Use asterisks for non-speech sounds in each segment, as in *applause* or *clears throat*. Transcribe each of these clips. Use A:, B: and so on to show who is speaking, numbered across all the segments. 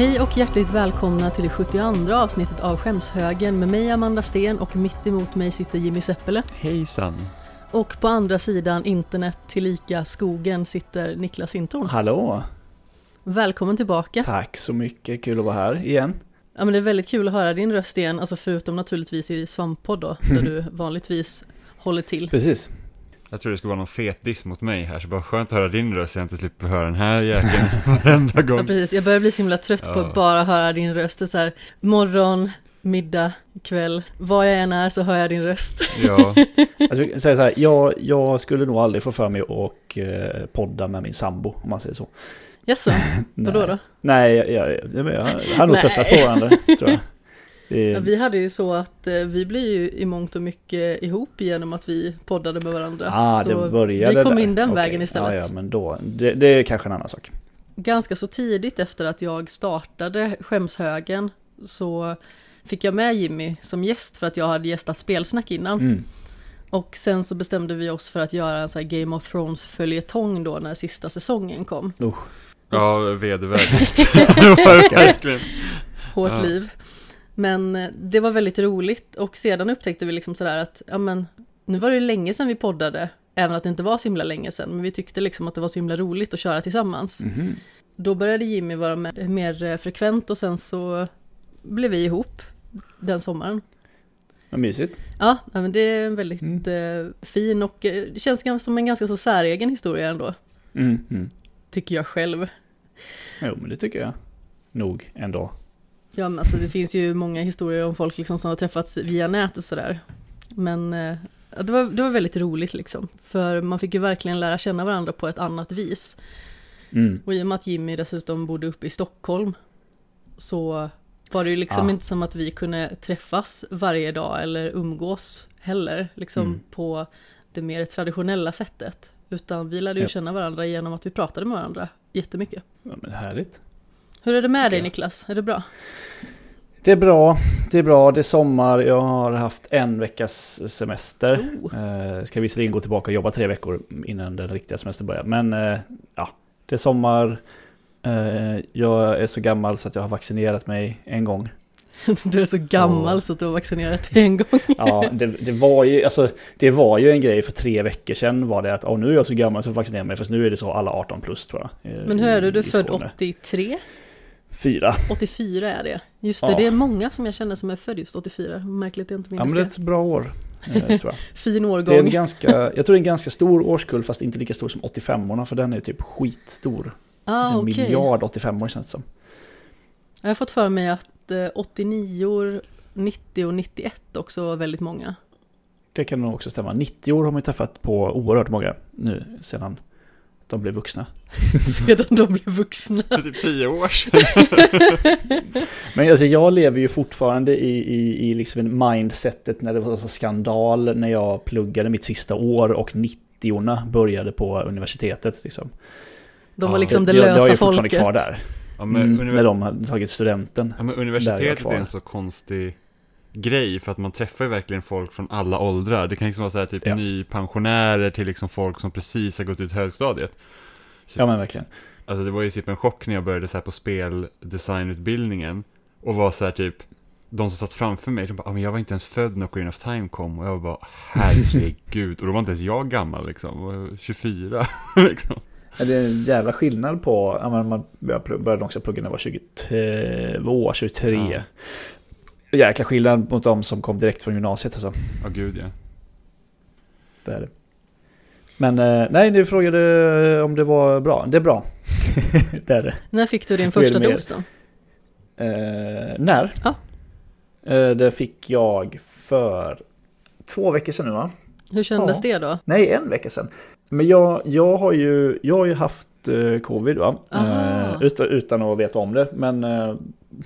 A: Hej och hjärtligt välkomna till det 72 avsnittet av Skämshögen med mig Amanda Sten och mitt emot mig sitter Jimmy Seppele.
B: Hejsan!
A: Och på andra sidan internet tillika skogen sitter Niklas Sintorn.
C: Hallå!
A: Välkommen tillbaka!
C: Tack så mycket, kul att vara här igen.
A: Ja men det är väldigt kul att höra din röst igen, alltså förutom naturligtvis i Svamppodd då, där *laughs* du vanligtvis håller till.
C: Precis.
B: Jag tror det skulle vara någon fet diss mot mig här, så bara skönt att höra din röst så jag inte slipper höra den här jäkeln *laughs* varenda
A: Ja
B: gång.
A: precis, jag börjar bli så himla trött på
B: Ja.
A: att bara höra din röst. Det är så här, morgon, middag, kväll, var jag än är så hör jag din röst.
B: Ja, *laughs*
C: Alltså, jag säger så här, jag, jag skulle nog aldrig få för mig att eh, podda med min sambo, om man säger så.
A: Jaså, *laughs* vadå då?
C: Nej, jag, jag, jag, jag har nog tröttat på varandra, tror jag. Det,
A: Ja, vi hade ju så att eh, vi blev ju i mångt och mycket ihop genom att vi poddade med varandra.
C: ah,
A: så
C: det började
A: vi kom
C: där.
A: in den
C: Okej,
A: vägen istället.
C: Ja, ja, men då, det, det är kanske en annan sak.
A: Ganska så tidigt efter att jag startade Skämshögen så fick jag med Jimmy som gäst för att jag hade gästat spelsnack innan.
C: Mm.
A: Och sen så bestämde vi oss för att göra en sån här Game of Thrones följetong då när sista säsongen kom.
C: Usch.
B: ja vedervärdigt. *laughs*
A: Hårt
B: Ja.
A: liv. Men eh, det var väldigt roligt och sedan upptäckte vi liksom sådär att, ja men, nu var det länge sedan vi poddade, även att det inte var så himla länge sedan, men vi tyckte liksom att det var så himla roligt att köra tillsammans.
C: Mhm.
A: Då började Jimmy vara med mer eh, frekvent och sen så blev vi ihop den sommaren.
C: Vad mysigt.
A: Ja, men det är en väldigt
C: Mm.
A: eh, fin och det känns som en ganska så säregen historia ändå,
C: Mm, mm.
A: tycker jag själv.
C: Jo, men det tycker jag nog ändå.
A: Ja, men alltså det finns ju många historier om folk liksom som har träffats via nätet och sådär. Men eh, ja, det, var, det var väldigt roligt liksom, för man fick ju verkligen lära känna varandra på ett annat vis.
C: Mm.
A: Och i och med att Jimmy dessutom bodde uppe i Stockholm så var det ju liksom
C: Ah.
A: inte som att vi kunde träffas varje dag eller umgås heller, liksom
C: Mm.
A: på det mer traditionella sättet. Utan vi lärde ju
C: Ja.
A: känna varandra genom att vi pratade med varandra jättemycket.
C: Ja, men härligt.
A: Hur är det med dig. Niklas? Är det bra?
C: Det är bra, det är bra, det är sommar, jag har haft en veckas semester.
A: Oh.
C: Eh, ska visserligen gå tillbaka och jobba tre veckor innan den riktiga semestern börjar. Men eh, ja, det är sommar. Eh, jag är så gammal så att jag har vaccinerat mig en gång. *laughs*
A: Du är så gammal
C: Ja.
A: så att du har vaccinerat dig en gång. *laughs*
C: Ja, det, det, var ju, alltså, det var ju en grej för tre veckor sedan var det att oh, nu är jag så gammal så jag får vaccinera mig. Fast nu är det så alla 18 plus tror jag.
A: Men hur är du? Du är född
C: Skåne.
A: 83?
C: Fyra.
A: 84 är det. Just det,
C: Ja.
A: det är många som jag känner som är född just 84. Märkligt jag inte
C: Ja
A: minns
C: men det är
A: det.
C: ett bra år. Eh, tror jag. *laughs*
A: Fin
C: Det är
A: årgång.
C: en ganska, jag tror det är en ganska stor årskull fast inte lika stor som 85orna för den är typ skitstor. Det
A: ah,
C: finns en
A: okej.
C: miljard 85 år känns det som.
A: Jag har fått för mig att eh, 89, 90 och 91 också var väldigt många.
C: Det kan nog också stämma. 90 år har man ju träffat på oerhört många nu sedan de blev vuxna. *laughs*
A: Sedan de blev vuxna.
B: För typ tio år sedan. *laughs*
C: Men alltså jag lever ju fortfarande i, i, i liksom mindsetet när det var så skandal när jag pluggade mitt sista år och 90orna började på universitetet. Liksom.
A: De var liksom det,
C: jag, jag är
A: lösa folket.
C: kvar där.
B: Ja, men,
C: Mm, när de hade tagit studenten.
B: ja, men universitetet är en så konstig grej för att man träffar ju verkligen folk från alla åldrar. Det kan liksom vara så här typ
C: Ja.
B: nypensionärer till liksom folk som precis har gått ut högstadiet. Så,
C: Ja men verkligen.
B: Alltså det var ju typ en chock när jag började så här på speldesignutbildningen och var så här typ de som satt framför mig, de bara, ah, men jag var inte ens född när Ocarina of Time kom och jag var bara, herregud, och då var inte ens jag gammal liksom, jag var 24 *laughs* liksom.
C: Ja, Det är en jävla skillnad på, ja, man började också plugga när jag var 22, 23. Jäkla skillnad mot de som kom direkt från gymnasiet alltså.
B: Ja gud ja.
C: Det är det. Men eh, nej, du frågade om det var bra. Det är bra. *laughs* det är det.
A: När fick du din första dos då?
C: Eh, när?
A: Ja.
C: Eh, det fick jag för två veckor sedan nu va?
A: Hur kändes
C: Ja.
A: det då?
C: Nej, en vecka sedan. Men jag, jag, har, ju, jag har ju haft eh, covid va? Eh, utan, utan att veta om det. Men eh,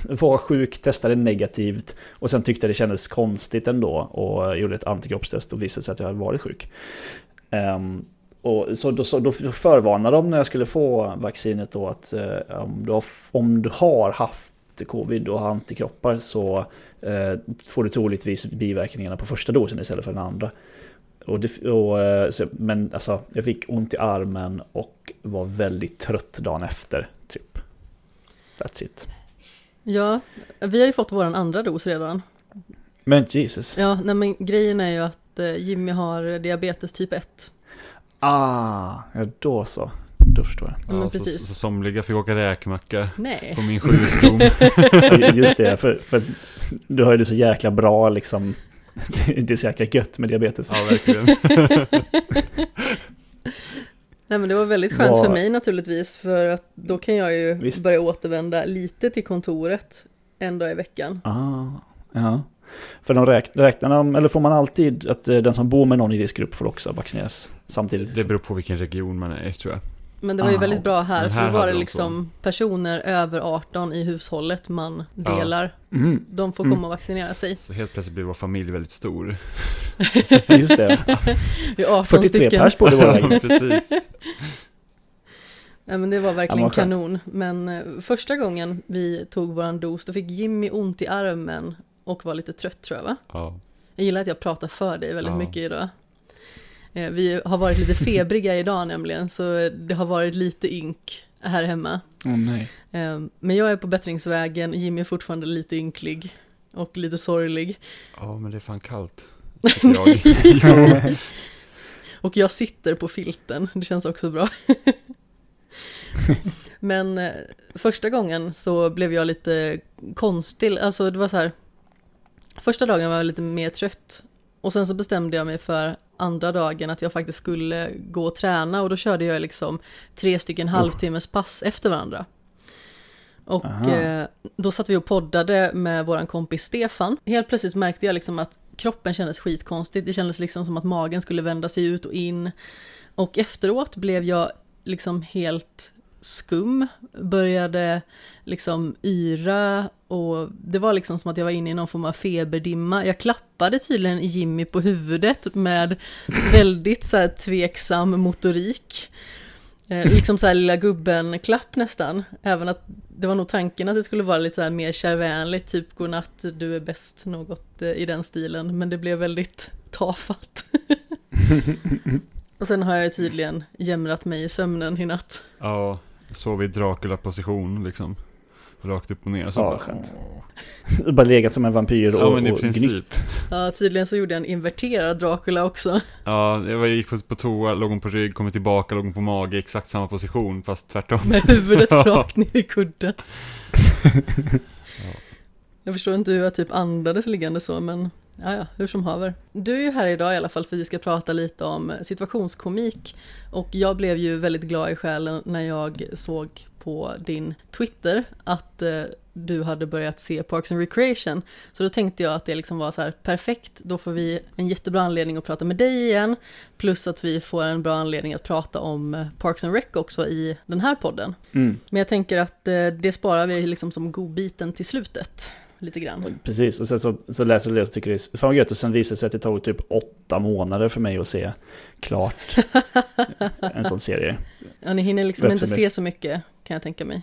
C: var sjuk, testade negativt och sen tyckte det kändes konstigt ändå och gjorde ett antikroppstest och visade sig att jag hade varit sjuk. Um, och så då, så då förvarnade de när jag skulle få vaccinet då att eh, om, du har, om du har haft covid och har antikroppar så eh, får du troligtvis biverkningarna på första dosen istället för den andra. Och det, och, eh, så, men alltså, jag fick ont i armen och var väldigt trött dagen efter. Typ. That's it.
A: Ja, vi har ju fått våran andra dos redan.
C: Men Jesus.
A: Ja, nej men grejen är ju att eh, Jimmy har diabetes typ 1.
C: Ah, ja då så. Då förstår jag.
A: Ja, men
B: så,
A: precis.
B: så somliga fick åka räkmacka
A: Nej.
B: på min sjukdom. *laughs* *laughs*
C: Just det, för, för du har ju det så jäkla bra liksom. *laughs* Det är så jäkla gött med diabetes.
B: ja, verkligen.
A: Nej men det var väldigt skönt
C: Vad-
A: för mig naturligtvis för att då kan jag ju
C: Visst.
A: börja återvända lite till kontoret en dag i veckan.
C: Ah, ja. För de räk, räknar de, eller får man alltid att eh, den som bor med någon i riskgrupp får också vaccineras samtidigt?
B: Det beror på vilken region man är i tror jag.
A: Men det var ju
C: Ah,
A: väldigt bra här,
B: men
A: för
B: här
A: då var det
B: de
A: liksom personer över 18 i hushållet man
B: Ja.
A: delar.
C: Mm,
A: De får
C: Mm.
A: komma och vaccinera sig.
B: Så helt plötsligt blir vår familj väldigt stor. *laughs*
C: just det.
A: Vi är 18
C: 43
A: stycken.
C: pers i vår lägenhet.
B: Precis.
A: Nej men det var verkligen
C: Ja, skönt.
A: kanon. Men eh, första gången vi tog våran dos, då fick Jimmy ont i armen och var lite trött tror jag va?
B: Ja.
A: Jag gillar att jag pratar för dig väldigt
B: Ja.
A: mycket idag. Eh, Vi har varit lite *laughs* febriga idag nämligen, så det har varit lite ynk här hemma.
C: Åh nej.
A: Eh, Men jag är på bättringsvägen, Jimmy är fortfarande lite ynklig och lite sorglig.
B: ja, men det är fan kallt. *laughs* jag. *laughs*
A: Och jag sitter på filten, det känns också bra. Men eh, första gången så blev jag lite konstig, alltså det var så här. Första dagen var jag lite mer trött och sen så bestämde jag mig för andra dagen att jag faktiskt skulle gå och träna och då körde jag liksom tre stycken halvtimmes pass efter varandra. Och eh, då satt vi och poddade med våran kompis Stefan. Helt plötsligt märkte jag liksom att kroppen kändes skitkonstigt. Det kändes liksom som att magen skulle vända sig ut och in. Och efteråt blev jag liksom helt skum, började liksom yra och det var liksom som att jag var inne i någon form av feberdimma. Jag klappade tydligen Jimmy på huvudet med väldigt så här tveksam motorik. Eh, liksom så här lilla gubben-klapp nästan. Även att det var nog tanken att det skulle vara lite så här mer kärvänligt, typ godnatt, du är bäst, något eh, i den stilen. Men det blev väldigt tafatt. *laughs* och sen har jag tydligen jämrat mig i sömnen i natt.
B: ja, sov i Dracula-position liksom. Rakt upp och ner. Så
C: Ja,
B: bara,
C: skönt.
B: åh.
C: Bara legat som en vampyr och,
B: Ja, men i
C: och
B: princip.
C: gnytt.
A: Ja, tydligen så gjorde jag en inverterad Dracula också.
B: Ja, jag var- gick på, på toa, låg hon på rygg, kom tillbaka, låg hon på mage, exakt samma position, fast tvärtom.
A: Med huvudet *laughs*
B: Ja.
A: rakt ner i kudden. Jag förstår inte hur jag typ andades liggande så, men ja, ja, hur som haver. Du är ju här idag i alla fall för vi ska prata lite om situationskomik. Och jag blev ju väldigt glad i själen när jag såg på din Twitter att eh, du hade börjat se Parks and Recreation. Så då tänkte jag att det liksom var så här perfekt, då får vi en jättebra anledning att prata med dig igen. Plus att vi får en bra anledning att prata om eh, Parks and Rec också i den här podden.
C: Mm.
A: Men jag tänker att eh, det sparar vi liksom som godbiten till slutet. Lite grann.
C: Precis, och sen så, så läser du det och tycker det är fan vad gött. Och sen visar det sig att det tog typ åtta månader för mig att se klart *laughs* en sån serie.
A: Ja, ni hinner liksom
C: Rätt
A: inte se så mycket kan jag tänka mig.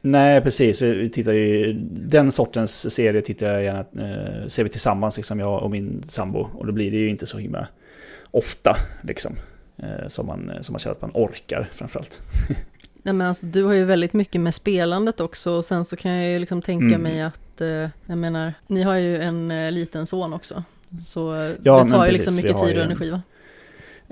C: Nej, precis. Vi tittar ju, den sortens serie tittar jag gärna, eh, ser vi tillsammans, liksom jag och min sambo. Och då blir det ju inte så himla ofta, liksom. Eh, som, man, som man känner att man orkar, framförallt. *laughs*
A: Nej, men alltså, du har ju väldigt mycket med spelandet också och sen så kan jag ju liksom tänka
C: Mm.
A: mig att, eh, jag menar, ni har ju en eh, liten son också. Så eh,
C: Ja,
A: det tar ju
C: precis.
A: liksom mycket tid och
C: en-
A: energi va?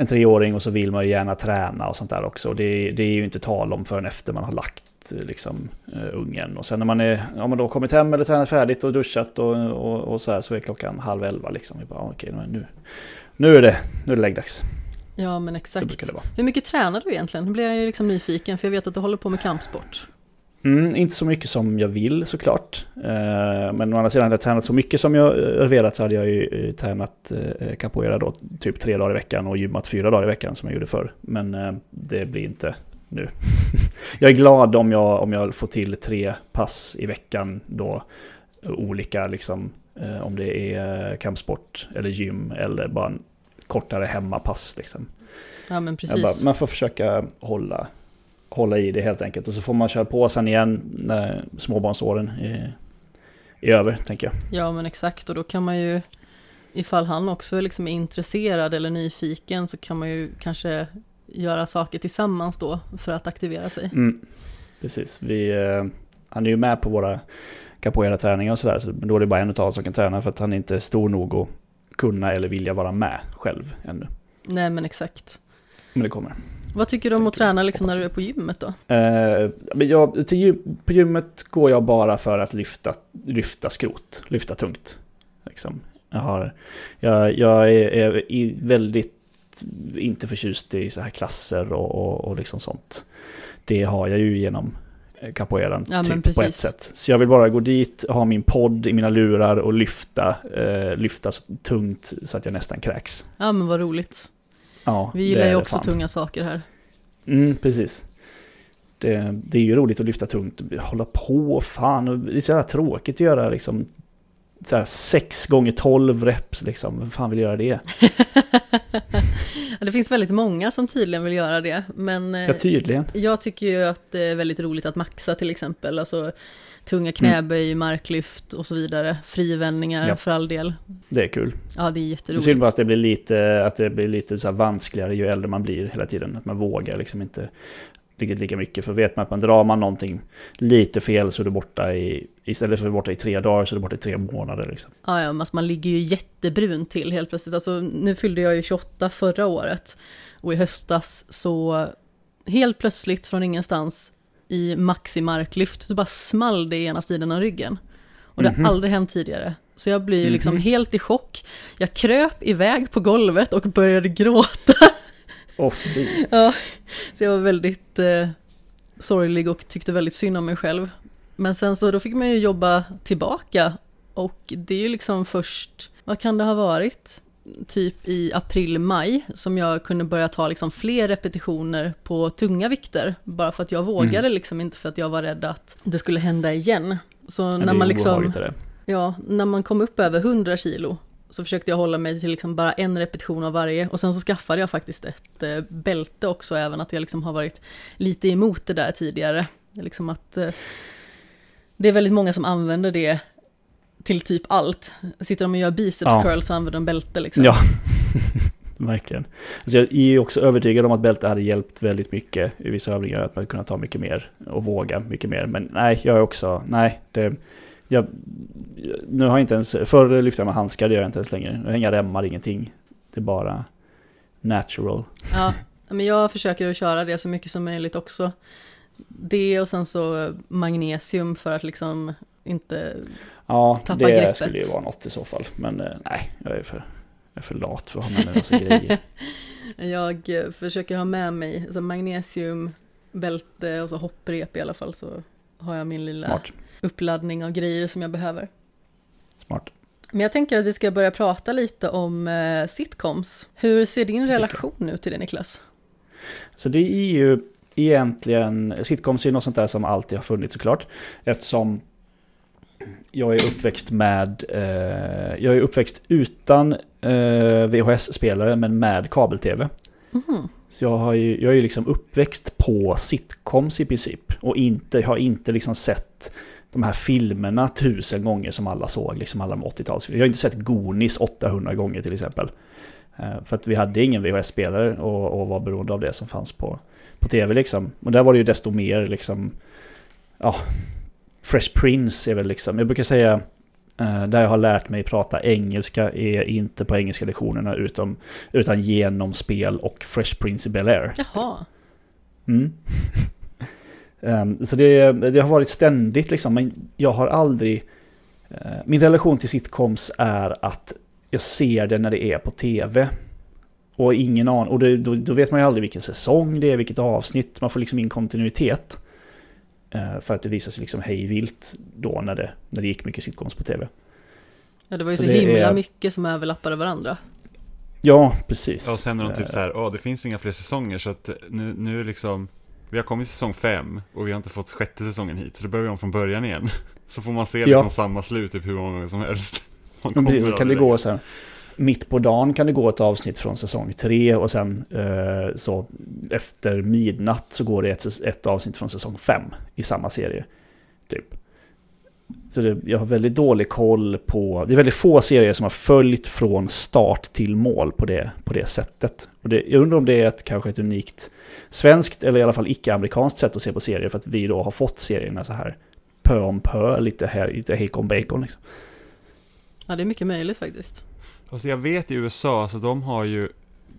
C: En treåring och så vill man ju gärna träna och sånt där också. Och Det, det är ju inte tal om förrän efter man har lagt eh, liksom, eh, ungen. Och sen när man är, ja, men då kommit hem eller tränat färdigt och duschat och, och, och så här så är klockan halv elva liksom. Vi bara, okej, nu, nu är det, nu är det läggdags.
A: Ja men exakt. Hur mycket tränar du egentligen? Nu blir jag ju liksom nyfiken för jag vet att du håller på med kampsport.
C: Mm, inte så mycket som jag vill såklart. Eh, men å andra sidan hade jag tränat så mycket som jag eh, velat så hade jag ju eh, tränat capoeira då typ tre dagar i veckan och gymmat fyra dagar i veckan som jag gjorde förr. Men det blir inte nu. *laughs* jag är glad om jag, om jag får till tre pass i veckan då. Olika liksom, om det är kampsport eller gym eller bara en kortare hemmapass liksom.
A: Ja men precis.
C: bara, man får försöka hålla, hålla i det helt enkelt. Och så får man köra på sen igen när småbarnsåren är, är över, tänker jag.
A: Ja men exakt och då kan man ju ifall han också liksom är intresserad eller nyfiken så kan man ju kanske göra saker tillsammans då för att aktivera sig.
C: Mm. Precis, vi, eh, han är ju med på våra capoeira-träningar och sådär. Så, då är det bara en av oss som kan träna för att han är inte stor nog att kunna eller vilja vara med själv ännu.
A: Nej men exakt.
C: Men det kommer.
A: Vad tycker du om att träna liksom när du är på gymmet då?
C: Eh, men jag, gym, på gymmet går jag bara för att lyfta, lyfta skrot, lyfta tungt. Liksom. Jag, har, jag, jag är, är väldigt inte förtjust i så här klasser och, och, och liksom sånt. Det har jag ju genom capoeiran
A: Ja,
C: typ, på ett sätt. Så jag vill bara gå dit, ha min podd i mina lurar och lyfta, eh, lyfta så tungt så att jag nästan kräks.
A: Ja men vad roligt.
C: Ja,
A: Vi gillar ju också
C: fan.
A: tunga saker här.
C: Mm, precis. Det, det är ju roligt att lyfta tungt, hålla på, fan. Det är så jävla tråkigt att göra liksom så här 6 gånger 12 reps liksom. Vem fan vill göra det? *laughs*
A: Det finns väldigt många som tydligen vill göra det, men eh,
C: Ja, tydligen.
A: jag tycker ju att det är väldigt roligt att maxa till exempel, alltså tunga knäböj, marklyft och så vidare, frivändningar
C: Ja.
A: för all del.
C: Det är kul.
A: Ja, det är
C: Det är
A: jätteroligt.
C: synd bara att det blir lite, att det blir lite så här vanskligare ju äldre man blir hela tiden. Att man vågar liksom inte riktigt lika mycket. För vet man att man drar man någonting lite fel så är du borta i, istället för att vara borta i tre dagar så är du borta i tre månader liksom.
A: Ja, ja, alltså man ligger ju jättebrun till helt plötsligt. Alltså, nu fyllde jag ju 28 förra året och i höstas så helt plötsligt från ingenstans i maximarklyft så bara small det i ena sidan av ryggen. Och det
C: Mhm.
A: har aldrig hänt tidigare. Så jag blir ju liksom
C: Mhm.
A: helt i chock. Jag kröp iväg på golvet och började gråta.
C: Fy. *laughs*
A: Ja, så jag var väldigt eh, sorglig och tyckte väldigt synd om mig själv. Men sen så då fick man ju jobba tillbaka och det är ju liksom först, vad kan det ha varit? Typ i april-maj som jag kunde börja ta liksom fler repetitioner på tunga vikter. Bara för att jag vågade
C: Mm.
A: liksom inte för att jag var rädd att det skulle hända igen. Så när
C: är
A: man liksom... Ja, när man kom upp över 100 kilo så försökte jag hålla mig till liksom bara en repetition av varje och sen så skaffade jag faktiskt ett eh, bälte också, även att jag liksom har varit lite emot det där tidigare. Liksom att eh, det är väldigt många som använder det till typ allt. Sitter de och gör biceps
C: Ja.
A: curls så använder de bälte liksom.
C: Ja, *laughs* verkligen. Alltså jag är ju också övertygad om att bälte hade hjälpt väldigt mycket i vissa övningar. Att man kunna ta mycket mer och våga mycket mer. Men nej, jag är också, nej. Det, jag, nu har jag inte ens, förr lyfte jag med handskar, det gör jag inte ens längre. Jag har inga remmar, ingenting. Det är bara natural.
A: Ja, men jag försöker att köra det så mycket som möjligt också. Det och sen så magnesium för att liksom inte...
C: Ja,
A: Tappa
C: det
A: greppet.
C: skulle ju vara något i så fall. Men eh, nej, jag är för, jag är för lat för att ha med mig massa grejer. *laughs*
A: Jag eh, försöker ha med mig alltså magnesium, bälte och så hopprep i alla fall så har jag min lilla
C: Smart,
A: uppladdning av grejer som jag behöver.
C: smart.
A: Men jag tänker att vi ska börja prata lite om eh, sitcoms. Hur ser din relation ut till det Niklas?
C: Så det är ju egentligen, sitcoms är ju något sånt där som alltid har funnits såklart. Eftersom jag är uppväxt med, eh, jag är uppväxt utan eh, VHS-spelare men med kabel-tv.
A: Mhm.
C: Så jag, har ju, jag är ju liksom uppväxt på sitcoms i princip. Och inte, jag har inte liksom sett de här filmerna tusen gånger som alla såg, liksom alla de 80-tals. Jag har inte sett Goonies 800 gånger till exempel. Eh, För att vi hade ingen VHS-spelare och, och var beroende av det som fanns på, på tv liksom. Och där var det ju desto mer liksom, ja, Fresh Prince är väl liksom, jag brukar säga eh, där jag har lärt mig prata engelska är inte på engelska lektionerna utom, utan genom spel och Fresh Prince i Bel-Air.
A: Jaha,
C: Mm. *laughs* Ehm, så det, det har varit ständigt liksom, men jag har aldrig... eh, min relation till sitcoms är att jag ser det när det är på tv. Och ingen aning, och det, då, då vet man ju aldrig vilken säsong det är, vilket avsnitt, man får liksom in kontinuitet. Eh, för att det visar sig liksom hej vilt då när det, när det gick mycket sitcoms på tv.
A: ja, det var ju så,
C: Så det
A: himla
C: är-
A: mycket som överlappade varandra.
C: Ja, precis.
B: Och sen är de typ
C: Eh,
B: så här, åh det finns inga fler säsonger så att nu, nu är liksom Vi har kommit till säsong fem och vi har inte fått sjätte säsongen hit Så då börjar vi om från början igen *laughs* Så får man se
C: Ja.
B: liksom samma slut typ hur många gånger som helst Man
C: precis, så kan det
B: aldrig
C: gå så här. Mitt på dagen kan det gå ett avsnitt från säsong tre och sen eh, så efter midnatt så går det ett, ett avsnitt från säsong fem i samma serie. Typ. Så det, jag har väldigt dålig koll på... Det är väldigt få serier som har följt från start till mål på det, på det sättet. Och det, jag undrar om det är ett, kanske ett unikt svenskt eller i alla fall icke-amerikanskt sätt att se på serier för att vi då har fått serierna så här pö om pö, lite här, lite hejkon bacon liksom.
A: Ja, det är mycket möjligt faktiskt.
B: Alltså jag vet i USA, så de har ju,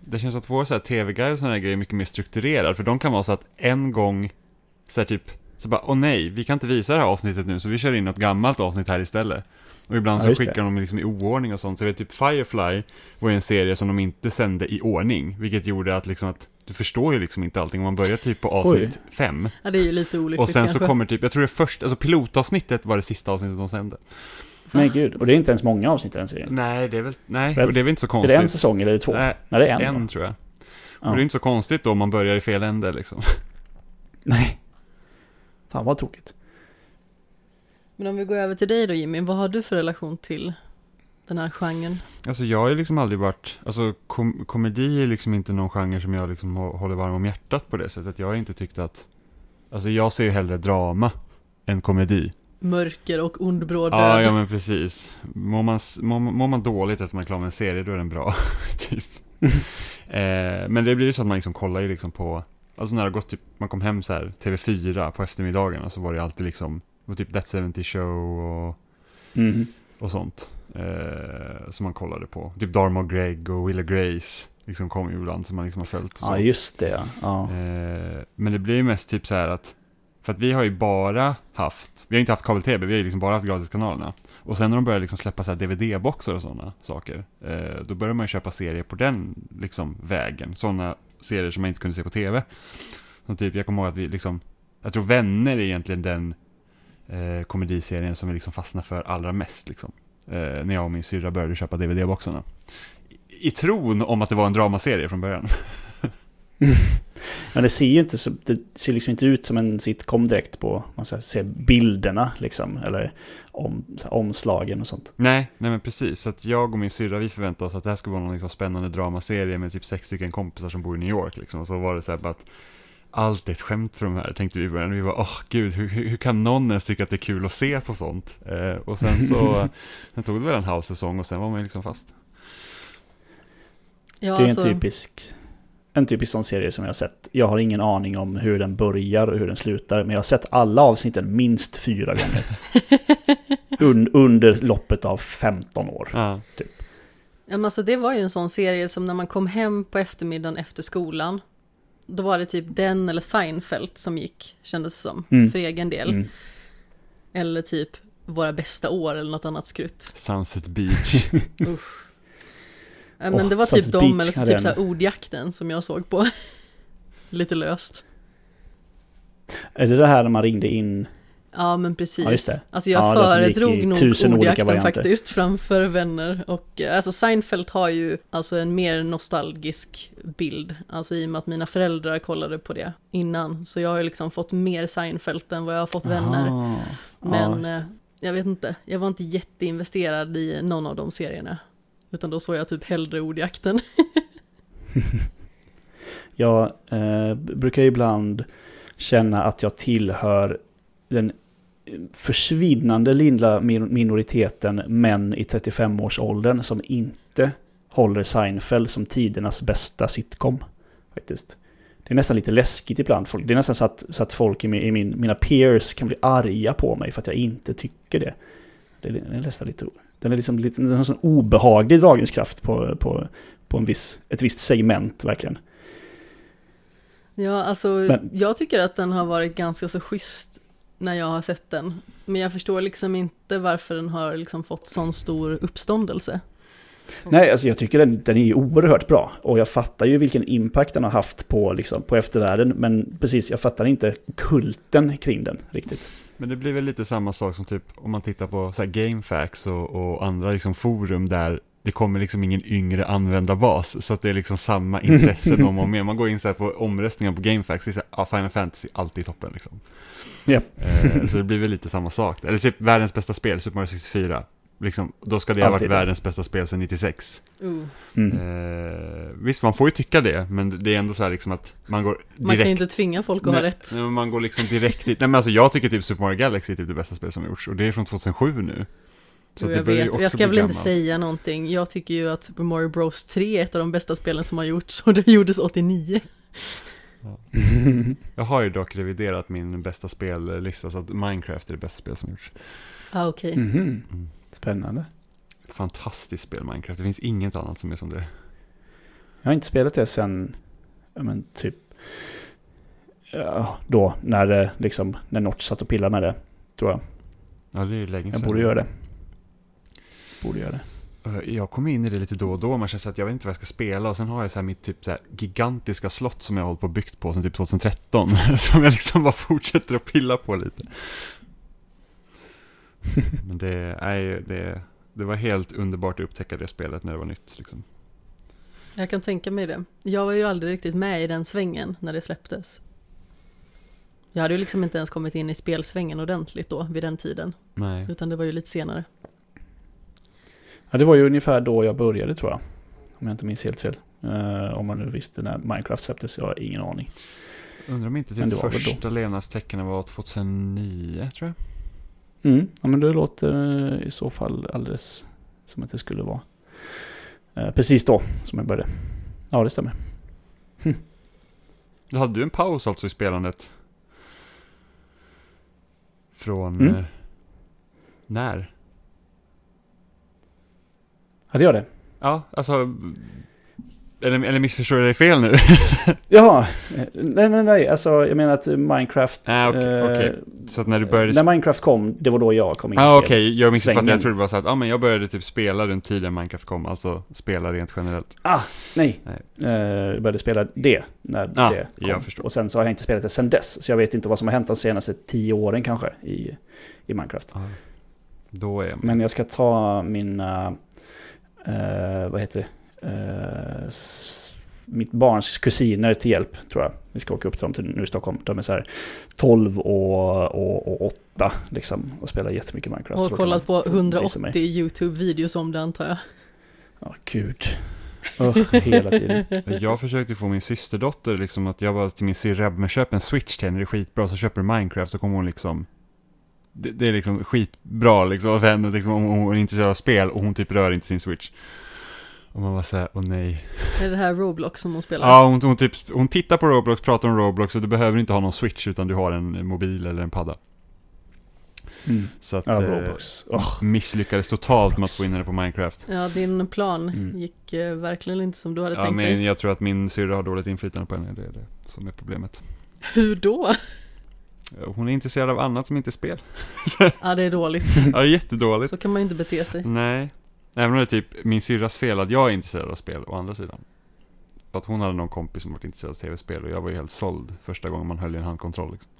B: det känns att våra så här tv-guide och sådana grejer är mycket mer strukturerad, för de kan vara så att en gång, så här typ, så bara, åh nej, vi kan inte visa det här avsnittet nu, så vi kör in något gammalt avsnitt här istället. Och ibland
C: Ja,
B: så skickar
C: det.
B: de liksom i oordning och sånt, så jag vet typ Firefly var ju en serie som de inte sände i ordning, vilket gjorde att liksom att, du förstår ju liksom inte allting, om man börjar typ på avsnitt fem,
A: Ja, det är ju lite olyckligt
B: och sen så
A: kanske.
B: kommer typ, jag tror det först, alltså pilotavsnittet var det sista avsnittet de sände.
C: Men gud, och det är inte ens många avsnitt i den serien.
B: Nej, det är väl, nej,
C: Väl-
B: och det är väl inte så
C: Är
B: konstigt.
C: det en säsong eller är det två?
B: Nej,
C: Nej, det är en.
B: en
C: va?
B: tror jag.
C: Ja.
B: Och det är inte så konstigt då om man börjar i fel ände liksom. *laughs*
C: Nej. Fan vad tråkigt.
A: Men om vi går över till dig då Jimmy, vad har du för relation till den här genren?
B: Alltså jag har ju liksom aldrig varit, alltså kom, komedi är liksom inte någon genre som jag liksom hå- håller varm om hjärtat på det sättet. Jag har inte tyckt att, alltså jag ser ju hellre drama än komedi.
A: Mörker och ond bråd
B: Ja,
A: död.
B: ja men precis. Mår man, mår, mår man dåligt efter man är klar med en serie, då är den bra. *laughs* typ. *laughs* eh, men det blir ju så att man liksom kollar ju liksom på, alltså när det har gått typ, man kom hem så här TV4 på eftermiddagarna så var det alltid liksom, var typ That 70 Show och
C: Mhm.
B: och sånt. Eh, som man kollade på. Typ Dharma och Greg och Willa Grace. Liksom kom ju ibland som man liksom har följt. och så.
C: Ja, just det ja. ja.
B: Eh, men det blir ju mest typ så här att, för att vi har ju bara haft, vi har inte haft kabel-tv, vi har ju liksom bara haft gratiskanalerna. Och sen när de började liksom släppa så DVD-boxar och sådana saker, eh, då började man ju köpa serier på den liksom vägen. Sådana serier som man inte kunde se på tv. Som typ, jag kommer ihåg att vi liksom, jag tror Vänner är egentligen den eh, komediserien som vi liksom fastnar för allra mest liksom. Eh, när jag och min syrra började köpa DVD-boxarna. I, I tron om att det var en dramaserie från början. *laughs* *laughs*
C: Men det ser ju inte så, det ser liksom inte ut som en sitcom direkt på, man ska se bilderna liksom, eller om, här, omslagen och sånt.
B: Nej, nej men precis. Så att jag och min syrra, vi förväntade oss att det här skulle vara någon liksom spännande dramaserie med typ sex stycken kompisar som bor i New York liksom. Och så var det så här bara att allt är ett skämt för de här, tänkte vi i början. Vi var, åh gud, hur, hur kan någon ens tycka att det är kul att se på sånt? Eh, och sen så, *laughs* sen tog det väl en halv säsong och sen var man ju liksom fast.
A: Ja,
C: det är
A: alltså,
C: en typisk, en typisk sån serie som jag har sett. Jag har ingen aning om hur den börjar och hur den slutar, men jag har sett alla avsnitten minst fyra gånger. *laughs* Un, under loppet av 15 år.
B: Ja,
A: ja, men alltså, det var ju en sån serie som när man kom hem på eftermiddagen efter skolan, då var det typ den eller Seinfeld som gick, kändes det som,
C: Mm.
A: för egen del.
C: Mm.
A: Eller typ Våra bästa år eller något annat skrutt.
B: Sunset Beach. *laughs*
A: Usch. Ja, men
C: Åh,
A: det var typ dem,
C: Beach
A: eller så typ så här ordjakten som jag såg på. *laughs* Lite löst.
C: Är det det här när man ringde in?
A: Ja men precis.
C: Ja, just det.
A: Alltså jag
C: Ja,
A: föredrog nog ordjakten faktiskt framför vänner. Och eh, alltså Seinfeld har ju alltså en mer nostalgisk bild. Alltså i och med att mina föräldrar kollade på det innan. Så jag har ju liksom fått mer Seinfeld än vad jag har fått vänner.
C: Aha.
A: Men
C: Ja,
A: eh, jag vet inte, jag var inte jätteinvesterad i någon av de serierna. Utan då såg jag typ hellre ordjakten. *laughs*
C: Jag eh, brukar ibland känna att jag tillhör den eh, försvinnande lilla minoriteten män i 35-årsåldern som inte håller Seinfeld som tidernas bästa sitcom. Faktiskt. Det är nästan lite läskigt ibland. Det är nästan så att, så att folk i, min, i mina peers kan bli arga på mig för att jag inte tycker det. Det är, det är nästan lite... Den är liksom lite, den har en sån obehaglig dragningskraft på, på, på en viss, ett visst segment verkligen.
A: Ja, alltså
C: Men-
A: jag tycker att den har varit ganska så schysst när jag har sett den. Men jag förstår liksom inte varför den har liksom fått sån stor uppståndelse.
C: Nej, alltså jag tycker den, den är ju oerhört bra. Och jag fattar ju vilken impact den har haft på, liksom, på eftervärlden. Men precis, jag fattar inte kulten kring den riktigt.
B: Men det blir väl lite samma sak som typ om man tittar på så GameFAQs och, och andra liksom forum där det kommer liksom ingen yngre användarbas. Så att det är liksom samma *laughs* intressen om och med. Man går in så på omröstningar på GameFAQs, är så här, ah, Final Fantasy alltid i toppen liksom.
C: Ja.
B: Eh, så det blir väl lite samma sak. Eller typ världens bästa spel, Super Mario 64. Liksom, då ska det ha varit världens bästa spel sedan 96.
A: Uh.
C: Mm.
B: Eh, visst, man får ju tycka det, men det är ändå så här liksom att man går direkt...
A: Man kan inte tvinga folk att ha rätt.
B: nej, man går liksom direkt dit. Nej men alltså jag tycker typ Super Mario Galaxy är typ det bästa spel som gjorts. Och det är från 2007 nu. Så
A: jag vet,
B: också
A: jag ska väl inte säga någonting. Jag tycker ju att Super Mario Bros 3 är ett av de bästa spelen som har gjorts och det gjordes 89.
B: Jag har ju dock reviderat min bästa spellista så att Minecraft är det bästa spel som gjorts.
A: Ah, okej.
C: Mhm.
B: Mm.
C: Spännande.
B: Fantastiskt spel Minecraft, det finns inget annat som är som det.
C: Jag har inte spelat det sen, ja men typ, ja, då när det liksom, när Notch satt och pillade med det, tror jag.
B: Ja, det är ju länge
C: Jag
B: sedan.
C: borde göra det. Borde göra det.
B: Eh, Jag kommer in i det lite då och då, man känner att jag vet inte vad jag ska spela och sen har jag så här mitt typ så här gigantiska slott som jag har hållit på och byggt på sen typ 2013 *laughs* som jag liksom bara fortsätter att pilla på lite. *laughs* Men det, är, det, det var helt underbart att upptäcka det spelet när det var nytt liksom.
A: Jag kan tänka mig det. Jag var ju aldrig riktigt med i den svängen när det släpptes. Jag hade ju liksom inte ens kommit in i spelsvängen ordentligt då, vid den tiden.
B: Nej.
A: Utan det var ju lite senare.
C: Ja, det var ju ungefär då jag började tror jag. Om jag inte minns helt fel. Eh, om man nu visste när Minecraft släpptes, jag har ingen aning.
B: Undrar om inte typ första levnadstecknen var 2009 tror jag.
C: Mm, ja men det låter eh, i så fall alldeles som att det skulle vara. Eh, precis då som jag började. Ja, det stämmer.
B: Då hade du en paus alltså i spelandet? Från
C: Mm.
B: eh, när?
C: Hade jag det?
B: Ja, alltså... Eller, eller missförstår jag dig fel nu? *laughs*
C: Jaha, nej nej nej, alltså jag menar att Minecraft...
B: Ah, okej,
C: eh,
B: okej. Så att när du började...
C: När Minecraft kom, det var då jag kom in i
B: Ja,
C: spel.
B: okej. Jag missuppfattade. Jag trodde det var så att, ja men jag började typ spela runt tiden Minecraft kom. Alltså spela rent generellt.
C: Ah, nej.
B: Nej.
C: Eh, jag började spela det när
B: Ah,
C: det kom.
B: jag förstår.
C: Och sen så har jag inte spelat det sen dess. Så jag vet inte vad som har hänt de senaste tio åren kanske i, i Minecraft.
B: Ja. Då är jag med.
C: Men jag ska ta mina, eh, vad heter det, Eh, mitt barns kusiner till hjälp tror jag. Vi ska åka upp till dem till nu i Stockholm. De är så här 12 och, och, och 8 liksom och spelar jättemycket Minecraft.
A: Och
C: då
A: kollat på
C: man få visa mig.
A: 180 YouTube-videos om det antar jag.
C: Ja, gud. Ugh, hela tiden. *laughs*
B: Jag försökte få min systerdotter liksom att jag bara till min syrra, men köp en switch till henne, det är skitbra, så köper du Minecraft så kommer hon liksom det, det är liksom skitbra liksom för henne liksom, om hon är intresserad av spel och hon typ rör inte sin switch. Och man var såhär, åh nej.
A: Är det här Roblox som hon spelar?
B: Ja, hon, hon, typ, hon tittar på Roblox, pratar om Roblox och du behöver inte ha någon switch utan du har en mobil eller en padda.
C: Mm.
B: Så att
C: Ja,
B: eh,
C: Roblox. Åh.
B: misslyckades totalt med att få in henne på Minecraft.
A: Ja, din plan
C: Mm.
A: gick eh, verkligen inte som du hade
B: Ja,
A: tänkt
B: men
A: dig.
B: jag tror att min syrra har dåligt inflytande på henne, det är det som är problemet.
A: Hur då?
B: Hon är intresserad av annat som inte är spel.
A: Ja, det är dåligt. *laughs*
B: Ja, jättedåligt.
A: Så kan man ju inte bete sig.
B: Nej. Även om det är typ min syrras fel att jag är intresserad av spel, å andra sidan. För att hon hade någon kompis som var intresserad av tv-spel och jag var ju helt såld första gången man höll i en handkontroll. Liksom.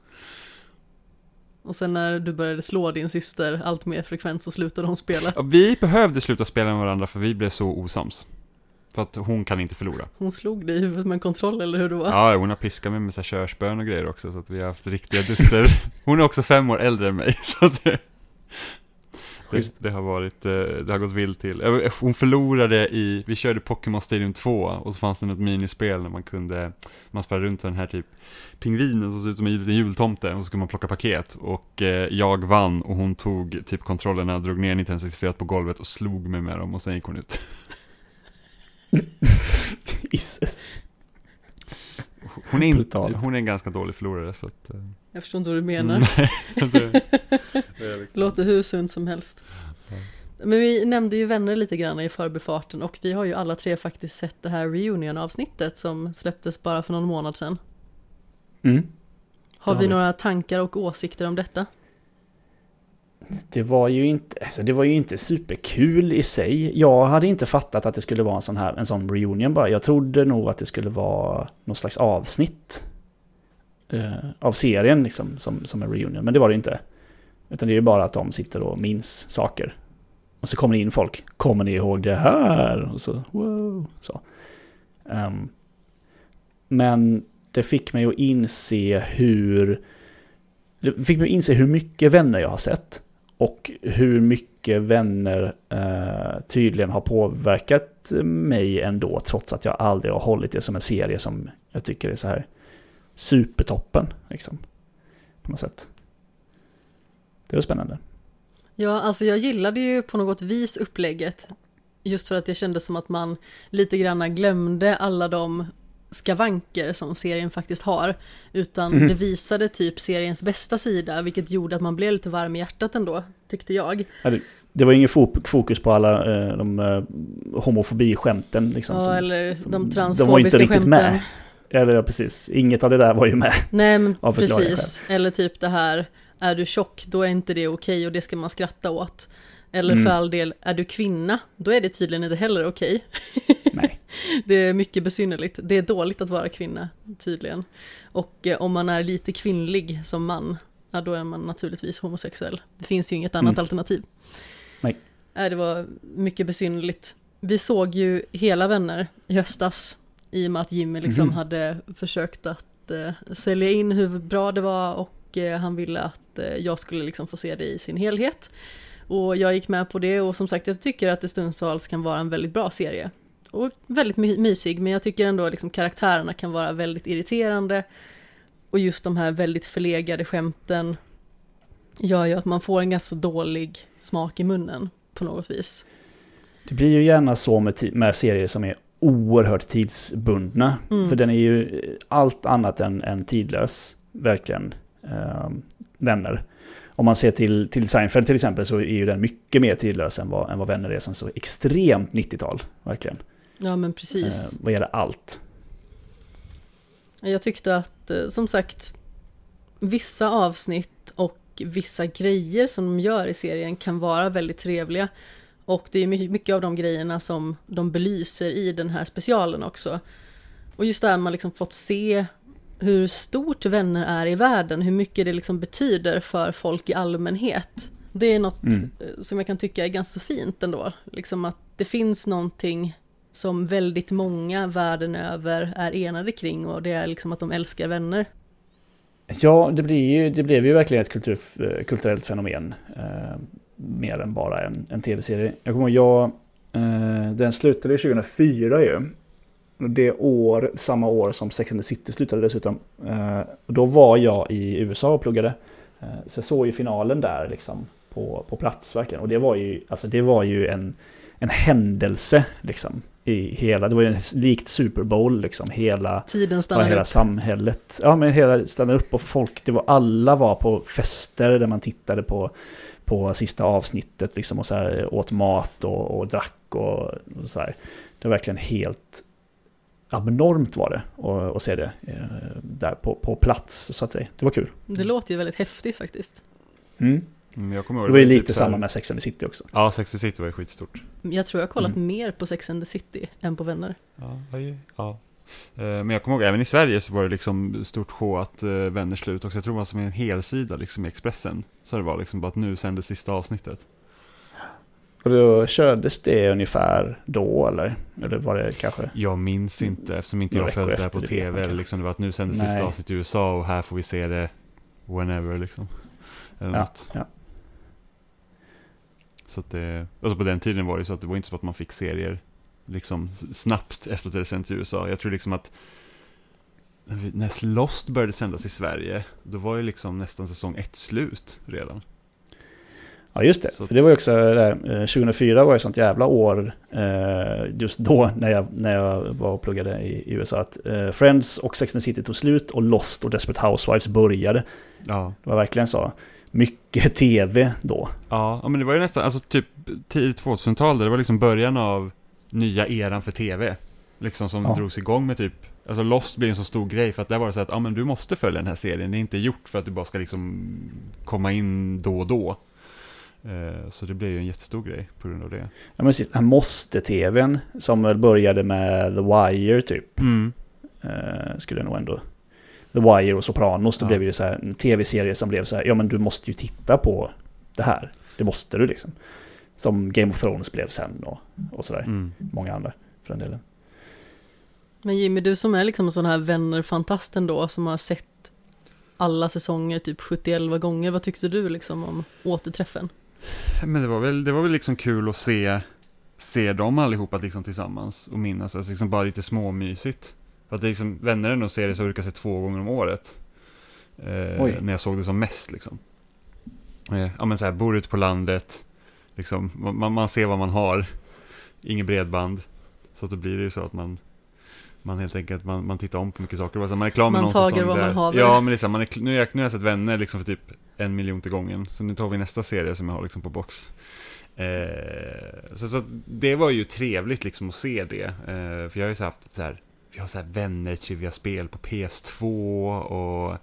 A: Och sen när du började slå din syster allt mer frekvent så slutade hon spela.
B: Ja, vi behövde sluta spela med varandra för vi blev så osams. För att hon kan inte förlora.
A: Hon slog dig i huvudet med en kontroll eller hur det var?
B: Ja, hon har piskat mig med så här körspön och grejer också så att vi har haft riktiga duster. *laughs* Hon är också fem år äldre än mig *laughs* så att det,
C: Schysst.
B: det har varit, eh, det har gått vilt till. Eh, Hon förlorade i, vi körde Pokémon Stadium 2 och så fanns det något minispel när man kunde, man sprang runt den här typ pingvinen som ser ut som en liten jultomte och så skulle man plocka paket och eh, jag vann och hon tog typ kontrollerna, drog ner Nintendo 64 på golvet och slog mig med dem och sen gick hon ut. *laughs*
C: Jesus.
B: Hon är, inte,
C: Brutalt.
B: hon är en ganska dålig förlorare så att...
A: Jag förstår inte vad du menar.
B: Nej, *laughs* det, det liksom.
A: Låter hur sunt som helst. Men vi nämnde ju vänner lite grann i förbifarten och vi har ju alla tre faktiskt sett det här reunion-avsnittet som släpptes bara för någon månad sedan.
C: Mm.
A: Har
C: Det har
A: vi
C: vi.
A: några tankar och åsikter om detta?
C: Det var ju inte, alltså det var ju inte superkul i sig. Jag hade inte fattat att det skulle vara en sån här, en sån reunion bara. Jag trodde nog att det skulle vara någon slags avsnitt eh, av serien liksom, som, som en reunion. Men det var det inte. Utan det är ju bara att de sitter och minns saker. Och så kommer det in folk. Kommer ni ihåg det här? Och så, wow. Så. Um, men det fick mig att inse hur... Det fick mig att inse hur mycket vänner jag har sett. Och hur mycket vänner eh, tydligen har påverkat mig ändå. Trots att jag aldrig har hållit det som en serie som jag tycker är så här supertoppen. Liksom, på något sätt. Det var spännande.
A: Ja, alltså jag gillade ju på något vis upplägget. Just för att det kändes som att man lite grann glömde alla de skavanker som serien faktiskt har. Utan
C: Mhm.
A: det visade typ seriens bästa sida, vilket gjorde att man blev lite varm i hjärtat ändå, tyckte jag.
C: Det var ingen fo- fokus på alla eh, de eh, homofobiskämten liksom.
A: Ja,
C: som,
A: eller de
C: de var
A: transfobiska
C: inte riktigt
A: skämten.
C: med. Eller ja, precis. Inget av det där var ju med.
A: Nej, men *laughs* precis. Eller typ det här, är du tjock, då är inte det okej och det ska man skratta åt. Eller
C: Mm.
A: för all del, är du kvinna, då är det tydligen inte heller okej. *laughs*
C: Nej.
A: Det är mycket besynnerligt. Det är dåligt att vara kvinna, tydligen. Och eh, om man är lite kvinnlig som man, ja, då är man naturligtvis homosexuell. Det finns ju inget annat
C: Mm.
A: alternativ.
C: Nej.
A: Nej, det var mycket besynnerligt. Vi såg ju hela Vänner i höstas, i och med att Jimmy liksom
C: Mhm.
A: hade försökt att eh, sälja in hur bra det var och eh, han ville att eh, jag skulle liksom få se det i sin helhet. Och jag gick med på det och som sagt jag tycker att det stundtals kan vara en väldigt bra serie. Och väldigt my- mysig men jag tycker ändå liksom karaktärerna kan vara väldigt irriterande. Och just de här väldigt förlegade skämten gör ju att man får en ganska dålig smak i munnen på något vis.
C: Det blir ju gärna så med, med serier som är oerhört tidsbundna.
A: Mm.
C: För den är ju allt annat än, än tidlös, verkligen. Um, vänner. Om man ser till, till Seinfeld till exempel så är ju den mycket mer tidlös än vad, än vad Vänner är som så extremt 90-tal, verkligen.
A: Ja men precis.
C: Eh, vad gäller allt.
A: Jag tyckte att, eh, som sagt, vissa avsnitt och vissa grejer som de gör i serien kan vara väldigt trevliga. Och det är my- mycket av de grejerna som de belyser i den här specialen också. Och just det här man liksom fått se hur stort vänner är i världen, hur mycket det liksom betyder för folk i allmänhet. Det är något
C: Mm.
A: eh, som jag kan tycka är ganska fint ändå. Liksom att det finns någonting som väldigt många världen över är enade kring och det är liksom att de älskar vänner.
C: Ja, det, blir ju, det blev ju verkligen ett kultur, eh, kulturellt fenomen. Mer än bara en, en tv-serie. Jag kommer jag, eh, den slutade 2004 ju. Det år, samma år som Sex and the City slutade dessutom. Eh, då var jag i USA och pluggade. Eh, så jag såg ju finalen där liksom på, på plats verkligen. Och det var ju, alltså det var ju en, en händelse liksom. I hela, det var ju en, likt Super Bowl liksom. Hela,
A: Tiden stannar
C: hela
A: upp.
C: samhället. Ja, men hela stannade upp och folk, det var, alla var på fester där man tittade på, på sista avsnittet liksom och så här, åt mat och, och drack och, och så här. Det var verkligen helt abnormt var det att, att se det eh, där på, på plats så att säga. Det var kul.
A: Det låter ju väldigt häftigt faktiskt.
C: Mm.
B: Mm, jag kommer ihåg
C: Det var ju
B: typ
C: lite
B: här-
C: samma med Sex and the City också.
B: Ja, Sex and the City var ju skitstort.
A: Jag tror jag har kollat
C: Mm.
A: mer på Sex and the City än på Vänner.
B: Ja, ja. Eh, Men jag kommer ihåg, även i Sverige så var det liksom stort sjå att uh, Vänner slut också. Jag tror det var som en helsida liksom i Expressen. Så det var liksom bara att nu sändes sista avsnittet.
C: Och då kördes det ungefär då eller? Eller var det kanske?
B: Jag minns inte eftersom inte jag följde det här på
C: det
B: tv. Eller liksom det var att nu sändes sista avsnittet i USA och här får vi se det whenever liksom. Eller
C: Ja,
B: något.
C: ja.
B: Så att det, alltså på den tiden var det så att det var inte så att man fick serier liksom snabbt efter att det sänds i USA. Jag tror liksom att när Lost började sändas i Sverige, då var ju liksom nästan säsong ett slut redan.
C: Ja just det,
B: Så-
C: för det var ju också där, eh, 2004 var ju sånt jävla år eh, just då när jag, när jag var och pluggade i, USA. Att eh, Friends och Sex and the City tog slut och Lost och Desperate Housewives började.
B: Ja,
C: Det var verkligen så. Mycket tv då.
B: ja, ja men det var ju nästan, alltså typ tidigt 2000-tal, det var liksom början av nya eran för tv. Liksom som
C: Ja.
B: drogs igång med typ, alltså Lost blev en så stor grej för att där var det så att, ja men du måste följa den här serien, det är inte gjort för att du bara ska liksom komma in då och då. Eh, Så det blev ju en jättestor grej på grund av det.
C: Ja men precis, den här måste-tvn som väl började med The Wire typ.
B: Mm.
C: Eh, skulle jag nog ändå... The Wire och Sopranos, då
B: Ja.
C: blev det ju så här en tv-serie som blev så här, ja men du måste ju titta på det här. Det måste du liksom. Som Game of Thrones blev sen och, och sådär.
B: Mm.
C: Många andra för den delen.
A: Men Jimmy, du som är liksom en sån här vänner-fantast ändå, som har sett alla säsonger typ 71 gånger, vad tyckte du liksom om återträffen?
B: Men det var väl, det var väl liksom kul att se, se dem allihopa liksom tillsammans och minnas, alltså liksom bara lite småmysigt. För att det är liksom, vänner är nog serier som jag brukar se två gånger om året. Eh, när jag såg det som mest liksom. Eh, ja men så här, bor ute på landet, liksom, man, man ser vad man har, inget bredband. Så att då blir det ju så att man, man helt enkelt, man, man tittar om på mycket saker. Man är klar med
A: Man
B: någon säsong
A: vad man haver.
B: Ja, men här, man är, nu, är jag, nu har jag sett Vänner liksom för typ en miljon till gången. Så nu tar vi nästa serie som jag har liksom på box. Eh, så, så det var ju trevligt liksom att se det. Eh, för jag har ju så haft så här, vi har så här vänner trivia-spel på PS2 och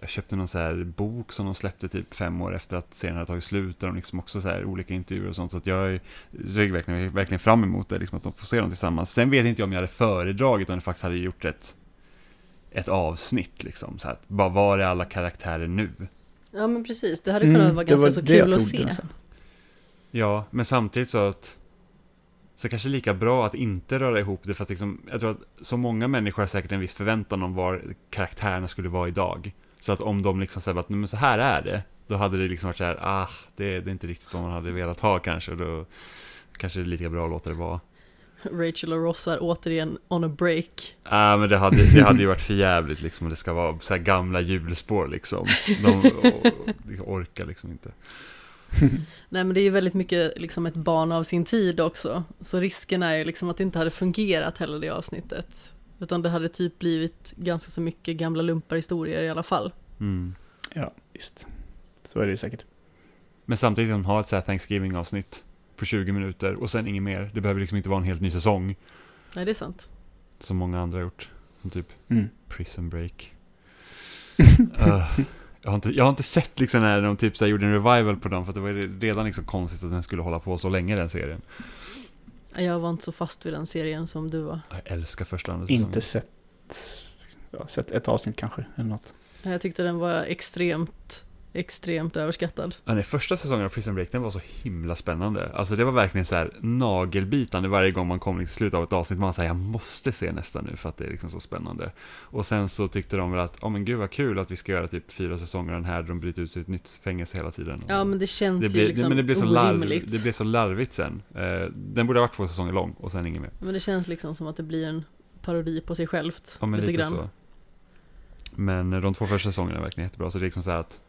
B: jag köpte någon så här bok som de släppte typ fem år efter att serien hade tagit slut. Där de liksom också så här olika intervjuer och sånt. Så att jag är- ser verkligen, verkligen fram emot det, liksom att de får se dem tillsammans. Sen vet inte jag om jag hade föredragit om de faktiskt hade gjort ett, ett avsnitt liksom. Så här, bara var är alla karaktärer nu?
A: Ja men precis, det hade kunnat vara
C: Mm, det
A: ganska
C: var
A: så
C: det
A: kul att se.
B: Ja, men samtidigt så att så kanske lika bra att inte röra ihop det för att liksom, jag tror att så många människor har säkert en viss förväntan om var karaktärerna skulle vara idag. Så att om de liksom säger att "Nej, men så här är det, då hade det liksom varit så här, ah, det, det är inte riktigt vad man hade velat ha kanske, då kanske det är lika bra att låta det vara.
A: Rachel och Ross är återigen on a break.
B: Ja, men det hade, det hade ju varit för jävligt liksom, och det ska vara så här gamla hjulspår liksom. De orkar liksom inte. *laughs*
A: Nej men det är ju väldigt mycket liksom ett barn av sin tid också. Så risken är ju liksom att det inte hade fungerat heller det avsnittet. Utan det hade typ blivit ganska så mycket gamla lumparhistorier i alla fall.
B: Mm.
C: Ja, visst. Så är det ju säkert.
B: Men samtidigt som de har ett så här Thanksgiving-avsnitt på 20 minuter och sen inget mer. Det behöver liksom inte vara en helt ny säsong
A: Nej det är sant.
B: som många andra har gjort. Som typ
C: Mm.
B: Prison Break. Uh, *laughs* jag, har inte, jag har inte sett liksom när de typ så här gjorde en revival på dem för att det var redan liksom konstigt att den skulle hålla på så länge den serien.
A: Jag var inte så fast vid den serien som du var.
B: Jag älskar första andra säsongen.
C: Inte sett, ja, sett ett avsnitt kanske, eller något.
A: Jag tyckte den var extremt, extremt överskattad.
B: Ja, nej, första säsongen av Prison Break, den var så himla spännande. Alltså det var verkligen så här nagelbitande varje gång man kom till slutet av ett avsnitt. Man säger jag måste se nästa nu för att det är liksom så spännande. Och sen så tyckte de väl att, ja men gud vad kul att vi ska göra typ fyra säsonger den här, där de bryter ut sig ett nytt fängelse hela tiden.
A: Ja men det känns
B: det
A: ju
B: blir,
A: liksom
B: men det blir, så larv, det blir så larvigt sen. Eh, den borde ha varit två säsonger lång och sen inget mer.
A: Men det känns liksom som att det blir en parodi på sig självt.
B: Ja men
A: lite
B: lite,
A: grann.
B: så. Men de två första säsongerna är verkligen jättebra. Så det är liksom så här att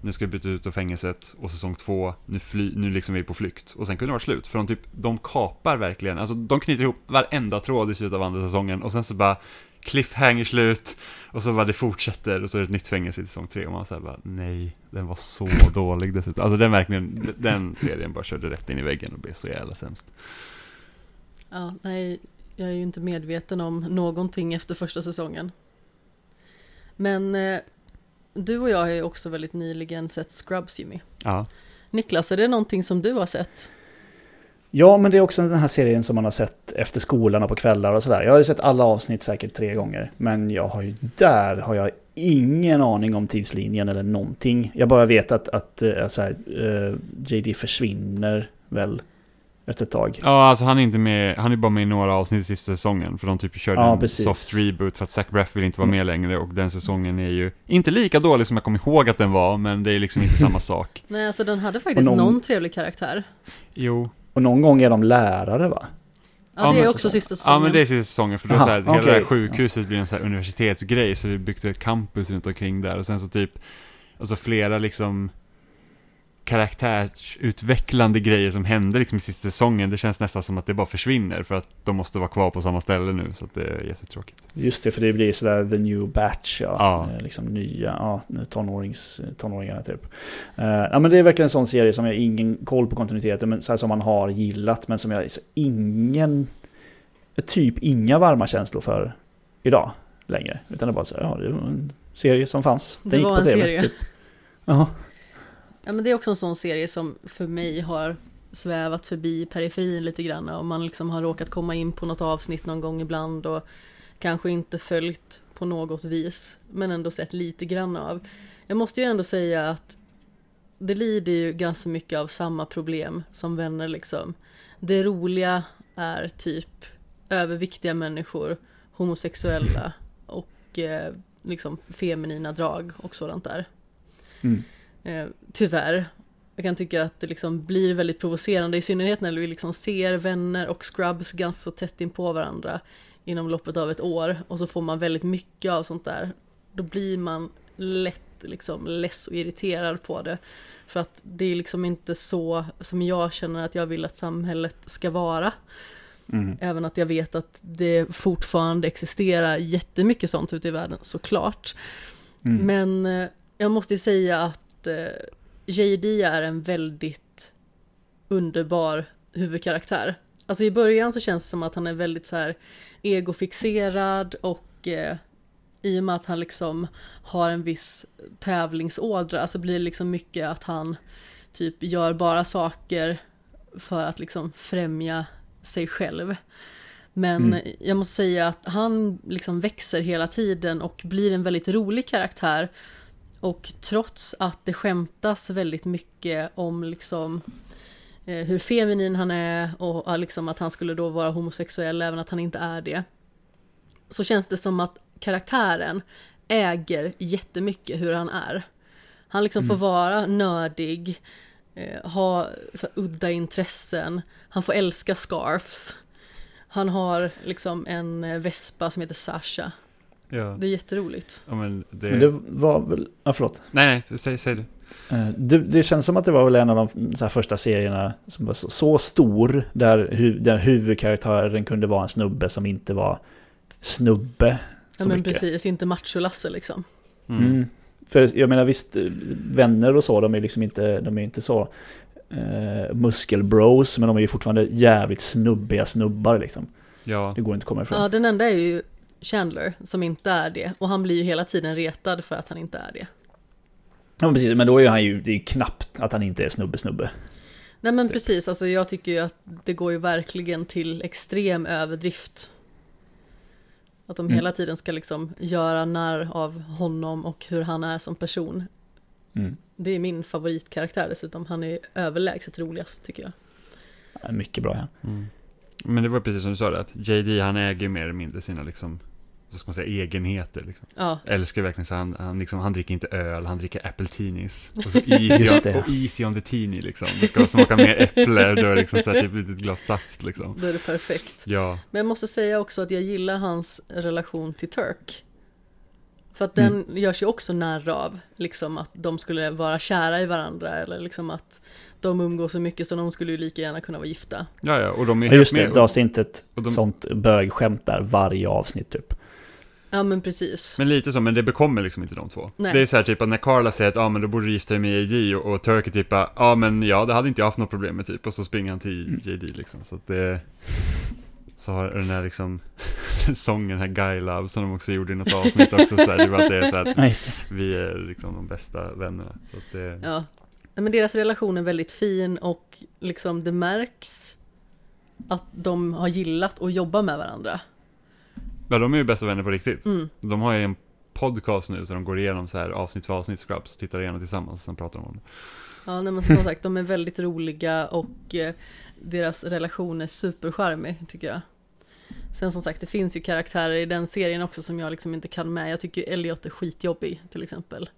B: nu ska vi byta ut ur fängelset och säsong två, nu, fly, nu liksom är vi på flykt. Och sen kunde det vara slut. För de, typ, de kapar verkligen, alltså de knyter ihop varenda tråd i slutet av andra säsongen och sen så bara cliffhanger slut och så bara det fortsätter och så är det ett nytt fängelse i säsong tre och man säger bara nej, den var så *laughs* dålig dessutom. Alltså den verkligen, den serien bara körde rätt in i väggen och blev så jävla sämst.
A: Ja, nej, jag är ju inte medveten om någonting efter första säsongen. Men eh, du och jag har ju också väldigt nyligen sett Scrubs Jimmy.
B: Ja.
A: Niklas, är det någonting som du har sett?
C: Ja, men det är också den här serien som man har sett efter skolan och på kvällar och sådär. Jag har ju sett alla avsnitt säkert tre gånger. Men jag har ju, där har jag ingen aning om tidslinjen eller någonting. Jag bara vet att, att äh, så här, eh, JD försvinner väl efter ett tag.
B: Ja, alltså han är inte med, han är bara med i några avsnitt i sista säsongen, för de typ körde
C: Ja,
B: en
C: precis.
B: soft reboot för att Zach Braff vill inte vara med längre och den säsongen är ju inte lika dålig som jag kommer ihåg att den var, men det är liksom inte samma sak. *laughs*
A: Nej, alltså den hade faktiskt någon...
C: någon-
A: trevlig karaktär.
B: Jo.
C: Och någon gång är de lärare va?
A: Ja,
B: Ja,
A: det är också
C: säsong-
A: sista säsongen.
B: Ja, men det är sista säsongen, för då
C: Aha,
B: så här, hela det här sjukhuset blir en så här universitetsgrej, så vi byggde ett campus runt omkring där och sen så typ, alltså flera liksom karaktärsutvecklande grejer som hände liksom i sista säsongen, det känns nästan som att det bara försvinner för att de måste vara kvar på samma ställe nu, så att det är jättetråkigt.
C: Just det, för det blir sådär the new batch, ja.
B: Ja.
C: Eh, Liksom nya, ja, tonårings, tonåringarna typ. Uh, ja men det är verkligen en sån serie som jag har ingen koll på kontinuiteten, men så här som man har gillat, men som jag så ingen, typ inga varma känslor för idag längre. Utan det är bara så här, ja, det var en serie som fanns.
A: Det
C: Den gick
A: var
C: på
A: en
C: TV,
A: serie.
C: Typ. Ja.
A: Ja, men det är också en sån serie som för mig har svävat förbi periferin lite grann. Och man liksom har råkat komma in på något avsnitt någon gång ibland och kanske inte följt på något vis, men ändå sett lite grann av. Jag måste ju ändå säga att det lider ju ganska mycket av samma problem som vänner liksom. Det roliga är typ överviktiga människor, homosexuella och eh, liksom feminina drag och sådant där.
C: Mm.
A: Eh, tyvärr. Jag kan tycka att det liksom blir väldigt provocerande, i synnerhet när vi liksom ser vänner och scrubs ganska tätt in på varandra inom loppet av ett år och så får man väldigt mycket av sånt där. Då blir man lätt liksom less och irriterad på det. För att det är liksom inte så som jag känner att jag vill att samhället ska vara.
C: Mm.
A: Även att jag vet att det fortfarande existerar jättemycket sånt ute i världen, såklart.
C: Mm.
A: Men eh, jag måste ju säga att eh, JD är en väldigt underbar huvudkaraktär. Alltså i början så känns det som att han är väldigt så här egofixerad och eh, i och med att han liksom har en viss tävlingsådra så blir det liksom mycket att han typ gör bara saker för att liksom främja sig själv. Men
C: Mm.
A: jag måste säga att han liksom växer hela tiden och blir en väldigt rolig karaktär. Och trots att det skämtas väldigt mycket om liksom eh, hur feminin han är och liksom att han skulle då vara homosexuell även att han inte är det. Så känns det som att karaktären äger jättemycket hur han är. Han liksom får vara nördig, eh, ha så här, udda intressen, han får älska scarfs. Han har liksom en eh, vespa som heter Sasha.
B: Ja,
A: Det är jätteroligt.
B: ja men det...
C: Men det var väl, ja förlåt.
B: Nej, nej, säg, säg det.
C: Eh, Det, det känns som att det var väl en av de så här första serierna som var så, så stor där, hu, där huvudkaraktären kunde vara en snubbe som inte var snubbe.
A: Ja men
C: mycket.
A: precis, inte macho-Lasse liksom.
B: Mm.
C: Mm. För jag menar visst, vänner och så, de är liksom inte, de är inte så eh, muskelbros, men de är ju fortfarande jävligt snubbiga snubbar liksom.
B: Ja,
C: Det går inte att komma ifrån.
A: Ja, den enda är ju Chandler som inte är det. Och han blir ju hela tiden retad för att han inte är det.
C: Ja, men precis, men då är han ju, det är ju knappt att han inte är snubbe-snubbe.
A: Nej men precis, alltså jag tycker ju att det går ju verkligen till extrem överdrift. Att de
C: Mm.
A: hela tiden ska liksom göra narr av honom och hur han är som person.
C: Mm.
A: Det är min favoritkaraktär dessutom, han är överlägset roligast tycker jag.
C: Ja, Mycket bra ja.
B: Mm. Men det var precis som du sa det, att JD han äger ju mer eller mindre sina liksom, så ska man säga, egenheter liksom.
A: Ja,
B: Älskar verkligen så han, han, liksom, han dricker inte öl, han dricker apple-teenies. *laughs* Och så easy, on, och easy on the teeny liksom. Det ska smaka mer äpple, då är det liksom så här, typ ett glas saft liksom.
A: då är det perfekt.
B: Ja,
A: Men jag måste säga också att jag gillar hans relation till Turk. För att den görs ju också narr av, liksom att de skulle vara kära i varandra eller liksom att de umgås så mycket så de skulle ju lika gärna kunna vara gifta.
B: ja, ja och de är
C: Ja,
B: helt
C: just det,
B: med.
C: dras det inte ett
B: de,
C: sånt bögskämt där varje avsnitt typ.
A: Ja men precis.
B: Men lite så, men det bekommer liksom inte de två.
A: Nej.
B: Det är så här typ att när Carla säger att ja ah, men då borde du gifta dig med JD och, och Turk är typ ja ah, men ja det hade inte jag haft något problem med typ och så springer han till JD liksom så att det så har den här liksom *laughs* sången, här Guy Love som de också gjorde i något avsnitt också så här, det var att det är så här att
C: Ja,
B: vi är liksom de bästa vännerna. Så att det,
A: Ja. Men deras relation är väldigt fin och liksom det märks att de har gillat att jobba med varandra.
B: Ja, de är ju bästa vänner på riktigt.
A: Mm.
B: De har ju en podcast nu så de går igenom så här avsnitt för avsnitt Scrubs, tittar igenom tillsammans och sen pratar de om det.
A: Ja, nej, men som *laughs* sagt, de är väldigt roliga och eh, deras relation är supercharmig tycker jag. Sen som sagt, det finns ju karaktärer i den serien också som jag liksom inte kan med. Jag tycker Elliot är skitjobbig till exempel.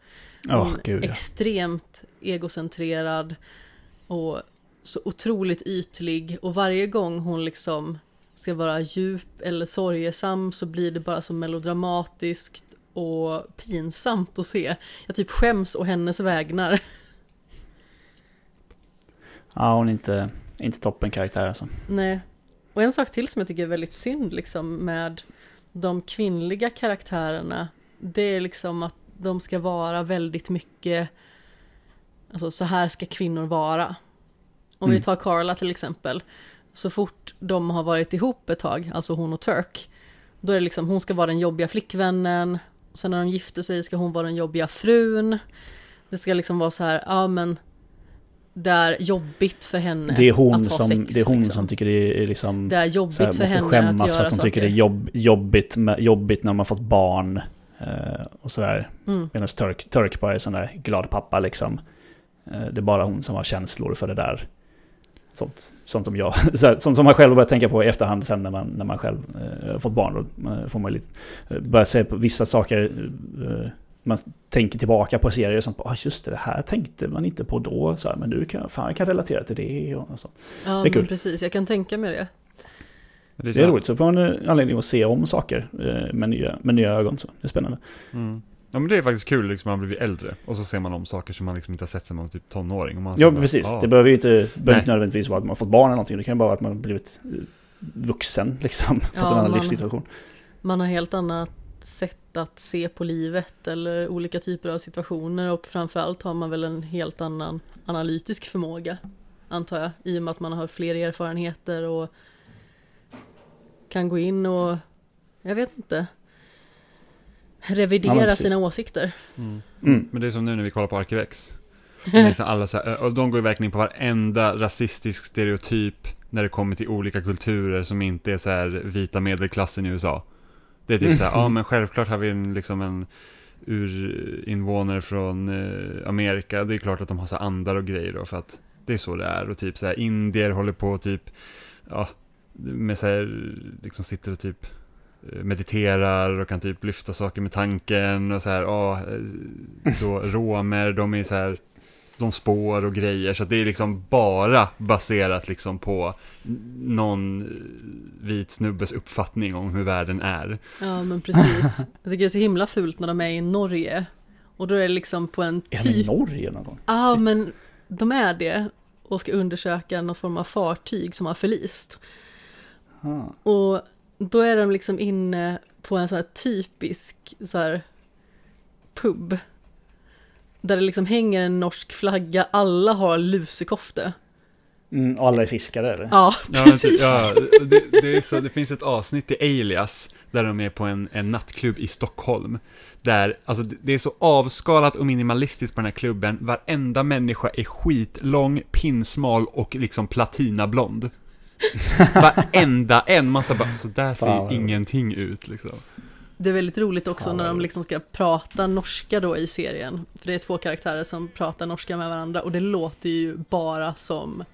A: Är
C: gud ja.
A: extremt egocentrerad och så otroligt ytlig och varje gång hon liksom ska vara djup eller sorgesam så blir det bara så melodramatiskt och pinsamt att se. Jag typ skäms å hennes vägnar.
C: Ja, hon är inte, inte toppen karaktär alltså.
A: Nej. Och en sak till som jag tycker är väldigt synd liksom med de kvinnliga karaktärerna, det är liksom att de ska vara väldigt mycket, alltså så här ska kvinnor vara. Om vi
C: Mm.
A: tar Carla till exempel, så fort de har varit ihop ett tag, alltså hon och Turk, då är det liksom hon ska vara den jobbiga flickvännen, sen när de gifter sig ska hon vara den jobbiga frun. Det ska liksom vara så här, ja men det är jobbigt för henne
C: Det är
A: att
C: hon,
A: ha
C: som,
A: sex.
C: det är hon
A: liksom.
C: som tycker det är liksom...
A: Det är jobbigt
C: här,
A: för
C: måste
A: henne att
C: skämmas
A: göra
C: för att hon
A: saker.
C: tycker det är jobb, jobbigt, med, jobbigt när man fått barn. Eh, och sådär.
A: Mm.
C: Medan Turk, Turk bara är sån där glad pappa liksom. Eh, det är bara hon som har känslor för det där. Sånt, sånt som jag, *laughs* sånt som man själv börjar tänka på i efterhand sen när man, när man själv eh, fått barn. Då eh, får man lite, eh, börja se på vissa saker, eh, man tänker tillbaka på serier och sånt. Ah, just det, det här tänkte man inte på då. Så här, men nu kan, fan, jag kan relatera till det. Och, sånt.
A: Ja,
C: Det är
A: men
C: kul.
A: precis. Jag kan tänka mig det.
B: Det är,
C: Det är
B: så-
C: roligt, så får man eh, anledning att se om saker eh, med nya, med nya ögon. Så. Det är spännande.
B: Mm. Ja men det är faktiskt kul liksom, man blivit äldre och så ser man om saker som man liksom inte har sett sedan man var typ tonåring. Och man
C: Ja,
B: bara,
C: precis.
B: ah.
C: Det behöver ju inte, behöver inte nödvändigtvis vara att man har fått barn eller någonting. Det kan ju bara vara att man har blivit eh, vuxen liksom. *laughs* Fått
A: Ja,
C: en annan
A: man-
C: livssituation.
A: Man har helt annat sätt att se på livet eller olika typer av situationer och framförallt har man väl en helt annan analytisk förmåga antar jag i och med att man har fler erfarenheter och kan gå in och jag vet inte revidera
C: precis.
A: sina åsikter.
B: Mm.
C: Mm.
B: Men det är som nu när vi kollar på Arkivex. Liksom alla så här, och de går ju verkligen på varenda rasistisk stereotyp när det kommer till olika kulturer som inte är så här vita medelklassen i USA. Det är typ så här, ja men självklart har vi en, liksom en urinvånare från eh, Amerika. Det är klart att de har så andar och grejer då för att det är så det är. Och typ så här indier håller på typ, ja, med så här, liksom sitter och typ mediterar och kan typ lyfta saker med tanken och så här, ja, eh, då *laughs* romer, de är så här, de spår och grejer, så att det är liksom bara baserat liksom på någon vit snubbes uppfattning om hur världen är.
A: Ja men precis. Jag tycker det är så himla fult när de är i Norge. Och då är det liksom på en
C: Är han i
A: typ...
C: Norge någon gång?
A: Ja men de är det. Och ska undersöka något form av fartyg som har förlist.
C: Ah.
A: Och då är de liksom inne på en så här typisk så här pub. Där det liksom hänger en norsk flagga, alla har lusekofte.
C: Mm, och alla är fiskare eller?
A: Ja,
B: men
A: precis.
B: typ, ja, det, det, är så, det finns ett avsnitt i Alias där de är på en, en nattklubb i Stockholm. Där, alltså det det är så avskalat och minimalistiskt på den här klubben. Varenda människa är skitlång, pinsmal och liksom platinablond. *laughs* Varenda en, man så bara, så där ser
C: Fan.
B: ingenting ut liksom.
A: Det är väldigt roligt också
C: Fan,
A: när de liksom ska prata norska då i serien. För det är två karaktärer som pratar norska med varandra och det låter ju bara som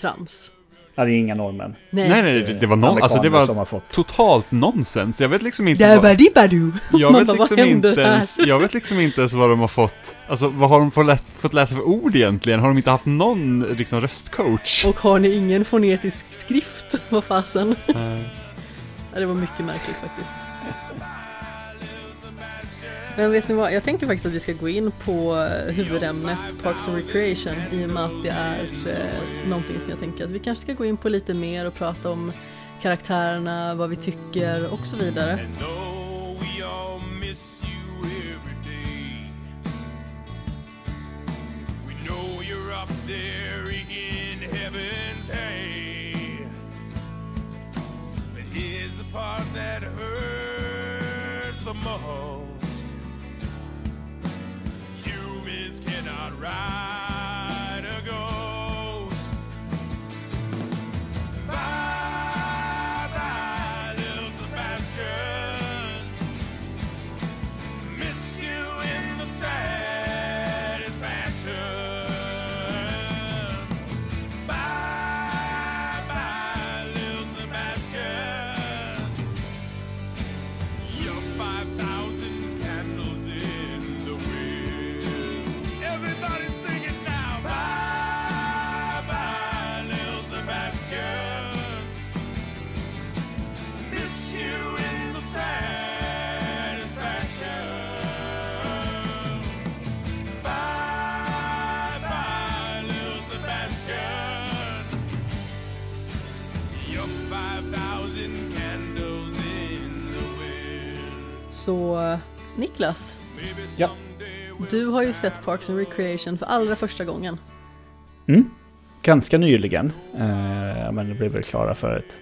A: trams.
C: Ja, det är inga norrmän.
A: Nej,
B: Nej, nej, det, det var någon, alltså det var
C: som har fått...
B: totalt nonsens. Jag vet liksom inte
A: Dabba-dibba-doo.
B: jag
A: Man
B: vet liksom inte ens, jag vet liksom inte ens vad de har fått, alltså vad har de fått, lä fått läsa för ord egentligen? Har de inte haft någon liksom röstcoach?
A: Och har ni ingen fonetisk skrift? *laughs* Vad fasen?
B: Eh,
A: Ja, det var mycket märkligt faktiskt. Men vet ni vad, jag tänker faktiskt att vi ska gå in på huvudämnet Parks and Recreation i och med att det är eh, någonting som jag tänker att vi kanske ska gå in på lite mer och prata om karaktärerna, vad vi tycker och så vidare.
D: Part that hurts the most. Ride
A: Så Niklas,
C: Ja.
A: du har ju sett Parks and Recreation för allra första gången.
C: Mm. Ganska nyligen. Eh, men det blev väl klara för ett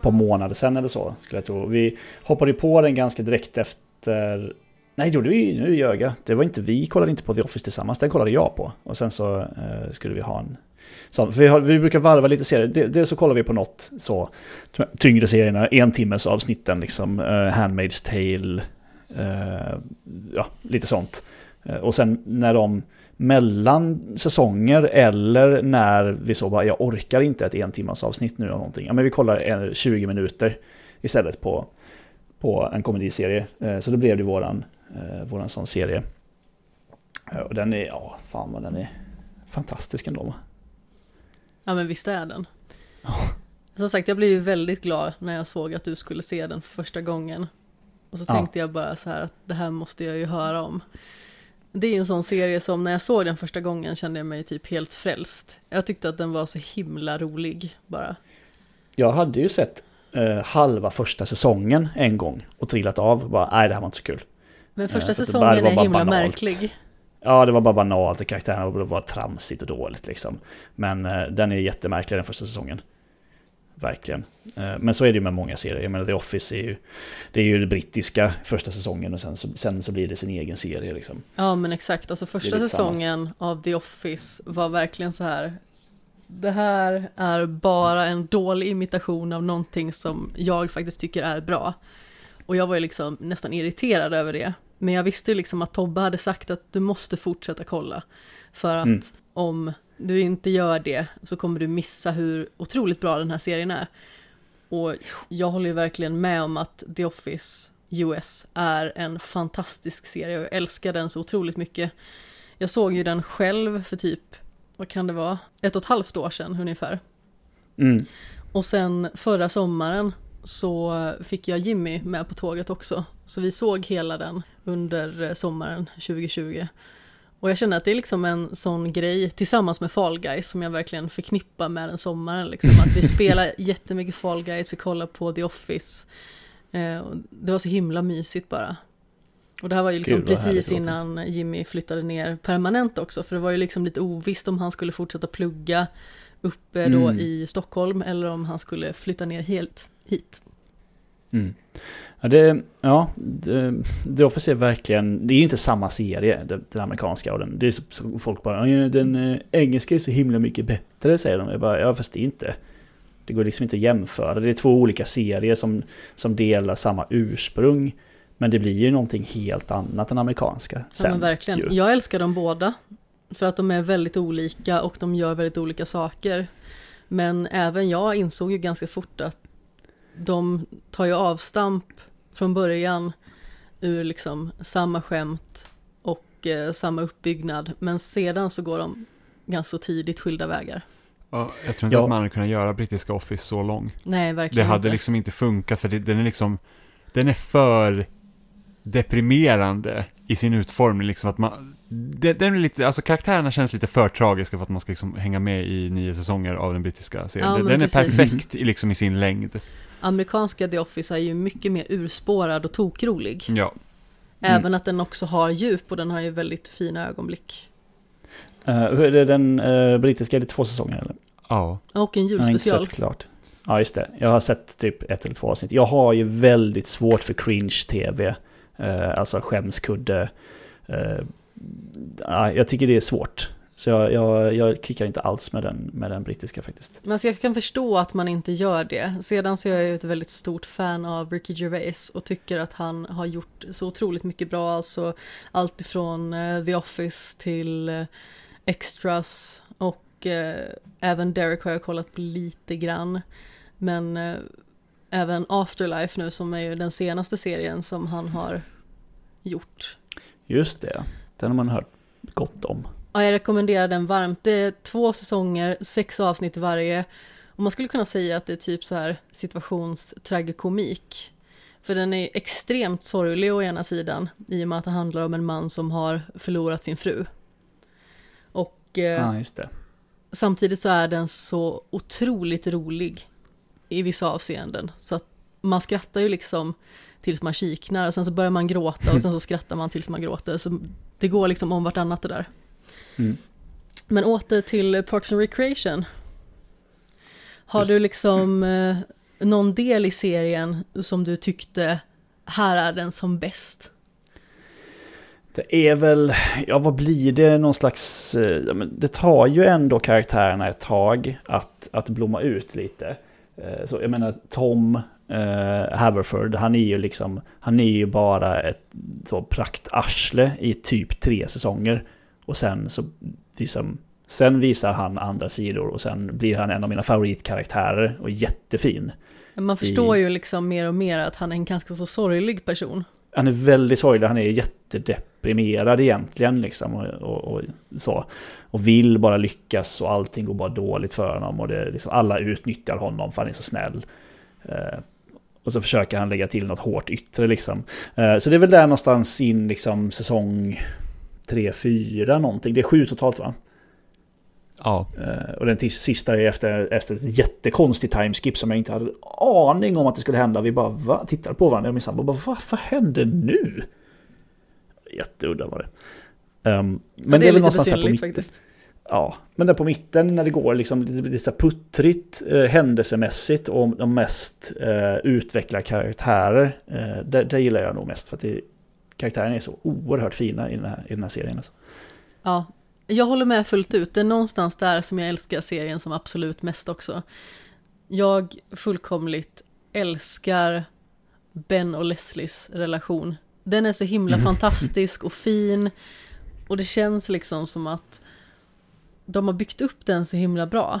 C: par månader sedan eller så, skulle jag tro. Vi hoppade på den ganska direkt efter... Nej, det gjorde vi nu ljög jag. Det var inte vi, kollade inte på The Office tillsammans, den kollade jag på. Och sen så eh, skulle vi ha en sån. För vi, har, vi brukar varva lite serier. Dels så kollar vi på något så tyngre serierna, en timmes avsnitten liksom. Uh, Handmaid's Tale, uh, ja, lite sånt. Uh, och sen när de mellan säsonger eller när vi så bara, jag orkar inte ett en timmars avsnitt nu av någonting. Ja, men vi kollar en- 20 minuter istället på, på en komediserie. Så då blev det våran, våran sån serie. Och den är, ja, fan vad den är fantastisk ändå.
A: Ja men visst är den. Som sagt, jag blev ju väldigt glad när jag såg att du skulle se den för första gången. Och så
C: Ja.
A: tänkte jag bara så här att det här måste jag ju höra om. Det är en sån serie som när jag såg den första gången kände jag mig typ helt frälst. Jag tyckte att den var så himla rolig bara.
C: Jag hade ju sett eh, halva första säsongen en gång och trillat av. Bara, nej det här var inte så kul.
A: Men
C: Eh,
A: första
C: det
A: säsongen är himla
C: banalt.
A: märklig.
C: Ja, det var bara banalt och karaktärerna var bara tramsigt och dåligt liksom. Men eh, den är jättemärklig den första säsongen. Verkligen. Eh, men så är det ju med många serier. Jag menar The Office är ju... Det är ju det brittiska första säsongen och sen så, sen så blir det sin egen serie liksom.
A: Ja men exakt, alltså första säsongen av The Office var verkligen så här. Det här är bara en dålig imitation av någonting som jag faktiskt tycker är bra. Och jag var ju liksom nästan irriterad över det. Men jag visste ju liksom att Tobbe hade sagt att du måste fortsätta kolla. För att
C: Mm.
A: om du inte gör det så kommer du missa hur otroligt bra den här serien är. Och jag håller ju verkligen med om att The Office US är en fantastisk serie och jag älskar den så otroligt mycket. Jag såg ju den själv för typ, vad kan det vara, ett och ett halvt år sedan ungefär.
C: Mm.
A: Och sen förra sommaren så fick jag Jimmy med på tåget också. Så vi såg hela den under eh, sommaren 2020. Och jag känner att det är liksom en sån grej tillsammans med Fall Guys som jag verkligen förknippar med den sommaren. Liksom. Att vi spelar *laughs* jättemycket Fall Guys, vi kollar på The Office. Eh, det var så himla mysigt bara. Och det här var ju liksom
C: Gud,
A: precis innan Jimmy flyttade ner permanent också. För det var ju liksom lite ovisst om han skulle fortsätta plugga uppe då
C: Mm.
A: i Stockholm eller om han skulle flytta ner helt hit.
C: Mm. Ja, det, ja det, The Office är verkligen, det är ju inte samma serie, den, den amerikanska och den. Det är så, så folk bara, "Ja, den eh, engelska är så himla mycket bättre, säger de. Jag bara, ja fast det är inte. Det går liksom inte att jämföra. Det är två olika serier som, som delar samma ursprung. Men det blir ju någonting helt annat än amerikanska.
A: Ja,
C: Sen,
A: men verkligen.
C: ju.
A: Jag älskar dem båda. För att de är väldigt olika och de gör väldigt olika saker. Men även jag insåg ju ganska fort att de tar ju avstamp från början ur liksom samma skämt och eh, samma uppbyggnad. Men sedan så går de ganska tidigt skilda vägar.
B: Ja, jag tror inte
C: Ja.
B: att man hade kunnat göra brittiska Office så lång.
A: Nej,
B: Det
A: verkligen
B: hade
A: inte.
B: liksom inte funkat för det, den är liksom, den är för deprimerande i sin utformning liksom att man, det, den är lite, alltså karaktärerna känns lite för tragiska för att man ska liksom hänga med i nio säsonger av den brittiska serien.
A: Ja,
B: den den är perfekt i, liksom i sin längd.
A: Amerikanska The Office är ju mycket mer urspårad och tokrolig.
B: Ja,
A: Även att den också har djup och den har ju väldigt fina ögonblick.
C: Hur är det den eh, brittiska? Är det två säsonger eller?
B: ja.
A: Och en
C: Jag har inte
A: julspecial.
C: sett klart. Ja, just det. Jag har sett typ ett eller två avsnitt. Jag har ju väldigt svårt för cringe-tv. Eh, alltså skämskudde. Eh, ja, jag tycker det är svårt. Så jag, jag, jag klickar inte alls med den, med den brittiska faktiskt.
A: Men alltså jag kan förstå att man inte gör det. Sedan så är jag ju ett väldigt stort fan av Ricky Gervais och tycker att han har gjort så otroligt mycket bra. Alltså allt ifrån eh, The Office till eh, Extras och eh, även Derek har jag kollat på lite grann. Men även Afterlife nu som är ju den senaste serien som han har gjort.
C: Just det. Den har man hört gott om.
A: Ja, jag rekommenderar den varmt. Det är två säsonger, sex avsnitt i varje. Och man skulle kunna säga att det är typ så här situationstragikommik. För den är extremt sorglig å ena sidan, i och med att det handlar om en man som har förlorat sin fru. Och eh,
C: Ja,
A: samtidigt så är den så otroligt rolig i vissa avseenden. Så att man skrattar ju liksom tills man kiknar och sen så börjar man gråta och sen så skrattar man tills man gråter. Så det går liksom om vartannat det där.
C: Mm.
A: Men åter till Parks and Recreation. Har
C: Just
A: du liksom eh, någon del i serien som du tyckte, här är den som bäst?
C: Det är väl, ja vad blir det, någon slags, eh, ja, det tar ju ändå karaktärerna ett tag att, att blomma ut lite. Eh, Så jag menar Tom eh, Haverford, han är ju liksom, han är ju bara ett så praktarsle i typ tre säsonger. Och sen så liksom, sen visar han andra sidor och sen blir han en av mina favoritkaraktärer och jättefin.
A: Man förstår
C: I-
A: ju liksom mer och mer att han är en ganska så sorglig person.
C: Han är väldigt sorglig, han är jättedeprimerad egentligen liksom och, och, och så. Och vill bara lyckas och allting går bara dåligt för honom och det, liksom, alla utnyttjar honom för han är så snäll. Eh, och så försöker han lägga till något hårt yttre liksom. Eh, så det är väl där någonstans in liksom säsong 3-4 någonting. Det är sju totalt va?
B: Ja,
C: Eh, och den sista är efter, efter ett jättekonstigt timeskip som jag inte hade aning om att det skulle hända. Vi bara va? tittade på varandra och min sambo bara vad, vad hände nu? Jätteudda var det. Ehm, men
A: ja, det är
C: väl
A: lite
C: någonstans där på
A: besynnerligt
C: mitten.
A: faktiskt.
C: Ja, men där på mitten när det går liksom lite, lite puttrigt eh, händelsemässigt och de mest eh, utvecklade karaktärer. Eh, det, det gillar jag nog mest för att det, karaktärerna är så oerhört fina i den här, i den här serien. Alltså.
A: Ja, jag håller med fullt ut. Det är någonstans där som jag älskar serien som absolut mest också. Jag fullkomligt älskar Ben och Leslies relation. Den är så himla *laughs* fantastisk och fin. Och det känns liksom som att de har byggt upp den så himla bra.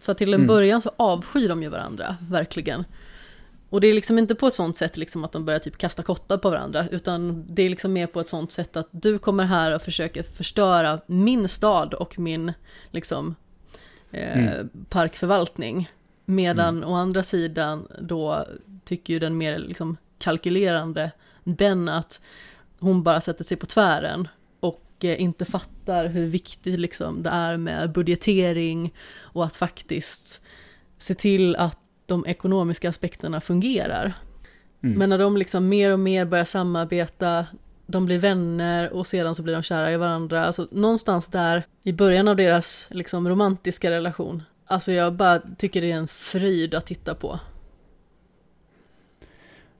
A: För till en
C: Mm.
A: början så avskyr de ju varandra, verkligen. Och det är liksom inte på ett sånt sätt liksom att de börjar typ kasta kottar på varandra, utan det är liksom mer på ett sånt sätt att du kommer här och försöker förstöra min stad och min liksom eh, parkförvaltning. Medan å andra sidan då tycker ju den mer liksom kalkylerande Ben att hon bara sätter sig på tvären och eh, inte fattar hur viktigt liksom det är med budgetering och att faktiskt se till att de ekonomiska aspekterna fungerar.
C: Mm.
A: Men när de liksom mer och mer börjar samarbeta, de blir vänner och sedan så blir de kära i varandra. Alltså någonstans där i början av deras liksom romantiska relation. Alltså jag bara tycker det är en fröjd att titta på.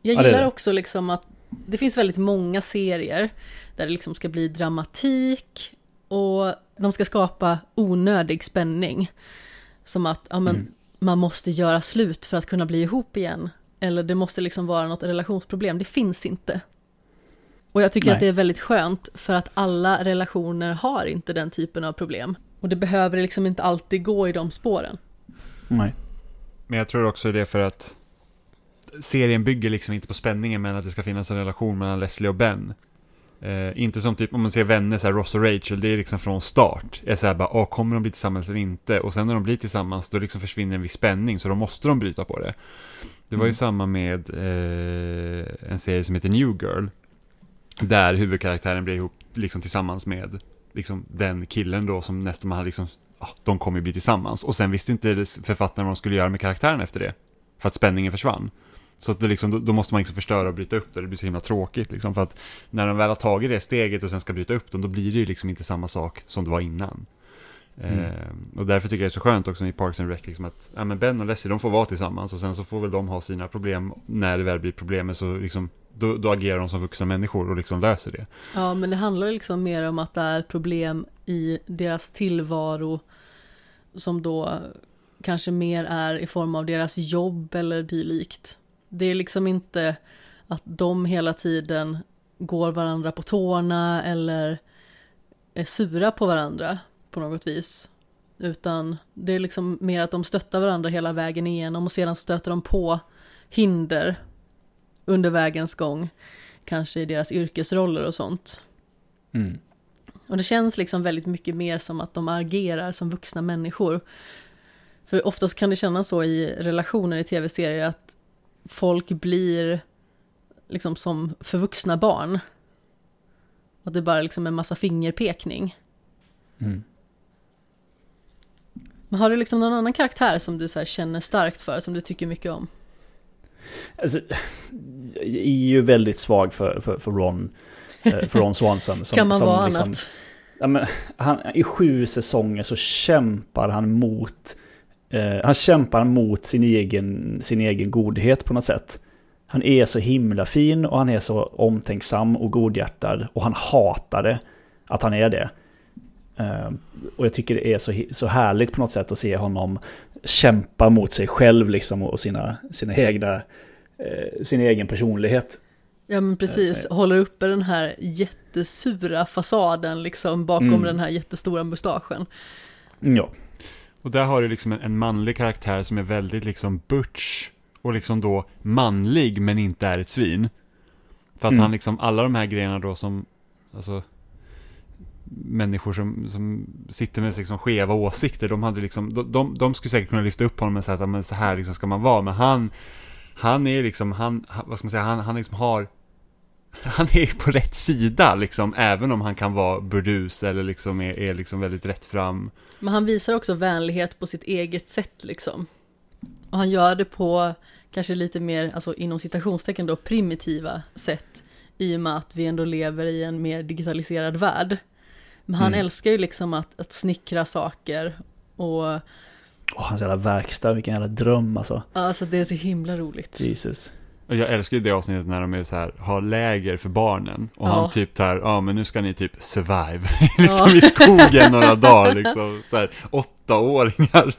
A: Jag
C: Ja, det
A: gillar
C: det.
A: också liksom att det finns väldigt många serier där det liksom ska bli dramatik och de ska skapa onödig spänning. Som att ja, men,
C: Mm.
A: Man måste göra slut för att kunna bli ihop igen. Eller det måste liksom vara något relationsproblem. Det finns inte. Och jag tycker
C: Nej.
A: att det är väldigt skönt för att alla relationer har inte den typen av problem. Och det behöver liksom inte alltid gå i de spåren.
C: Nej.
B: men jag tror också det är för att serien bygger liksom inte på spänningen men att det ska finnas en relation mellan Leslie och Ben. Eh, inte som typ, om man ser vänner, så här, Ross och Rachel, det är liksom från start. Är så här bara, åh, kommer de bli tillsammans eller inte? Och sen när de blir tillsammans, då liksom försvinner en viss spänning, så då måste de bryta på det. Det var ju
C: Mm.
B: samma med eh, en serie som heter New Girl. Där huvudkaraktären blev ihop liksom tillsammans med liksom, den killen då som nästan man hade liksom, ja, de kommer ju bli tillsammans. Och sen visste inte författaren vad de skulle göra med karaktären efter det. För att spänningen försvann. Så att det liksom, då, då måste man liksom förstöra och bryta upp det, det blir så himla tråkigt liksom. För att när de väl har tagit det steget och sen ska bryta upp dem, då blir det ju liksom inte samma sak som det var innan.
C: Mm.
B: Eh, och därför tycker jag det är så skönt också i Parks and Rec, liksom att ja, men Ben och Leslie, de får vara tillsammans och sen så får väl de ha sina problem när det väl blir problem, så liksom, då, då agerar de som vuxna människor och liksom löser det.
A: Ja, men det handlar liksom mer om att det är problem i deras tillvaro som då kanske mer är i form av deras jobb eller dylikt. Det är liksom inte att de hela tiden går varandra på tårna eller är sura på varandra på något vis. Utan det är liksom mer att de stöttar varandra hela vägen igenom och sedan stöter de på hinder under vägens gång. Kanske i deras yrkesroller och sånt.
C: Mm.
A: Och det känns liksom väldigt mycket mer som att de agerar som vuxna människor. För oftast kan det kännas så i relationer i tv-serier att folk blir liksom som förvuxna barn. Att det bara liksom är en massa fingerpekning.
C: Mm.
A: Men har du liksom någon annan karaktär som du så här känner starkt för, som du tycker mycket om?
C: Alltså, jag är ju väldigt svag för, för, för Ron. eh, För Ron Swanson. *laughs* Som,
A: kan man
C: som
A: vara
C: liksom,
A: annat?
C: Ja, men, han, I sju säsonger så kämpar han mot eh, Han kämpar mot sin egen, sin egen godhet på något sätt. Han är så himla fin och han är så omtänksam och godhjärtad. Och han hatar det, att han är det. Eh, och jag tycker det är så, så härligt på något sätt att se honom kämpa mot sig själv liksom och sina, sina egna, eh, sin egen personlighet.
A: Ja men precis,
C: så-
A: håller uppe den här jättesura fasaden liksom bakom
C: Mm.
A: den här jättestora mustaschen.
C: Ja.
B: Och där har du liksom en, en manlig karaktär som är väldigt liksom butch och liksom då manlig men inte är ett svin. För att
C: Mm.
B: han liksom, alla de här grejerna då som, alltså människor som, som sitter med liksom skeva åsikter, de hade liksom, de, de, de skulle säkert kunna lyfta upp honom och säga att "Ja, men så här liksom ska man vara, men han, han är liksom, han, han- vad ska man säga, han, han liksom har *laughs* han är på rätt sida liksom, även om han kan vara burdus eller liksom är, är liksom väldigt rätt fram.
A: Men han visar också vänlighet på sitt eget sätt liksom. Och han gör det på kanske lite mer, alltså inom citationstecken då, primitiva sätt. I och med att vi ändå lever i en mer digitaliserad värld. Men han
C: Mm.
A: älskar ju liksom att, att snickra saker. Och
C: Och hans jävla verkstad, vilken jävla dröm alltså.
A: alltså det är så himla roligt.
C: Jesus.
B: Och jag älskar ju det avsnittet när de är så här, har läger för barnen. Och
A: Ja.
B: han typ så här, ja men nu ska ni typ survive, *laughs* liksom
A: Ja.
B: i skogen några dagar liksom. Så här, åttaåringar.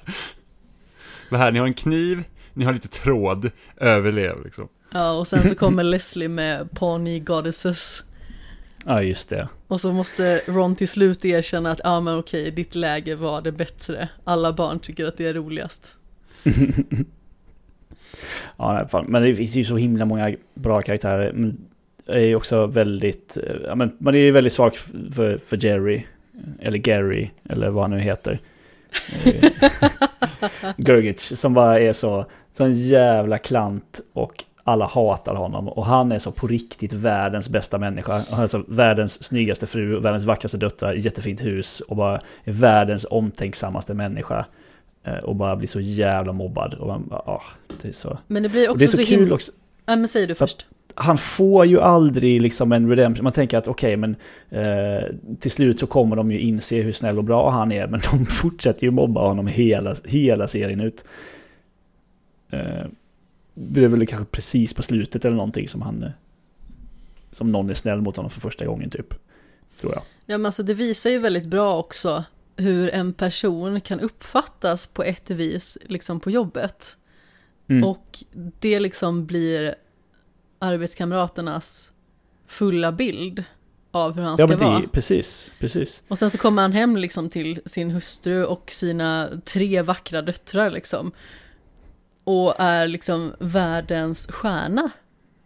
B: *laughs* Det här, ni har en kniv, ni har lite tråd, överlev liksom.
A: Ja, och sen så kommer Leslie med Pawnee Goddesses.
C: Ja, just det.
A: Och så måste Ron till slut erkänna att, ja men okej, ditt läge var det bättre. Alla barn tycker att det är roligast. *laughs*
C: Ja, nej, fan. men det finns ju så himla många bra karaktärer. Men det är ju också väldigt, eh, ja, men man är ju väldigt svag för, för Jerry. Eller Gary, eller vad han nu heter. Eh, *laughs* som bara är så, sån jävla klant och alla hatar honom. Och han är så på riktigt världens bästa människa. Han är så världens snyggaste fru, världens vackraste döttrar, jättefint hus och bara är världens omtänksammaste människa. Eh, Och bara blir så jävla mobbad. Och man bara, ah, det är så...
A: Men det blir
C: Och
A: också
C: det är så,
A: så,
C: kul också.
A: Ja men säg du först.
C: Han får ju aldrig liksom en redemption. Man tänker att okej, men eh, till slut så kommer de ju inse hur snäll och bra han är. Men de *laughs* fortsätter ju mobba honom hela, hela serien ut. Eh, det är väl kanske precis på slutet eller någonting som han... eh, Som någon är snäll mot honom för första gången typ. Tror jag.
A: Ja men alltså det visar ju väldigt bra också hur en person kan uppfattas på ett vis liksom på jobbet.
C: Mm.
A: Och det liksom blir arbetskamraternas fulla bild av hur han
C: Ja
A: ska
C: men
A: vara.
C: det, precis, precis.
A: Och sen så kommer han hem liksom till sin hustru och sina tre vackra döttrar liksom. Och är liksom världens stjärna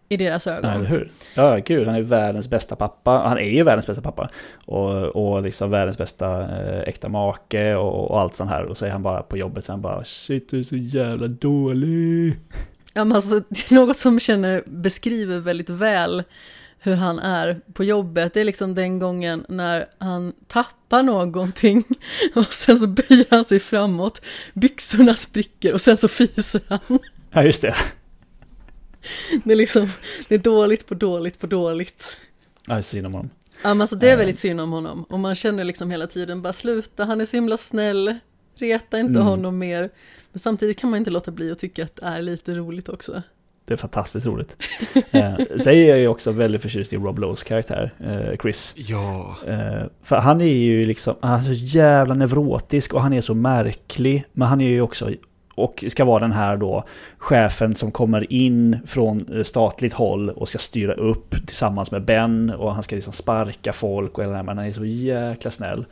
A: i deras
C: Ja, eller
A: ögon.
C: hur? Ja, gud, han är världens bästa pappa. Han är ju världens bästa pappa. Och, och liksom världens bästa eh, äkta make och, och allt sånt här. Och så är han bara på jobbet så han bara shit, du är så jävla dålig.
A: Ja men alltså det är något som känner, beskriver väldigt väl hur han är på jobbet. Det är liksom den gången när han tappar någonting *laughs* och sen så böjer han sig framåt, byxorna spricker och sen så fiser han.
C: Ja, just det. *laughs*
A: Det är liksom, det är dåligt på dåligt på dåligt.
C: Ja, det är synd om honom.
A: Ja men alltså det är
C: Eh.
A: väldigt synd om honom och man känner liksom hela tiden bara sluta, han är så himla snäll, reta inte
C: Mm.
A: honom mer. Men samtidigt kan man inte låta bli att tycka att det är lite roligt också.
C: Det är fantastiskt roligt. eh, sen är jag ju också väldigt förtjust i Rob Lowe's karaktär, eh, Chris.
B: Ja,
C: Eh, för han är ju liksom, han är så jävla neurotisk och han är så märklig. Men han är ju också, och ska vara den här då, chefen som kommer in från eh, statligt håll och ska styra upp tillsammans med Ben. Och han ska liksom sparka folk och hela men han är så jäkla snäll.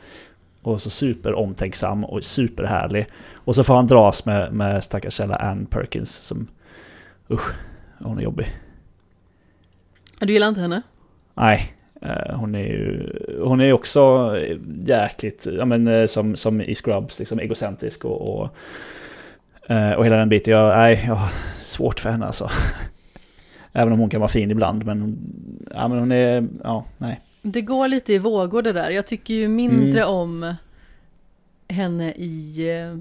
C: Och så superomtänksam och superhärlig. Och så får han dras med, med stackars jävla Ann Perkins som, usch, hon är jobbig.
A: Du gillar inte henne?
C: Nej, eh, hon är ju hon är också jäkligt, ja men eh, som, som i Scrubs, liksom egocentrisk och, och, eh, och hela den biten. Jag, nej, jag har svårt för henne alltså. *laughs* Även om hon kan vara fin ibland, men, ja, men hon är, ja, nej.
A: Det går lite i vågor det där. Jag tycker ju mindre
C: Mm.
A: om henne i eh,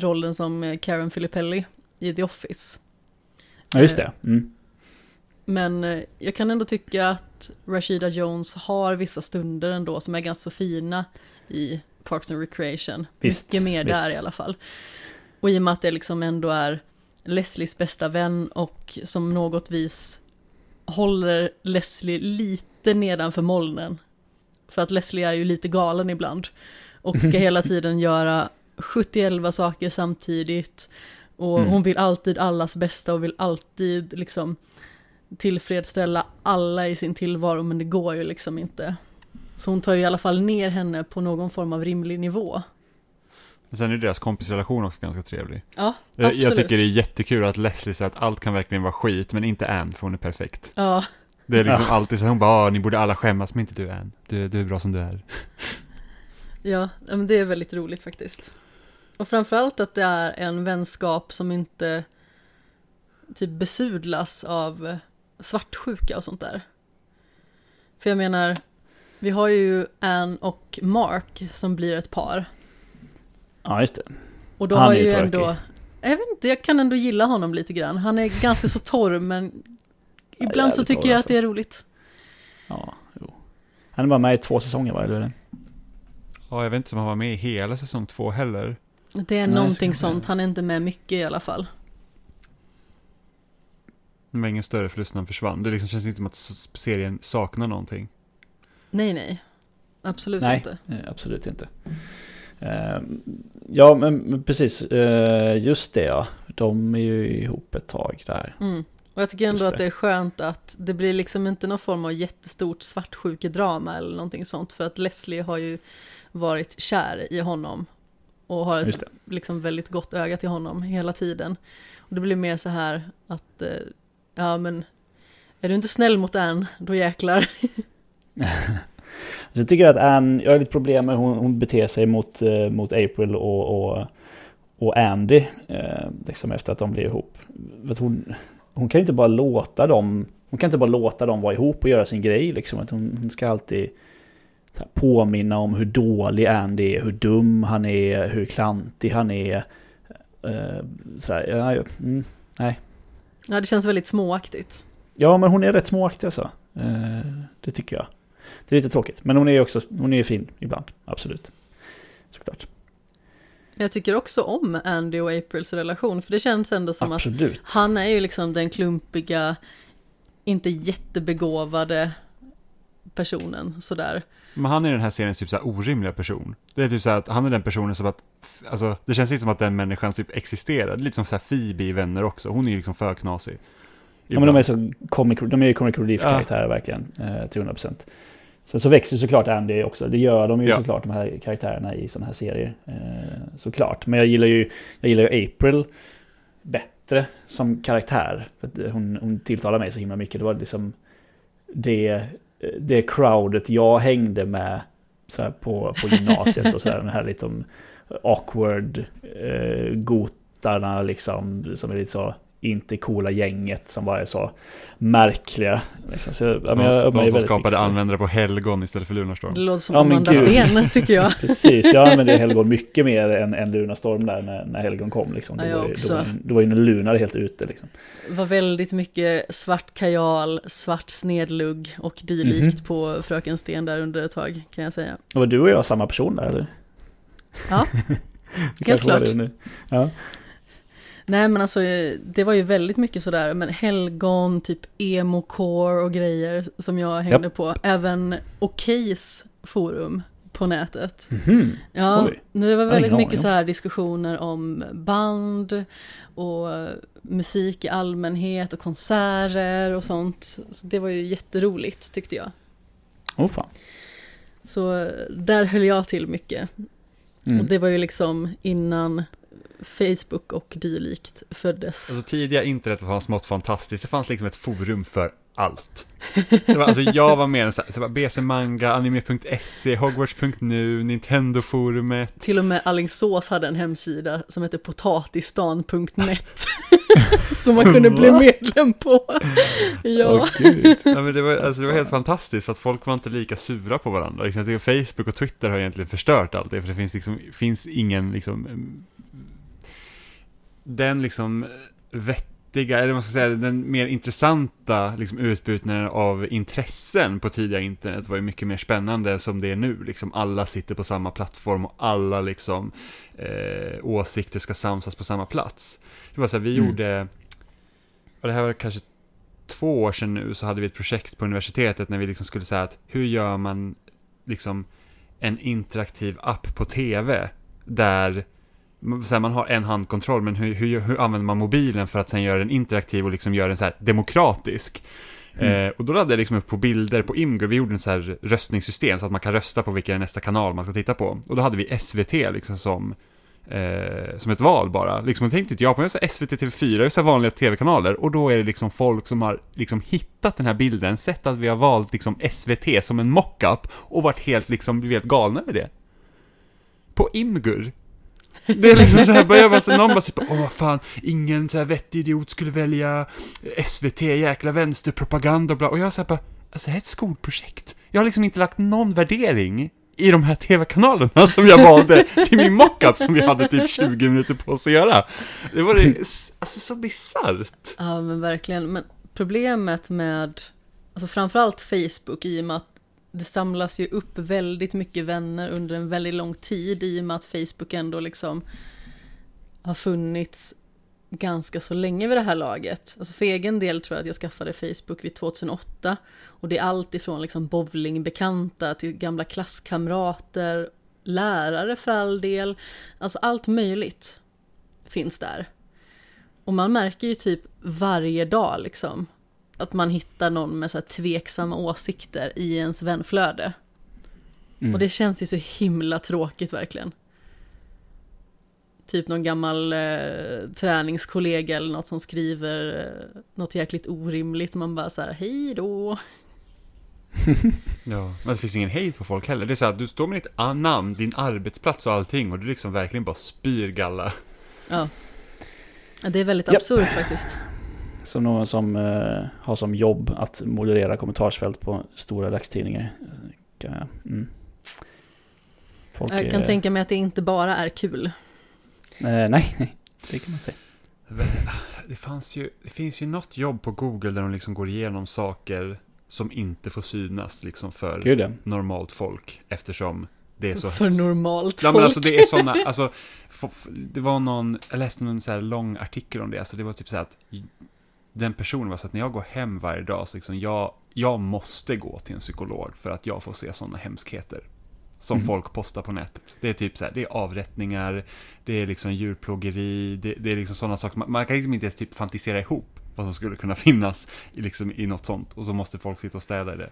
A: rollen som eh, Karen Filippelli i The Office.
C: Ja, just det. Mm.
A: Men jag kan ändå tycka att Rashida Jones har vissa stunder ändå som är ganska så fina i Parks and Recreation.
C: Visst,
A: Mycket mer
C: visst.
A: där i alla fall. Och i och med att det liksom ändå är Leslies bästa vän och som något vis håller Leslie lite nedanför molnen. För att Leslie är ju lite galen ibland. Och ska hela *laughs* tiden göra 71 saker samtidigt. Och
C: Mm.
A: hon vill alltid allas bästa och vill alltid liksom tillfredsställa alla i sin tillvaro men det går ju liksom inte. Så hon tar ju i alla fall ner henne på någon form av rimlig nivå.
B: Men sen är deras kompisrelation också ganska trevlig.
A: Ja,
B: Jag,
A: absolut.
B: jag tycker det är jättekul att Leslie säger att allt kan verkligen vara skit, men inte Ann, för hon är perfekt.
A: Ja,
B: Det är liksom
C: Ja.
B: alltid så, hon bara, "Ah, ni borde alla skämmas, men inte du Ann. Du, du är bra som du är. *laughs*
A: ja, ja, men det är väldigt roligt faktiskt. Och framförallt att det är en vänskap som inte typ besudlas av svartsjuka och sånt där. För jag menar, vi har ju Anne och Mark som blir ett par.
C: Ja, just det.
A: Och då
C: Han
A: har
C: är ju tråkig.
A: ändå, jag vet inte, jag kan ändå gilla honom lite grann. Han är ganska så torr men *laughs* ibland så
C: jävligt
A: tycker
C: torr,
A: jag
C: alltså.
A: att det är roligt.
C: Ja, jo. Han är bara med i två säsonger va, eller?
B: Ja, jag vet inte om han var med i hela säsong två heller.
A: Det är
C: Nej,
A: någonting
C: så
A: sånt, han är inte med mycket i alla fall.
B: Det var ingen större förlust när han försvann. Det liksom känns inte som att serien saknar någonting.
A: Nej, nej. Absolut
C: Nej,
A: inte.
C: eh, absolut inte. Eh, ja, men precis. eh, just det ja. De är ju ihop ett tag där.
A: Mm. Och jag tycker ändå
C: Just
A: att
C: det.
A: det är skönt att det blir liksom inte någon form av jättestort svartsjukedrama eller någonting sånt. För att Leslie har ju varit kär i honom. Och har ett
C: det.
A: liksom väldigt gott öga till honom hela tiden. Och det blir mer så här att, eh, ja men, är du inte snäll mot Anne, då jäklar. *laughs*
C: Jag tycker att Anne, jag har lite problem med hur hon, hon beter sig mot, eh, mot April och, och, och Andy. Eh, liksom efter att de blir ihop. För hon, hon kan inte bara låta dem, hon kan inte bara låta dem vara ihop och göra sin grej liksom. Att hon, hon ska alltid påminna om hur dålig Andy är, hur dum han är, hur klantig han är. Eh, så här, ja, mm, nej.
A: Ja, det känns väldigt småaktigt.
C: Ja, men hon är rätt småaktig alltså. Eh, det tycker jag. Det är lite tråkigt, men hon är också hon är fin ibland, absolut. Såklart.
A: Jag tycker också om Andy och Aprils relation, för det känns ändå som att
C: absolut.
A: Han är ju liksom den klumpiga, inte jättebegåvade personen sådär.
B: Men han är i den här seriens typ så här orimliga person. Det är typ så här att han är den personen som att, alltså det känns inte som att den människan typ existerar. Lite som så här Phoebe i Vänner också. Hon är ju liksom för knasig.
C: Ja, men de är så comic, de är ju comic relief-karaktärer verkligen, eh, till 100%. Sen så växer såklart Andy också, det gör de ju
B: Ja.
C: såklart de här karaktärerna i sådana här serier. Eh, såklart, men jag gillar ju, jag gillar ju April bättre som karaktär. För hon, hon tilltalar mig så himla mycket, det var liksom det, det crowdet jag hängde med så på, på gymnasiet och sådär, den här liksom awkward eh, gotarna liksom, som är lite så inte coola gänget som bara är så märkliga. Liksom. Så, ja, men jag
B: de
C: ju
B: som skapade användare på helgon istället för Lunarstorm.
A: Det låter som
C: Ja, men
A: Amanda
C: gud.
A: Sten, *laughs* tycker jag.
C: Precis, jag använde Helgon mycket mer än, än Lunarstorm där när, när Helgon kom. Liksom.
A: Ja, jag
C: var, ju-
A: också.
C: då, var, var ju Lunar helt ute. Liksom.
A: Det var väldigt mycket svart kajal, svart snedlugg och dylikt
C: Mhm.
A: på Fröken Sten där under ett tag, kan jag säga.
C: Och var du och jag samma person där eller?
A: Ja, *laughs*
C: Det var
A: klart.
C: det nu. Ja.
A: Nej men alltså det var ju väldigt mycket sådär, men helgon, typ emo-core och grejer som jag hängde på. Även Okejs forum på nätet.
C: Mhm.
A: Ja,
C: Oj.
A: det var väldigt mycket så här diskussioner om band och musik i allmänhet och konserter och sånt. Så det var ju jätteroligt tyckte jag.
C: Åh fan.
A: Så där höll jag till mycket.
C: Mm.
A: Och det var ju liksom innan Facebook och dylikt föddes.
B: Alltså tidiga internet var smått fantastiskt. Det fanns liksom ett forum för allt. Det var, alltså jag var med i så var BC Manga, Anime.se, Hogwarts.nu, Nintendo-forumet.
A: Till och med Alingsås hade en hemsida som hette potatistan.net. *laughs* som man kunde bli medlem på. Ja.
C: Åh gud.
B: Ja, men det, var, alltså, det var helt fantastiskt för att folk var inte lika sura på varandra. Liksom, Facebook och Twitter har egentligen förstört allt det, för det finns, liksom, finns ingen liksom, den liksom vettiga, eller man ska säga, den mer intressanta liksom, utbytningen av intressen på tidiga internet var ju mycket mer spännande som det är nu. Liksom, alla sitter på samma plattform och alla liksom, eh, åsikter ska samsas på samma plats. Det var så här, vi
C: Mm.
B: gjorde, och det här var kanske två år sedan nu så hade vi ett projekt på universitetet när vi liksom skulle säga att hur gör man liksom en interaktiv app på tv där så här, man har en handkontroll men hur, hur, hur använder man mobilen för att sen göra den interaktiv och liksom göra den så här demokratisk?
C: Mm.
B: Eh, och då laddade jag liksom upp på bilder på Imgur, vi gjorde en så här röstningssystem så att man kan rösta på vilken nästa kanal man ska titta på. Och då hade vi SVT liksom som, eh, som ett val bara. Liksom, och tänkte inte jag på, SVT TV4, så vanliga tv-kanaler, och då är det liksom folk som har liksom hittat den här bilden, sett att vi har valt liksom SVT som en mockup och varit helt liksom, blivit helt galna över det. På Imgur. Det är liksom så här, börjar man, så någon bara typ, åh vad fan, ingen så här vettig idiot skulle välja SVT, jäkla vänsterpropaganda och bla, och jag säger bara, alltså det här är ett skolprojekt. Jag har liksom inte lagt någon värdering i de här tv-kanalerna *laughs* som jag valde till min mockup som vi hade typ 20 minuter på oss att göra. Det var det, alltså så bisarrt.
A: Ja, men verkligen. Men problemet med, alltså framförallt Facebook, i och med att det samlas ju upp väldigt mycket vänner under en väldigt lång tid, i och med att Facebook ändå liksom har funnits ganska så länge vid det här laget. Alltså för egen del tror jag att jag skaffade Facebook vid 2008 och det är allt ifrån liksom bowlingbekanta till gamla klasskamrater, lärare för all del, alltså allt möjligt finns där. Och man märker ju typ varje dag liksom att man hittar någon med så här tveksamma åsikter i ens vänflöde.
C: Mm.
A: Och det känns ju så himla tråkigt verkligen. Typ någon gammal eh, träningskollega eller något som skriver eh, något jäkligt orimligt. Man bara så här, hej då. *laughs*
B: Ja, men det finns ingen hejd på folk heller. Det är så här, du står med ditt namn, din arbetsplats och allting och du liksom verkligen bara spyr galla.
A: Ja. Det är väldigt absurt faktiskt.
C: Som någon som eh, har som jobb att moderera kommentarsfält på stora dagstidningar. Kan jag- Mm. Folk,
A: Jag kan
C: eh,
A: tänka mig att det inte bara är kul.
C: Eh, nej, det kan man säga.
B: Det, fanns ju, det finns ju något jobb på Google där de liksom går igenom saker som inte får synas liksom för
C: Gud ja.
B: normalt folk eftersom det är så...
A: För normalt
B: Ja
A: folk.
B: men alltså det är sådana, *laughs* alltså, det var någon, jag läste någon så här lång artikel om det, alltså det var typ så här att den personen var så att när jag går hem varje dag så liksom jag, jag måste gå till en psykolog för att jag får se sådana hemskheter. Som
C: Mhm.
B: folk postar på nätet. Det är typ så här, det är avrättningar, det är liksom djurplågeri, det, det är liksom sådana saker. Man, man kan liksom inte ens typ fantisera ihop vad som skulle kunna *laughs* finnas i, liksom, i något sånt. Och så måste folk sitta och städa i det.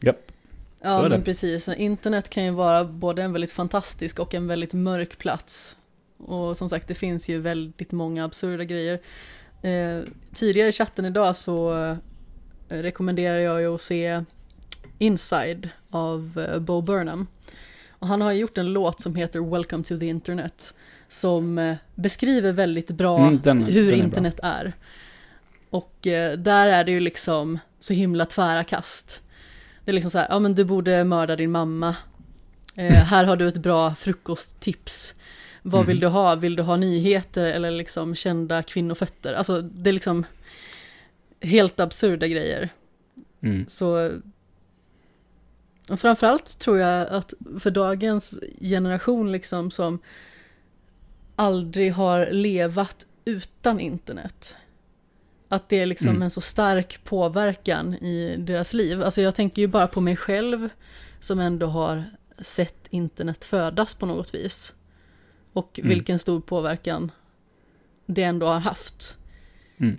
C: Japp. Så
A: Ja men precis, internet kan ju vara både en väldigt fantastisk och en väldigt mörk plats. Och som sagt det finns ju väldigt många absurda grejer. Eh, tidigare i chatten idag så eh, rekommenderar jag ju att se Inside av eh, Bo Burnham. Och han har gjort en låt som heter Welcome to the Internet. Som beskriver väldigt bra
C: Mm, den-
A: hur
C: den är bra.
A: internet är. Och där är det ju liksom så himla tvära kast. Det är liksom så här, ja men du borde mörda din mamma. Eh, här har du ett bra frukosttips. Vad vill
C: Mhm.
A: du ha? Vill du ha nyheter eller liksom kända kvinnofötter? Alltså det är liksom helt absurda grejer.
C: Mm.
A: Så och framförallt tror jag att för dagens generation liksom som aldrig har levat utan internet. Att det är liksom
C: Mm.
A: en så stark påverkan i deras liv. Alltså jag tänker ju bara på mig själv som ändå har sett internet födas på något vis. Och
C: Mm.
A: vilken stor påverkan det ändå har haft.
C: Mm.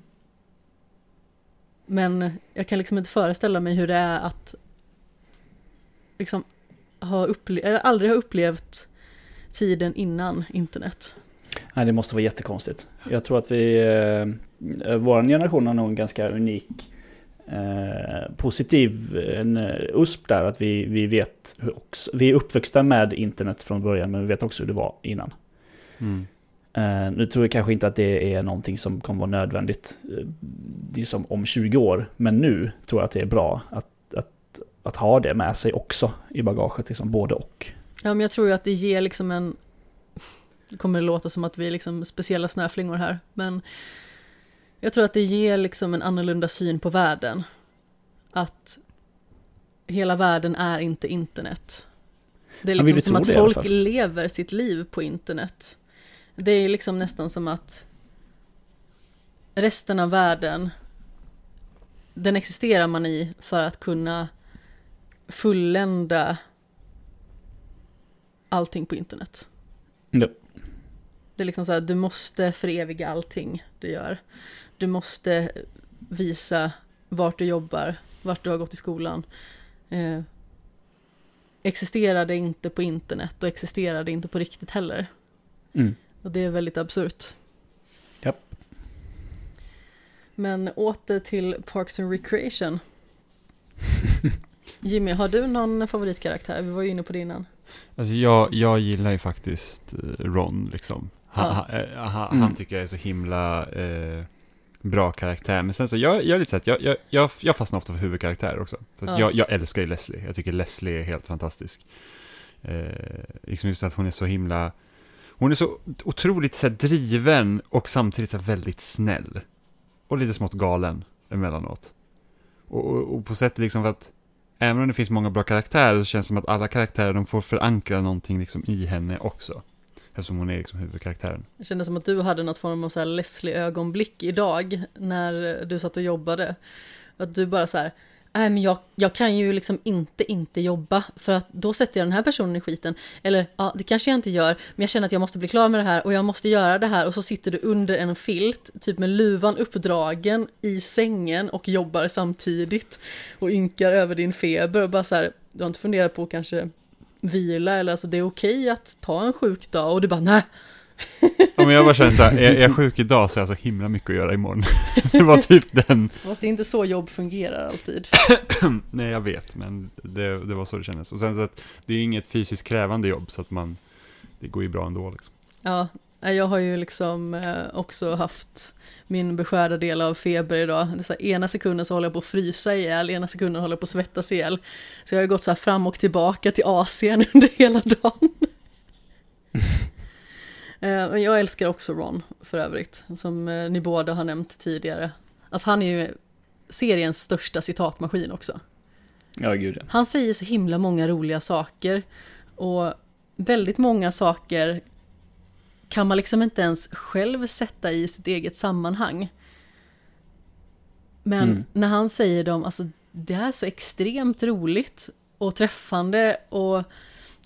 A: Men jag kan liksom inte föreställa mig hur det är att liksom ha upple- aldrig ha upplevt tiden innan internet.
C: Nej, det måste vara jättekonstigt. Jag tror att vi, eh, vår generation har nog en ganska unik eh, positiv en, eh, USP där. Att vi, vi vet också, vi är uppväxta med internet från början men vi vet också hur det var innan.
B: Mm.
C: Eh, nu tror jag kanske inte att det är någonting som kommer vara nödvändigt som om 20 år. Men nu tror jag att det är bra att, att, att ha det med sig också i bagaget, liksom både och.
A: Ja, men jag tror ju att det ger liksom en... Det kommer låta som att vi är liksom speciella snöflingor här, men jag tror att det ger liksom en annorlunda syn på världen. Att hela världen är inte internet. Det är liksom som att folk lever sitt liv på internet. Det är liksom nästan som att resten av världen, den existerar man i för att kunna fullända allting på internet.
C: Ja.
A: Det är liksom så här, du måste föreviga allting du gör. Du måste visa vart du jobbar, vart du har gått i skolan. Eh, existerar det inte på internet och existerar det inte på riktigt heller.
C: Mm.
A: Och det är väldigt absurt.
C: Japp.
A: Men åter till Parks and Recreation. *laughs* Jimmy, har du någon favoritkaraktär? Vi var ju inne på det innan.
B: Alltså jag, jag gillar ju faktiskt eh, Ron liksom. Han,
A: Ja.
B: han, eh, han,
C: Mm.
B: han tycker jag är så himla eh, bra karaktär. Men sen så, jag, jag är lite så att jag, jag, jag, fastnar ofta för huvudkaraktärer också. Så
A: Ja.
B: jag, jag älskar ju Leslie. Jag tycker Leslie är helt fantastisk. Eh, liksom just att hon är så himla... Hon är så otroligt så här, driven och samtidigt så här, väldigt snäll. Och lite smått galen emellanåt. Och, och, och på sätt liksom för att även om det finns många bra karaktärer så känns det som att alla karaktärer de får förankra någonting liksom i henne också. Eftersom hon är liksom huvudkaraktären.
A: Det kändes som att du hade något form av så här Leslie-ögonblick idag när du satt och jobbade. Att du bara så här, nej men jag, jag kan ju liksom inte inte jobba för att då sätter jag den här personen i skiten. Eller ja, det kanske jag inte gör, men jag känner att jag måste bli klar med det här och jag måste göra det här. Och så sitter du under en filt, typ med luvan uppdragen i sängen och jobbar samtidigt och ynkar över din feber och bara så här, du har inte funderat på att kanske vila eller alltså det är okej att ta en sjukdag och du bara nej, *laughs*
B: Men jag bara känner så här, är jag sjuk idag så har jag så himla mycket att göra imorgon. *laughs* det var typ den,
A: Fast det är inte så jobb fungerar alltid. *clears throat*
B: nej jag vet, men det, det var så det kändes. Och sen så att det är inget fysiskt krävande jobb så att man, det går ju bra ändå liksom.
A: Ja, jag har ju liksom eh, också haft min beskärda del av feber idag. Det så här, ena sekunden så håller jag på att frysa ihjäl, ena sekunden håller jag på att svettas ihjäl. Så jag har ju gått så här fram och tillbaka till Asien *laughs* under hela dagen. Eh, Men jag älskar också Ron för övrigt, som eh, ni båda har nämnt tidigare. Alltså han är ju seriens största citatmaskin också.
C: Ja, gud ja.
A: Han säger så himla många roliga saker och väldigt många saker kan man liksom inte ens själv sätta i sitt eget sammanhang. Men
C: Mm.
A: när han säger dem, alltså det är så extremt roligt och träffande och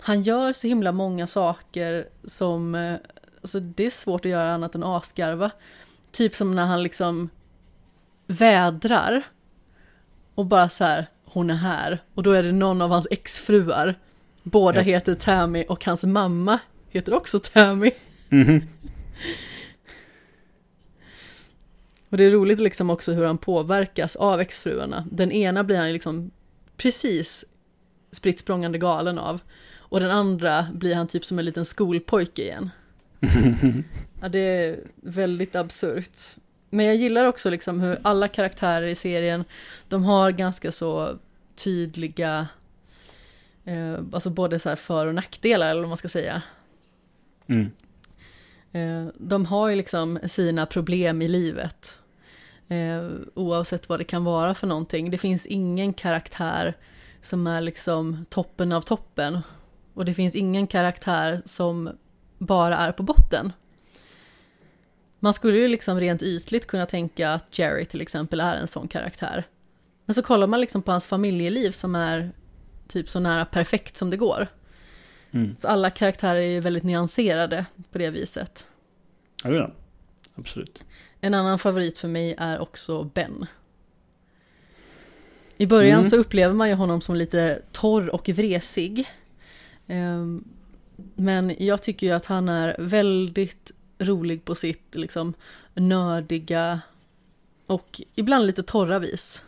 A: han gör så himla många saker som, eh, alltså det är svårt att göra annat än asgarva. Typ som när han liksom vädrar och bara så här, hon är här. Och då är det någon av hans exfruar. Båda
C: Ja.
A: heter Tammy och hans mamma heter också Tammy.
C: Mhm.
A: Och det är roligt liksom också hur han påverkas av exfruarna. Den ena blir han liksom precis spritt galen av. Och den andra blir han typ som en liten skolpojke igen. Ja, det är väldigt absurt. Men jag gillar också liksom hur alla karaktärer i serien, de har ganska så tydliga, eh, alltså både så här för och nackdelar eller vad man ska säga.
C: Mm.
A: Eh, de har ju liksom sina problem i livet. Eh, oavsett vad det kan vara för någonting. Det finns ingen karaktär som är liksom toppen av toppen. Och det finns ingen karaktär som bara är på botten. Man skulle ju liksom rent ytligt kunna tänka att Jerry till exempel är en sån karaktär. Men så kollar man liksom på hans familjeliv som är typ så nära perfekt som det går.
C: Mm.
A: Så alla karaktärer är ju väldigt nyanserade på det viset.
C: Ja, det är det. Absolut.
A: En annan favorit för mig är också Ben. I början
C: Mm.
A: så upplever man ju honom som lite torr och vresig. Ehm, Men jag tycker ju att han är väldigt rolig på sitt liksom nördiga och ibland lite torra vis.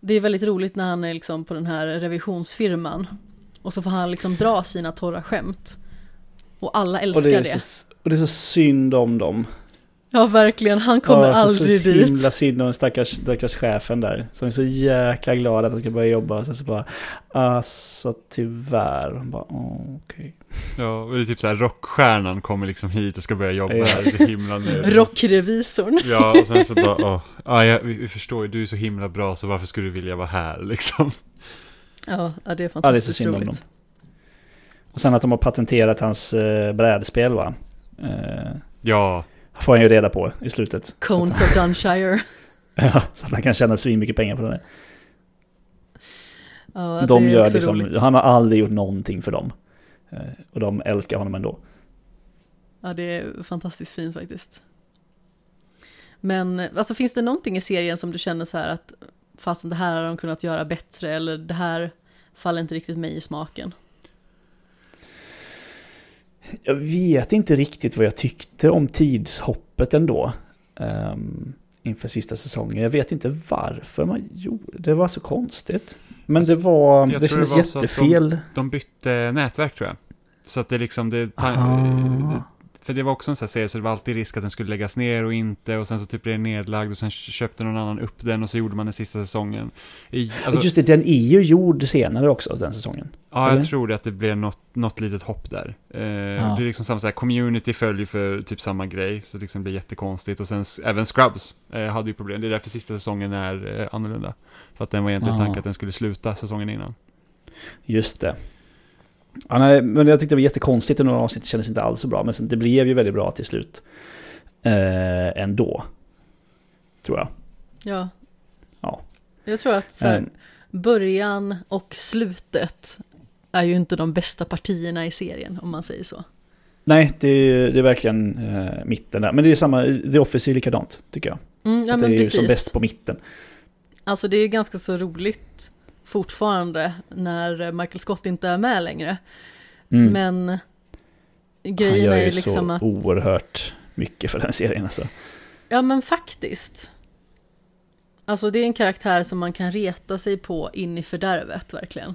A: Det är väldigt roligt när han är liksom på den här revisionsfirman och så får han liksom dra sina torra skämt. Och alla älskar
C: Och det, så, och det är så synd om dem.
A: Ja, verkligen. Han kommer
C: Ja, så,
A: aldrig
C: så
A: dit.
C: himla synd om stackars, stackars chefen där. Som är så jäkla glad att han ska börja jobba. Och sen så bara, alltså tyvärr. Han bara, okej.
B: Ja, och det är typ så här rockstjärnan kommer liksom hit och ska börja jobba
C: Ja.
B: här, så himla nödigt.
A: Rockrevisorn.
B: Ja, och sen så bara, åh, ja, jag, vi, vi förstår ju, du är så himla bra, så varför skulle du vilja vara här liksom?
A: Ja, ja, det är
C: Ja, det är så
A: fantastiskt
C: synd om
A: roligt.
C: dem. Och sen att de har patenterat hans eh, brädspel va? Eh,
B: Ja,
C: får han ju reda på i slutet.
A: Cones
C: att,
A: of Dunshire. *laughs*
C: ja, så att han kan tjäna svin mycket pengar på det.
A: Ja,
C: de gör liksom,
A: roligt.
C: han har aldrig gjort någonting för dem. Eh, och de älskar honom ändå.
A: Ja, det är fantastiskt fint faktiskt. Men alltså, finns det någonting i serien som du känner så här att fast det här har de kunnat göra bättre eller det här faller inte riktigt mig i smaken?
C: Jag vet inte riktigt vad jag tyckte om tidshoppet ändå. Um, inför sista säsongen. Jag vet inte varför man gjorde det. Var så konstigt. Men det var, det kändes
B: det var
C: jättefel.
B: de bytte nätverk tror jag. Så att det liksom, det. För det var också en sån här serie så det var alltid risk att den skulle läggas ner och inte och sen så typ blev den nedlagd och sen köpte någon annan upp den och så gjorde man den sista säsongen. I, alltså,
C: Just det, den är ju gjord senare också, den säsongen.
B: ja,
C: eller?
B: jag tror det att det blev något, något litet hopp där. Eh,
C: Ja.
B: Det är liksom samma så här, community följer för typ samma grej, så det liksom blir jättekonstigt. Och sen även Scrubs eh, hade ju problem, det är därför sista säsongen är eh, annorlunda. För att den var egentligen
C: Ja.
B: tanken att den skulle sluta säsongen innan.
C: Just det. Ja, nej, men jag tyckte det var jättekonstigt och några avsnitt kändes inte alls så bra. Men sen, det blev ju väldigt bra till slut. Eh, ändå. Tror jag.
A: Ja.
C: Ja.
A: Jag tror att så här,
C: Eh,
A: början och slutet är ju inte de bästa partierna i serien, om man säger så.
C: nej, det är, det är verkligen eh, mitten där. Men det är samma, The Office är likadant, tycker jag.
A: Mm, ja,
C: det är ju som
A: precis.
C: bäst på mitten.
A: Alltså det är ju ganska så roligt fortfarande när Michael Scott inte är med längre.
C: Mm.
A: Men
C: Han
A: grejen
C: gör
A: är
C: ju
A: ju liksom
C: så
A: att...
C: oerhört mycket för den serien alltså.
A: Ja men faktiskt. Alltså det är en karaktär som man kan reta sig på in i fördärvet verkligen.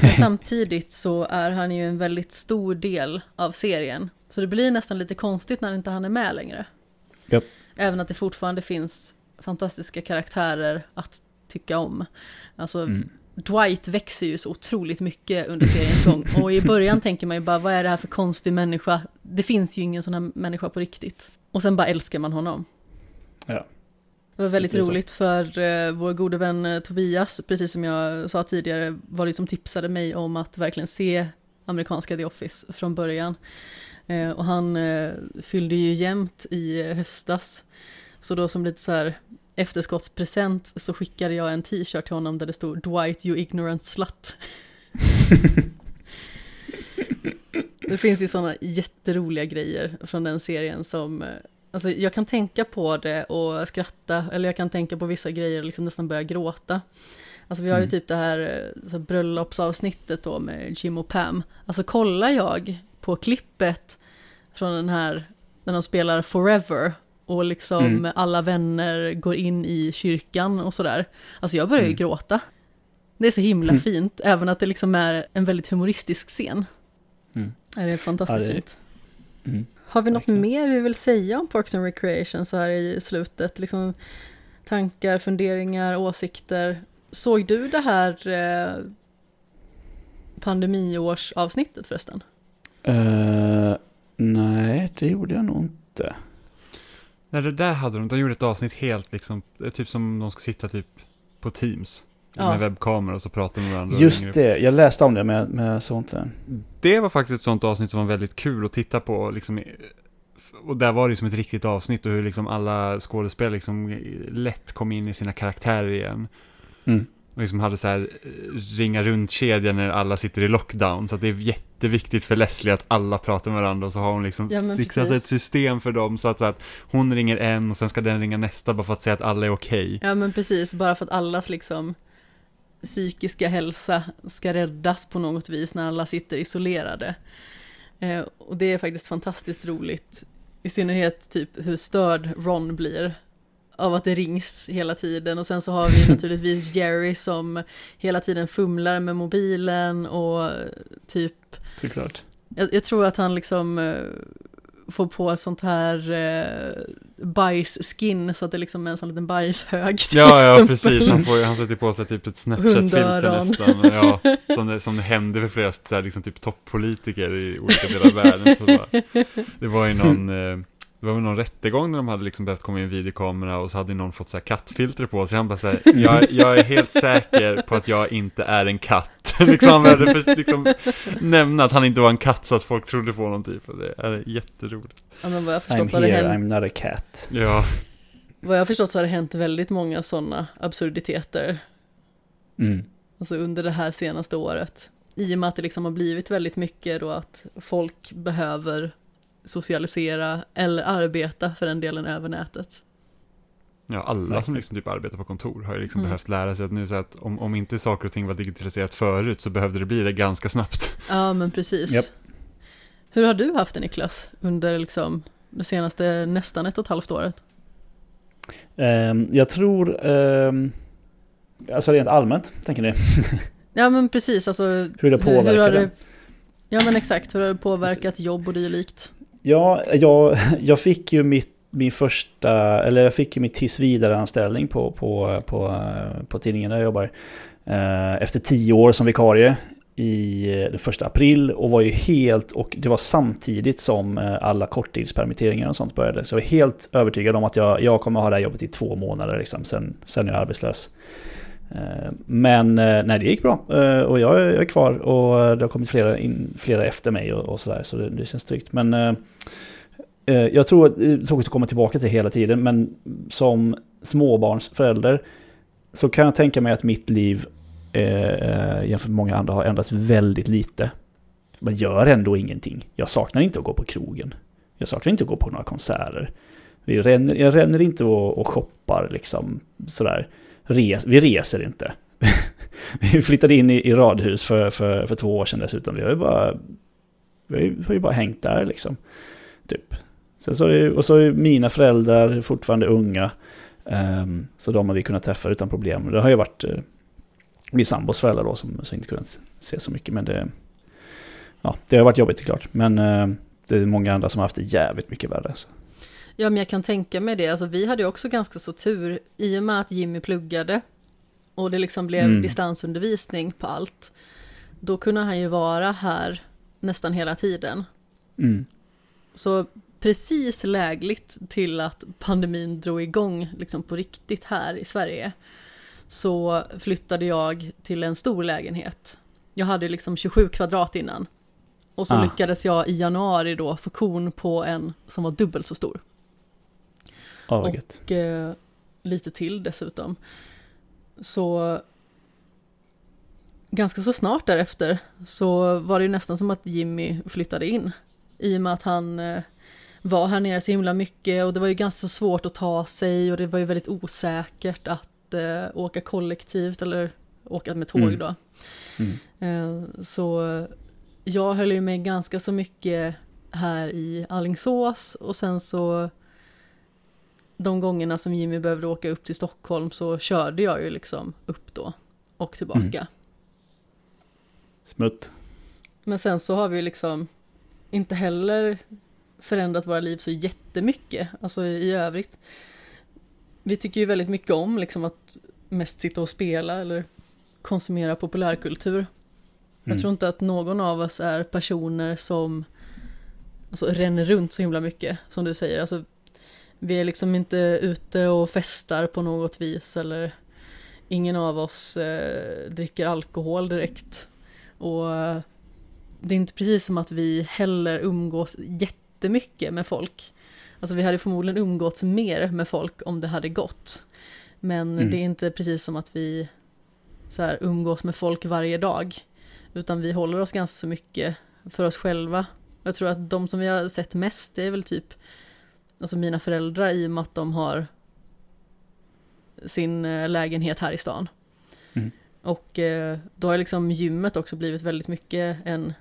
A: Men *laughs* samtidigt så är han ju en väldigt stor del av serien. Så det blir nästan lite konstigt när inte han är med längre.
C: Japp.
A: Även att det fortfarande finns fantastiska karaktärer att tycka om. Alltså
C: Mm.
A: Dwight växer ju så otroligt mycket under seriens gång. *laughs* Och i början tänker man ju bara, vad är det här för konstig människa? Det finns ju ingen sån här människa på riktigt. Och sen bara älskar man honom.
C: Ja.
A: Det var väldigt
C: Det är så.
A: roligt för eh, vår gode vän eh, Tobias, precis som jag sa tidigare, var det som tipsade mig om att verkligen se amerikanska The Office från början. Eh, och han eh, fyllde ju jämnt i eh, höstas. Så då som lite så här efterskottspresent så skickade jag en t-shirt till honom där det stod Dwight you ignorant slut. *laughs* det finns ju sådana jätteroliga grejer från den serien som eh, Alltså jag kan tänka på det och skratta, eller jag kan tänka på vissa grejer och liksom nästan börja gråta. Alltså vi har ju
C: Mm.
A: typ det här, eh, här bröllopsavsnittet då med Jim och Pam. Alltså kollar jag på klippet från den här, när de spelar Forever och liksom
C: Mm.
A: alla vänner går in i kyrkan och sådär. Alltså jag börjar ju
C: Mm.
A: gråta. Det är så himla
C: Mm.
A: fint, även att det liksom är en väldigt humoristisk scen.
C: Mm.
A: Är det fantastiskt
C: Ja, det är-
A: fint.
C: Mm.
A: Har vi något
C: Verkligen.
A: mer vi vill säga om Parks and Recreation så här i slutet? Liksom tankar, funderingar, åsikter. Såg du det här eh, pandemiårsavsnittet förresten?
C: Eh, nej, det gjorde jag nog inte.
B: Nej, det där hade de, de gjorde ett avsnitt helt liksom, eh, typ som de ska sitta typ på Teams.
A: Ja.
B: Med webbkamera och så pratar med varandra.
C: Just det, jag läste om det men jag såg inte.
B: Det var faktiskt ett sånt avsnitt som var väldigt kul att titta på. Liksom, och där var det som ett riktigt avsnitt och hur liksom alla skådespelare liksom lätt kom in i sina karaktärer igen.
C: Mm.
B: Och liksom hade så här eh, ringa runt-kedja när alla sitter i lockdown. Så att det är jätteviktigt för Leslie att alla pratar med varandra och så har hon liksom
A: Ja,
B: fixat
A: precis.
B: ett system för dem så att, så att hon ringer en och sen ska den ringa nästa bara för att säga att alla är okej.
A: Ja men precis, bara för att allas liksom psykiska hälsa ska räddas på något vis när alla sitter isolerade. Eh, och det är faktiskt fantastiskt roligt. I synnerhet typ hur störd Ron blir av att det rings hela tiden. Och sen så har vi *laughs* naturligtvis Jerry som hela tiden fumlar med mobilen och typ
C: Såklart.
A: jag, jag tror att han liksom eh, får på ett sånt här eh, bajsskin så att det liksom är en sån liten bajshög.
B: Ja, ja, precis. Han, får, han sätter på sig typ ett Snapchat-filter nästan. Ja, som, det, som det hände för flera så här, liksom typ toppolitiker i olika delar av världen. Så det var ju någon, eh, det var väl någon rättegång när de hade liksom behövt komma in videokamera och så hade någon fått så här kattfilter på sig. Han bara så här, jag, jag är helt säker på att jag inte är en katt. *laughs* liksom, han behövde för, liksom nämna att han inte var en katt så att folk trodde på honom typ. Och det är jätteroligt.
A: Ja, men vad jag har
C: I'm
A: förstått har det
C: here,
A: hänt,
C: I'm not a cat.
B: Ja,
A: vad jag har förstått så har det hänt väldigt många sådana absurditeter
C: Mm.
A: alltså under det här senaste året. I och med att det liksom har blivit väldigt mycket då att folk behöver socialisera eller arbeta för den delen över nätet.
B: Ja, alla som
C: liksom
B: typ arbetar på kontor har ju liksom
A: Mm.
B: behövt lära sig att nu så att om, om inte saker och ting var digitaliserat förut så behövde det bli det ganska snabbt. *laughs*
A: Ja, men precis.
C: Japp.
A: Hur har du haft det Niklas under liksom det senaste nästan ett och ett halvt året?
C: Ehm, jag tror, ehm, alltså rent allmänt, tänker ni? *laughs*
A: Ja, men precis. Alltså,
C: Hur det påverkar
A: hur har
C: den?
A: det, Ja, men exakt. Hur har det påverkat jobb och dylikt?
C: Ja, jag, jag fick ju mitt, min första, eller jag fick ju min tillsvidareanställning på, på, på, på tidningen där jag jobbar. Eh, efter tio år som vikarie i eh, den första april och var ju helt, och det var samtidigt som eh, alla korttidspermitteringar och sånt började. Så jag var helt övertygad om att jag, jag kommer ha det här jobbet i två månader liksom, sen, sen är arbetslös. Eh, men eh, nej, det gick bra eh, och jag är, kvar och det har kommit flera, in, flera efter mig och, och sådär så det, det känns tryggt. Men eh, jag tror att det är tråkigt att komma tillbaka till hela tiden men som småbarnsförälder så kan jag tänka mig att mitt liv eh, jämfört med många andra har ändrats väldigt lite. Man gör ändå ingenting. Jag saknar inte att gå på krogen. Jag saknar inte att gå på några konserter. Jag ränner, jag ränner inte och, och shoppar liksom sådär. Res, vi reser inte. *laughs* vi flyttade in i, i radhus för, för, för två år sedan dessutom. Vi har ju bara, vi har ju, vi har ju bara hängt där liksom. Typ. Sen så är, och så är mina föräldrar fortfarande unga. Um, så de har vi kunnat träffa utan problem. Det har ju varit uh, min sambos föräldrar då som, som inte kunnat se så mycket. Men det, ja, det har varit jobbigt såklart. klart. Men uh, det är många andra som har haft det jävligt mycket värre. Så.
A: Ja, men jag kan tänka mig det. Alltså, vi hade också ganska så tur i och med att Jimmy pluggade och det liksom blev
C: Mm.
A: distansundervisning på allt. Då kunde han ju vara här nästan hela tiden.
C: Mm.
A: Så precis lägligt till att pandemin drog igång liksom på riktigt här i Sverige så flyttade jag till en stor lägenhet. Jag hade liksom 27 kvadrat innan. Och så
C: Ah.
A: lyckades jag i januari då få kon på en som var dubbelt så stor.
C: Gött.
A: Och eh, lite till dessutom. Så ganska så snart därefter så var det ju nästan som att Jimmy flyttade in. I och med att han eh, var här nere så himla mycket och det var ju ganska så svårt att ta sig och det var ju väldigt osäkert att eh, åka kollektivt eller åka med tåg
C: Mm.
A: då.
C: Mm.
A: Eh, så jag höll ju mig ganska så mycket här i Allingsås och sen så de gångerna som Jimmy behövde åka upp till Stockholm så körde jag ju liksom upp då och tillbaka.
C: Mm. Smutt.
A: Men sen så har vi ju liksom inte heller förändrat våra liv så jättemycket, alltså i, övrigt. Vi tycker ju väldigt mycket om liksom att mest sitta och spela eller konsumera populärkultur. Jag
C: Mm.
A: tror inte att någon av oss är personer som alltså, ränner runt så himla mycket, som du säger. Alltså, vi är liksom inte ute och festar på något vis eller ingen av oss eh, dricker alkohol direkt. Och eh, det är inte precis som att vi heller umgås jättemycket med folk. Alltså vi hade förmodligen umgåtts mer med folk om det hade gått. Men
C: Mm.
A: det är inte precis som att vi så här, umgås med folk varje dag. Utan vi håller oss ganska mycket för oss själva. Jag tror att de som vi har sett mest, det är väl typ alltså mina föräldrar i och med att de har sin eh, lägenhet här i stan.
C: Mm.
A: Och eh, då har liksom gymmet också blivit väldigt mycket en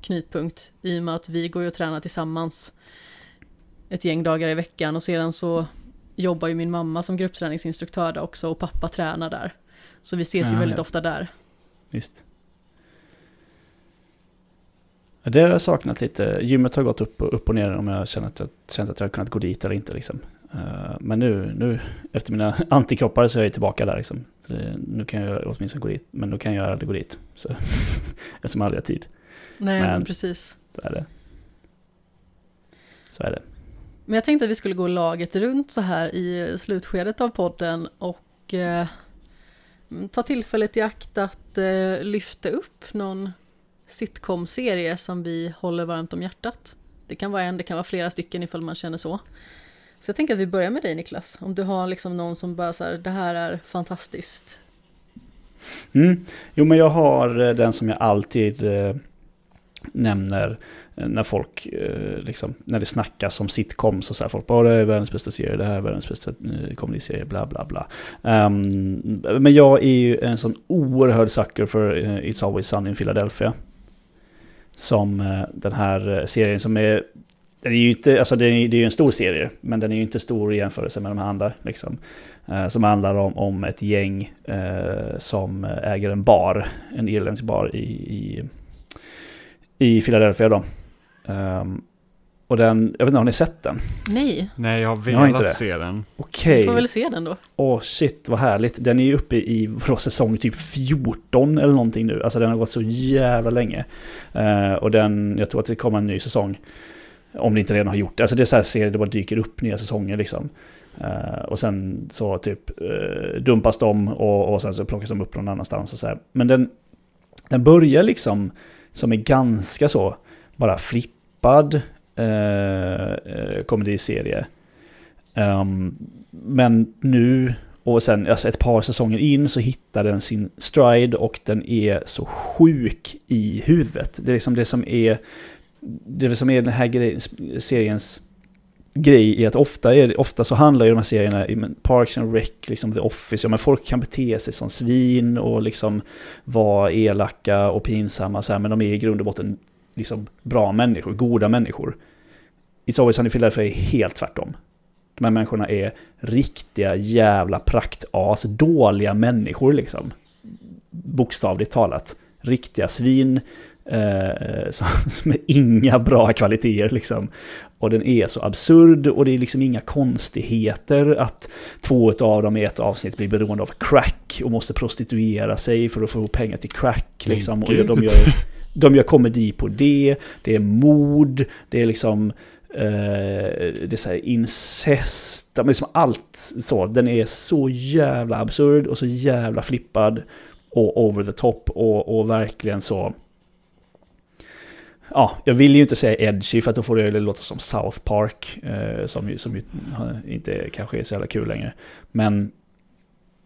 A: knytpunkt i och med att vi går ju och tränar tillsammans ett gäng dagar i veckan och sedan så jobbar ju min mamma som gruppträningsinstruktör där också och pappa tränar där. Så vi ses ju
C: Ja,
A: väldigt
C: ja.
A: ofta där.
C: Visst. Ja, Det har jag saknat lite. Gymmet har gått upp och, upp och ner om jag känner att jag, känt att jag har kunnat gå dit eller inte. Liksom. Eh, Men nu, nu, efter mina *laughs* antikroppar så är jag tillbaka där. Liksom. Det, nu kan jag åtminstone gå dit, men då kan jag aldrig gå dit. Så, *laughs* eftersom jag aldrig har tid.
A: Nej,
C: Men-
A: men precis.
C: Så är det. Så är det.
A: Men jag tänkte att vi skulle gå laget runt så här i slutskedet av podden och eh, ta tillfället i akt att eh, lyfta upp någon sitcom-serie som vi håller varmt om hjärtat. Det kan vara en, det kan vara flera stycken ifall man känner så. Så jag tänker att vi börjar med dig Niklas, om du har liksom någon som bara så här, det här är fantastiskt.
C: Mm. Jo, men jag har eh, den som jag alltid eh, nämner eh, när folk, eh, liksom, när det snackas om sitcoms och så här, folk bara det här är världens bästa serie, det här är världens bästa eh, komediserie, bla bla bla. Um, men jag är ju en sån oerhörd sucker för It's Always Sunny in Philadelphia. Som eh, den här eh, serien som är den är ju inte, alltså det är, det är ju en stor serie, men den är ju inte stor i jämförelse med de andra. Liksom. Eh, som handlar om, om ett gäng eh, som äger en bar, en irländsk bar i, i, i Philadelphia. Då. Um, och den, jag vet inte, har ni sett den?
A: Nej,
B: Nej, jag har
C: Jag har inte
B: velat
C: det.
B: se den.
C: Okej.
A: vi får väl se den då.
C: Åh shit vad härligt. Den är ju uppe i vadå, säsong typ 14 eller någonting nu. Alltså den har gått så jävla länge. Eh, och den, jag tror att det kommer en ny säsong. Om det inte redan har gjort det. Alltså det är så här serier det bara dyker upp nya säsonger liksom. Eh, och sen så typ eh, dumpas de och, och sen så plockas de upp någon annanstans och så här. Men den, den börjar liksom som är ganska så bara flippad Eh, eh, komediserie. Um, men nu och sen alltså ett par säsonger in så hittar den sin stride och den är så sjuk i huvudet. Det är liksom det som är det som är den här grej, seriens grej är att ofta, är, ofta så handlar ju de här serierna, i Parks and Rec, liksom The Office, ja men folk kan bete sig som svin och liksom vara elaka och pinsamma så här, men de är i grund och botten liksom bra människor, goda människor. Always Sunny in Philadelphia är helt tvärtom. De här människorna är riktiga jävla praktas, dåliga människor liksom. Bokstavligt talat. Riktiga svin eh, som, som är inga bra kvaliteter liksom. Och den är så absurd och det är liksom inga konstigheter att två av dem i ett avsnitt blir beroende av crack och måste prostituera sig för att få pengar till crack. Liksom. Och de gör, de gör komedi på det, det är mord, det är liksom eh, det är så här incest, men liksom allt så. Den är så jävla absurd och så jävla flippad och over the top och, och verkligen så ja, jag vill ju inte säga edgy för att då får det låta som South Park, eh, som, ju, som ju inte kanske är så jävla kul längre. Men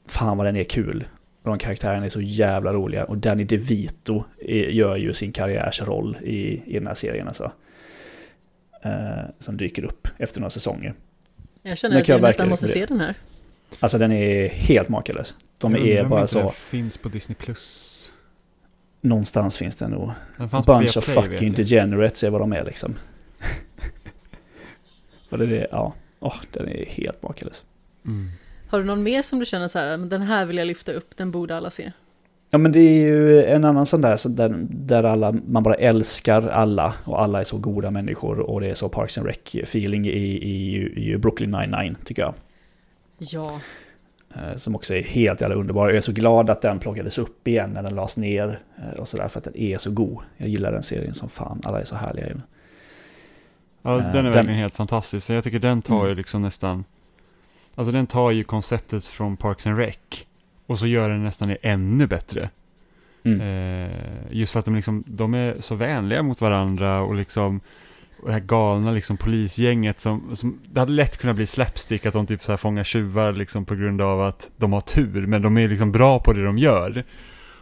C: fan vad den är kul. De karaktärerna är så jävla roliga. Och Danny DeVito gör ju sin karriärsroll i, i den här serien alltså. Eh, som dyker upp efter några säsonger.
A: Jag känner
C: Den
A: att
C: kan
A: jag nästan
C: verkligen
A: måste se den här.
C: Alltså den är helt makalös. De
B: Jag
C: är bara så,
B: den finns på Disney+. Plus.
C: någonstans finns det nog.
B: Den
C: Bunch of fucking degenerates är vad de är liksom. *laughs* och det är, ja, åh, den är helt makalös.
B: Mm.
A: Har du någon mer som du känner så här, men den här vill jag lyfta upp, den borde alla se?
C: Ja men det är ju en annan sån där, där, där alla, man bara älskar alla och alla är så goda människor och det är så Parks and Rec-feeling i, i, i Brooklyn 99 tycker jag.
A: Ja,
C: Eh, Som också är helt jävla underbar. Jag är så glad att den plockades upp igen när den lades ner eh, och sådär för att den är så god. Jag gillar den serien som fan, alla är så härliga i den.
B: Ja,
C: Eh,
B: den är
C: den-
B: verkligen helt fantastisk. För jag tycker den tar
C: Mm.
B: ju liksom nästan... Alltså den tar ju konceptet från Parks and Rec. Och så gör den nästan det ännu bättre.
C: Mm.
B: Eh, just för att de, liksom, de är så vänliga mot varandra och liksom och det här galna liksom polisgänget som, som det hade lätt kunnat bli slapstick att de typ så här fångar tjuvar liksom på grund av att de har tur men de är liksom bra på det de gör.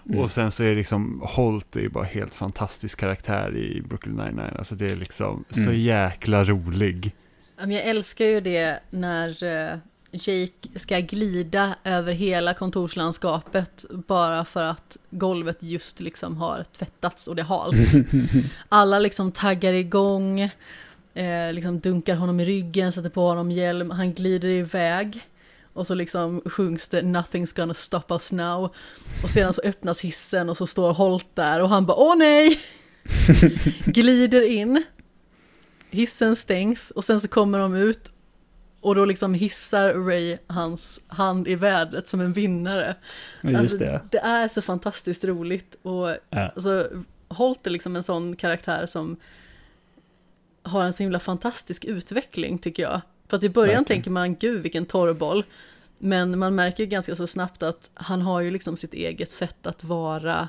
C: Mm.
B: Och sen så är det liksom Holt är ju bara helt fantastisk karaktär i Brooklyn 99 alltså det är liksom så
C: Mm.
B: jäkla rolig.
A: Jag älskar ju det när eh, Jake ska glida över hela kontorslandskapet bara för att golvet just liksom har tvättats och det är halt. *laughs* Alla liksom taggar igång, eh, liksom dunkar honom i ryggen, sätter på honom hjälm, han glider iväg. Och så liksom sjungs det 'Nothing's gonna stop us now' Och sedan så öppnas hissen och så står Holt där och han bara 'Åh nej!' *laughs* Glider in Hissen stängs och sen så kommer de ut och då liksom hissar Ray hans hand i vädret som en vinnare.
C: Ja, Just
A: Alltså,
C: det.
A: det är så fantastiskt roligt och
C: Ja.
A: alltså, Holt är liksom en sån karaktär som har en så himla fantastisk utveckling tycker jag. För att i början
C: Verkligen.
A: tänker man, gud vilken torrboll. Men man märker ju ganska så snabbt att han har ju liksom sitt eget sätt att vara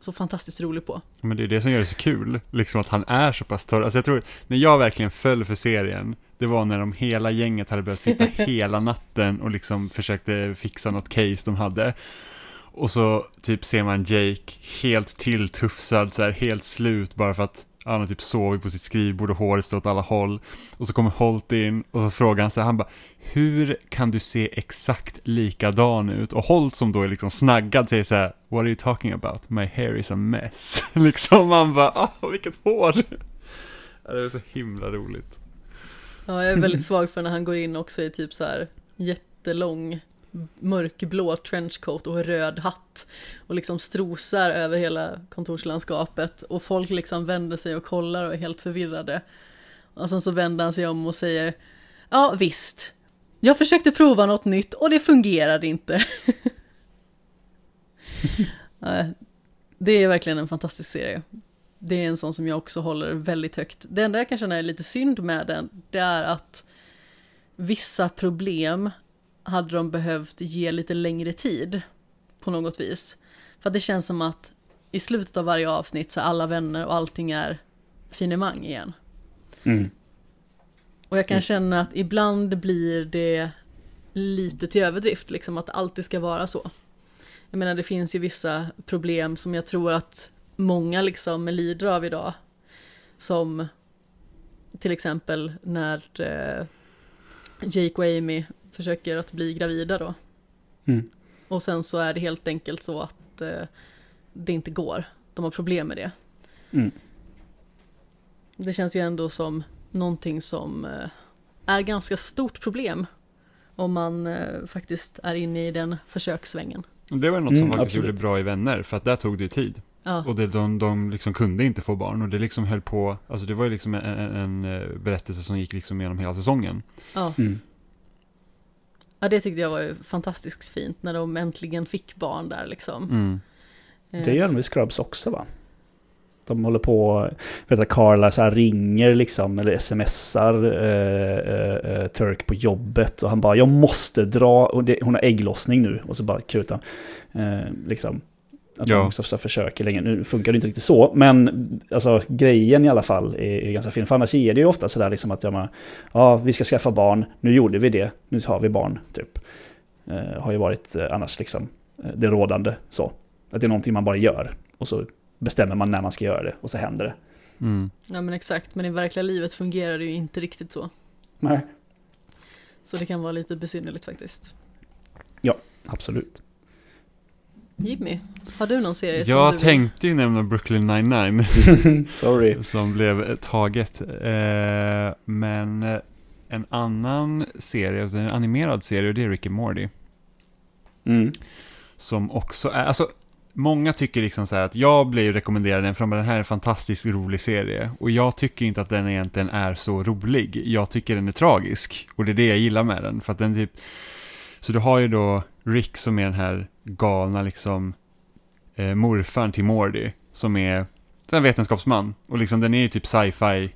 A: så fantastiskt rolig på.
B: Men det är det som gör det så kul, liksom att han är så pass torr. Alltså jag tror, när jag verkligen föll för serien, det var när de hela gänget hade behövt sitta *laughs* hela natten och liksom försökte fixa något case de hade. Och så typ ser man Jake helt tilltufsad, så här, helt slut bara för att han har typ sovit på sitt skrivbord och håret står åt alla håll. Och så kommer Holt in och så frågar han så här, han bara Hur kan du se exakt likadan ut? Och Holt som då är liksom snaggad säger så här What are you talking about? My hair is a mess. *laughs* liksom man bara, ah vilket hår! *laughs* Det är så himla roligt.
A: Ja, jag är väldigt *laughs* svag för när han går in också i typ så här jättelång mörkblå trenchcoat och röd hatt och liksom strosar över hela kontorslandskapet och folk liksom vänder sig och kollar och är helt förvirrade. Och sen så vänder han sig om och säger Ja visst, jag försökte prova något nytt och det fungerade inte. *laughs* Det är verkligen en fantastisk serie. Det är en sån som jag också håller väldigt högt. Det enda jag kan känna är lite synd med den, det är att vissa problem hade de behövt ge lite längre tid på något vis. För att det känns som att i slutet av varje avsnitt så är alla vänner och allting är finemang igen.
C: Mm.
A: Och jag kan
C: Visst.
A: känna att ibland blir det lite till överdrift, liksom att det alltid ska vara så. Jag menar det finns ju vissa problem som jag tror att många liksom lider av idag. Som till exempel när eh, Jake och Amy försöker att bli gravida då.
C: Mm.
A: Och sen så är det helt enkelt så att eh, det inte går. De har problem med det.
C: Mm.
A: Det känns ju ändå som någonting som eh, är ganska stort problem. Om man eh, faktiskt är inne i den försökssvängen.
B: Det var något
C: Mm,
B: som faktiskt
C: absolut.
B: gjorde bra i Vänner, för att där tog det ju tid.
A: Ja,
B: Och det, de, de liksom kunde inte få barn och det liksom höll på, alltså det var ju liksom en, en, eh, berättelse som gick liksom genom hela säsongen.
A: ja.
C: Mm.
A: ja, det tyckte jag var ju fantastiskt fint när de äntligen fick barn där liksom.
B: Mm.
A: Eh,
C: Det gör de i Scrubs också va? De håller på, vet att Carla så här ringer liksom, eller smsar eh, eh, eh, Turk på jobbet och han bara jag måste dra, och det, hon har ägglossning nu och så bara kutar eh, liksom. Att
B: Ja.
C: de också så här försöker länge, nu funkar det inte riktigt så, men alltså grejen i alla fall är, är ganska fin. För annars är det ju ofta sådär liksom att ja, man, ja, vi ska skaffa barn, nu gjorde vi det, nu har vi barn, typ. Eh, har ju varit eh, annars liksom eh, det rådande så. Att det är någonting man bara gör och så bestämmer man när man ska göra det och så händer det.
B: Mm.
A: Ja men exakt, men i verkliga livet fungerar det ju inte riktigt så.
C: Nej.
A: Så det kan vara lite besynnerligt faktiskt.
C: Absolut.
A: Jimmy, har du någon serie som
B: Jag
A: du
B: tänkte ju nämna Brooklyn 99 *laughs*
C: Sorry. *laughs*
B: som blev eh, taget. Eh, men eh, en annan serie, alltså en animerad serie, och det är Rick and Morty.
C: Mm.
B: Som också är, alltså Många tycker liksom så här att jag blir rekommenderad den för att den här är en fantastiskt rolig serie. Och jag tycker inte att den egentligen är så rolig. Jag tycker den är tragisk. Och det är det jag gillar med den. För att den typ... Så du har ju då Rick som är den här galna liksom eh, morfarn till Mordy Som är en vetenskapsman. Och liksom den är ju typ sci-fi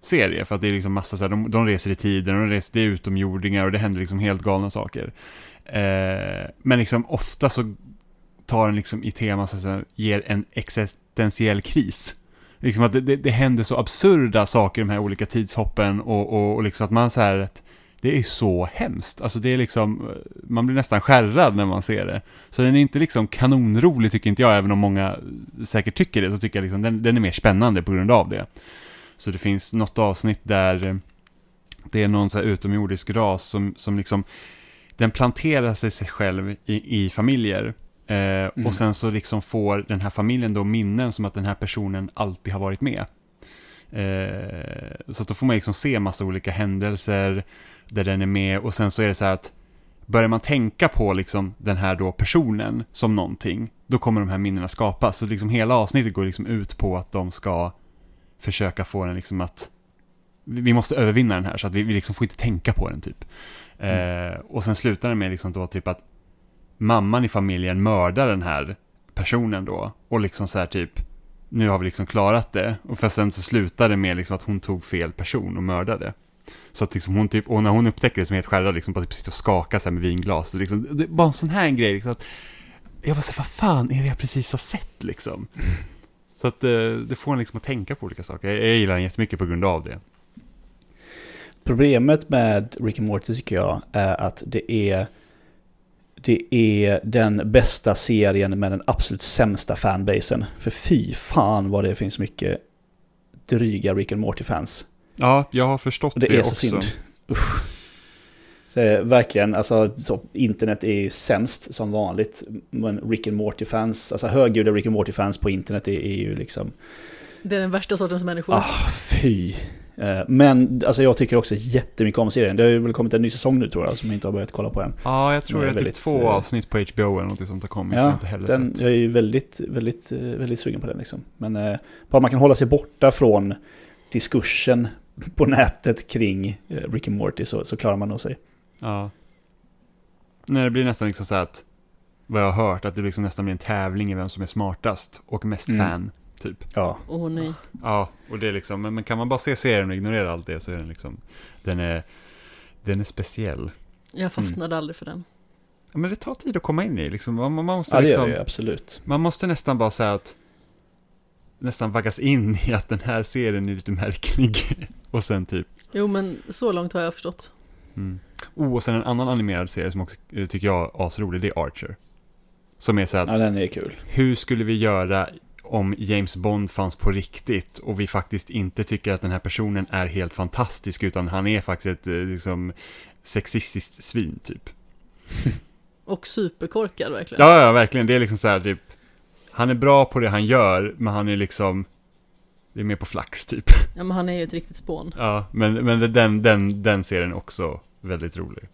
B: serie. För att det är liksom massa så här, de, de reser i tiden och de reser, det är utomjordingar och det händer liksom helt galna saker. Eh, men liksom ofta så tar den liksom i tema så att säga, ger en existentiell kris. Liksom att det, det, det händer så absurda saker i de här olika tidshoppen och, och, och liksom att man så här att det är så hemskt. Alltså det är liksom, man blir nästan skärrad när man ser det. Så den är inte liksom kanonrolig tycker inte jag, även om många säkert tycker det, så tycker jag liksom den, den är mer spännande på grund av det. Så det finns något avsnitt där eh, det är någon så här utomjordisk ras som, som liksom, den planterar sig själv i, i familjer. Eh, Och sen så liksom får den här familjen då minnen som att den här personen alltid har varit med. Eh, så att då får man liksom se massa olika händelser där den är med och sen så är det så här att börjar man tänka på liksom den här då personen som någonting, då kommer de här minnena skapas. Så liksom hela avsnittet går liksom ut på att de ska försöka få den liksom att vi måste övervinna den här så att vi, vi liksom får inte tänka på den typ. Eh, och sen slutar det med liksom då typ att mamman i familjen mördar den här personen då. Och liksom så här typ, nu har vi liksom klarat det. Och för sen så slutar det med liksom att hon tog fel person och mördade. Så att liksom hon typ, och när hon upptäcker det som är helt skärrad, liksom bara typ sitter och skakar så här med vinglas. Så liksom, det var en sån här grej liksom att, jag bara så här, vad fan är det jag precis har sett liksom? Så att eh, det får en liksom att tänka på olika saker. Jag, jag gillar den jättemycket på grund av det.
C: Problemet med Rick and Morty tycker jag är att det är det är den bästa serien med den absolut sämsta fanbasen. För fy fan vad det finns mycket dryga Rick and Morty-fans.
B: Ja, jag har förstått
C: Och det,
B: det,
C: är så
B: också.
C: synd. Usch. Det är verkligen, alltså så, internet är ju sämst som vanligt. Men Rick and Morty-fans, alltså högljudda Rick and Morty-fans på internet är, är ju liksom...
A: Det är den värsta sortens människor.
C: Ah, fy. Eh, Men alltså jag tycker också jättemycket om serien. Det har ju väl kommit en ny säsong nu tror jag, som jag inte har börjat kolla på än.
B: Ja, jag tror
C: Det är
B: det är typ
C: väldigt,
B: två
C: eh,
B: avsnitt på HBO eller något sånt har kommit.
C: Ja,
B: inte heller
C: den, jag är ju väldigt, väldigt, eh, väldigt sugen på den liksom. Men eh, bara man kan hålla sig borta från diskursen på nätet kring eh, Rick and Morty så, så klarar man nog sig.
B: Ja. Nej, det blir nästan liksom så här att, vad jag har hört, att det liksom nästan blir en tävling i vem som är smartast och mest
C: Mm.
B: fan, typ.
C: Ja,
A: Åh nej.
B: Ja, och det är liksom, men, men kan man bara se serien och ignorera allt det så är den liksom, den är, den är speciell.
A: Jag fastnade aldrig för den.
B: Ja, men det tar tid att komma in i, liksom. man, man måste
C: ja det gör
B: liksom,
C: det absolut.
B: man måste nästan bara säga att, nästan vaggas in i att den här serien är lite märklig. *laughs* och sen typ,
A: Jo men så långt har jag förstått.
B: mm. Oh, och sen en annan animerad serie som också eh, tycker jag är asrolig, det är Archer. Som är så att,
C: Ja, den är kul.
B: hur skulle vi göra om James Bond fanns på riktigt och vi faktiskt inte tycker att den här personen är helt fantastisk utan han är faktiskt ett eh, liksom, sexistiskt svin typ.
A: Och superkorkad verkligen.
B: Ja, ja, verkligen. Det är liksom så här typ, han är bra på det han gör, men han är liksom, det är mer på flax typ.
A: Ja men han är ju ett riktigt spån.
B: Ja, men, men den, den, den serien är också väldigt rolig.